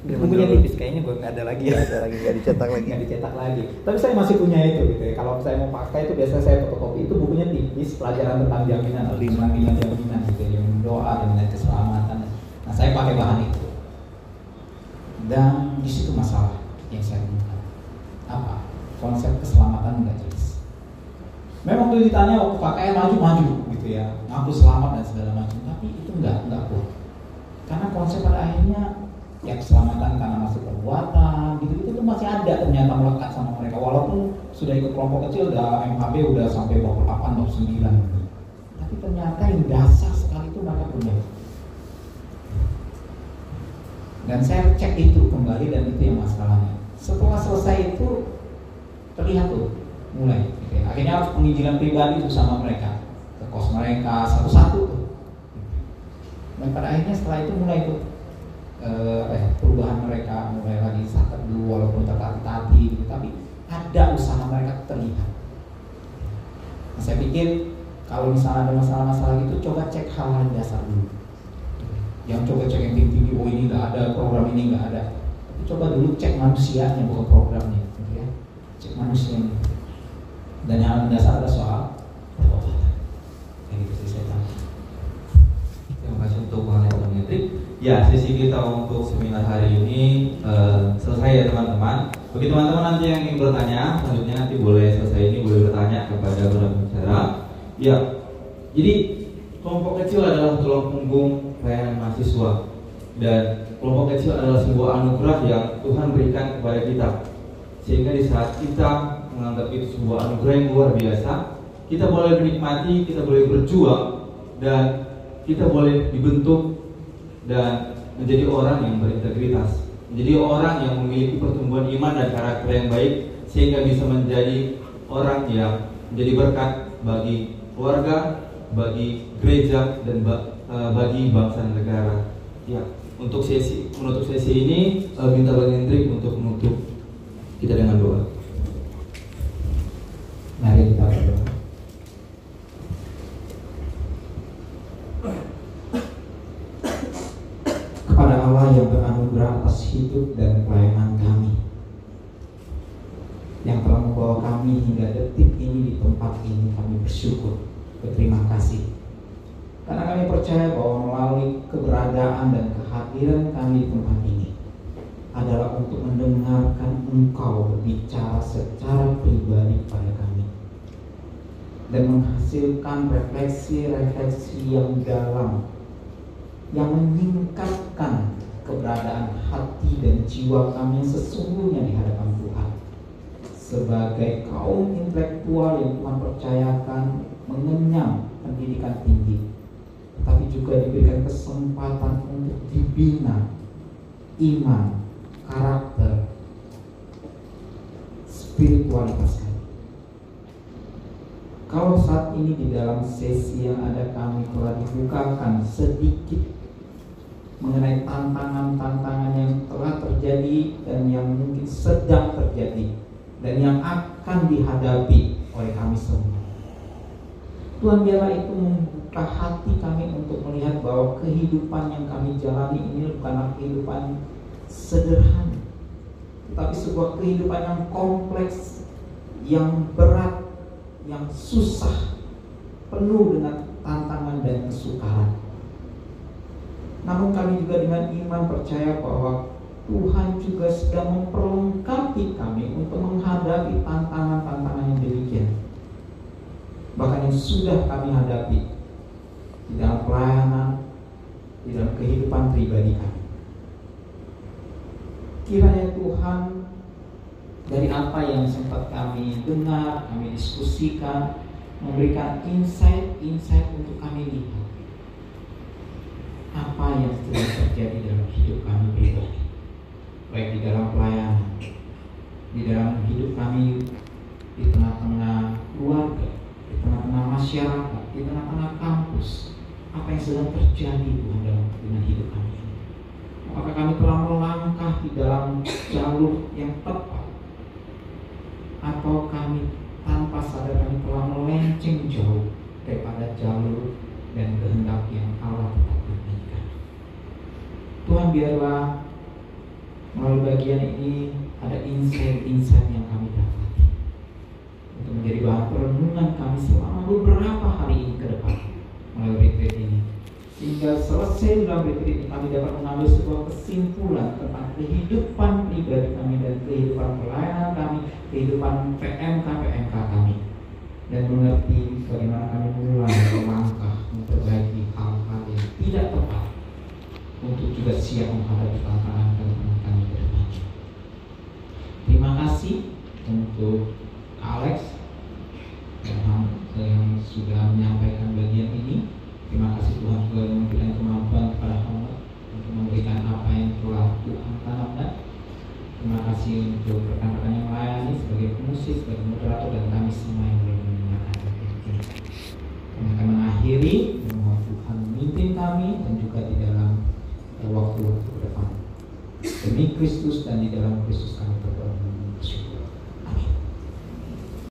bukunya tipis kayaknya gue nggak ada lagi ya. Ada lagi nggak dicetak lagi. Nggak dicetak lagi. Tapi saya masih punya itu gitu ya. Kalau saya mau pakai itu biasanya saya fotokopi itu bukunya tipis pelajaran tentang jaminan lima lima jaminan gitu yang doa dan keselamatan. Nah saya pakai bahan itu. Dan di situ masalah yang saya temukan. Apa? Konsep keselamatan nggak jelas. Memang tuh ditanya waktu KKN maju-maju gitu ya, ngaku selamat dan segala macam, tapi itu enggak enggak kuat. Karena konsep pada akhirnya ya keselamatan karena masih perbuatan gitu itu tuh masih ada ternyata melekat sama mereka. Walaupun sudah ikut kelompok kecil udah MHB udah sampai 28 29 gitu. tapi ternyata yang dasar sekali itu mereka punya. Dan saya cek itu kembali dan itu yang masalahnya. Setelah selesai itu terlihat tuh mulai gitu ya. akhirnya harus penginjilan pribadi itu sama mereka. Ke kos mereka satu-satu tuh. Dan pada akhirnya setelah itu mulai tuh eh, ya, perubahan mereka mulai lagi sakit dulu walaupun tertati-tati gitu tapi ada usaha mereka terlihat. Nah, saya pikir kalau misalnya ada masalah-masalah gitu coba cek hal-hal dasar dulu. Yang coba cek yang tinggi-tinggi oh ini nggak ada program ini nggak ada. Tapi coba dulu cek manusianya bukan programnya gitu ya. Cek manusianya. Dan yang dasar ada soal kayak gitu sih saya Terima kasih untuk Bang Hendrik. Ya, sesi kita untuk seminar hari ini eh, selesai ya teman-teman. Bagi teman-teman nanti yang ingin bertanya, selanjutnya nanti boleh selesai ini boleh bertanya kepada pembicara. Ya, jadi kelompok kecil adalah tulang punggung pelayanan mahasiswa dan kelompok kecil adalah sebuah anugerah yang Tuhan berikan kepada kita. Sehingga di saat kita menganggap itu sebuah anugerah yang luar biasa, kita boleh menikmati, kita boleh berjuang dan kita boleh dibentuk dan menjadi orang yang berintegritas, menjadi orang yang memiliki pertumbuhan iman dan karakter yang baik sehingga bisa menjadi orang yang menjadi berkat bagi keluarga, bagi gereja dan eh, bagi bangsa negara. Ya, untuk sesi menutup sesi ini eh, minta Bang Hendrik untuk menutup kita dengan doa. Mari kita berdoa. Kepada Allah yang beranugerah atas hidup dan pelayanan kami. Yang telah membawa kami hingga detik ini di tempat ini kami bersyukur Berterima kasih. Karena kami percaya bahwa melalui keberadaan dan kehadiran kami di tempat ini adalah untuk mendengarkan Engkau berbicara secara pribadi kepada kami dan menghasilkan refleksi-refleksi yang dalam yang meningkatkan keberadaan hati dan jiwa kami yang sesungguhnya di hadapan Tuhan sebagai kaum intelektual yang Tuhan percayakan mengenyam pendidikan tinggi tetapi juga diberikan kesempatan untuk dibina iman, karakter, spiritualitas kami. Kalau saat ini di dalam sesi yang ada kami telah dibukakan sedikit mengenai tantangan-tantangan yang telah terjadi dan yang mungkin sedang terjadi dan yang akan dihadapi oleh kami semua. Tuhan biarlah itu membuka hati kami untuk melihat bahwa kehidupan yang kami jalani ini bukanlah kehidupan sederhana, tetapi sebuah kehidupan yang kompleks, yang berat, yang susah, penuh dengan tantangan dan kesukaran. Namun kami juga dengan iman percaya bahwa Tuhan juga sedang memperlengkapi kami untuk menghadapi tantangan-tantangan yang demikian. Bahkan yang sudah kami hadapi di dalam pelayanan, di dalam kehidupan pribadi kami. Kiranya Tuhan dari apa yang sempat kami dengar, kami diskusikan, memberikan insight-insight untuk kami lihat apa yang sedang terjadi dalam hidup kami pribadi, baik di dalam pelayanan, di dalam hidup kami di tengah-tengah keluarga, di tengah-tengah masyarakat, di tengah-tengah kampus, apa yang sedang terjadi Tuhan dalam dengan hidup kami. Apakah kami telah melangkah di dalam jalur yang tepat, atau kami tanpa sadar kami telah melenceng jauh daripada jalur dan kehendak yang Allah. Tuhan biarlah melalui bagian ini ada insight-insight yang kami dapati untuk menjadi bahan perenungan kami selama beberapa hari ini ke depan melalui retreat ini. Sehingga selesai dalam retreat ini kami dapat mengambil sebuah kesimpulan tentang kehidupan pribadi kami dan kehidupan pelayanan kami kehidupan PMK PMK kami. Dan mengerti bagaimana kami mulai melangkah memperbaiki hal-hal yang tidak tepat untuk juga siap menghadapi tantangan tantangan kami ke depan. Terima kasih untuk Alex yang, yang sudah menyampaikan bagian ini. Terima kasih Tuhan sudah memberikan kemampuan kepada hamba untuk memberikan apa yang telah Tuhan tanamkan. Terima kasih untuk rekan-rekan yang melayani sebagai pemusik, sebagai moderator dan kami semua yang boleh mendengarkan Kami akan mengakhiri mohon Tuhan memimpin kami dan juga di dalam eh, waktu-waktu ke depan. Demi Kristus dan di dalam Kristus kami berdoa.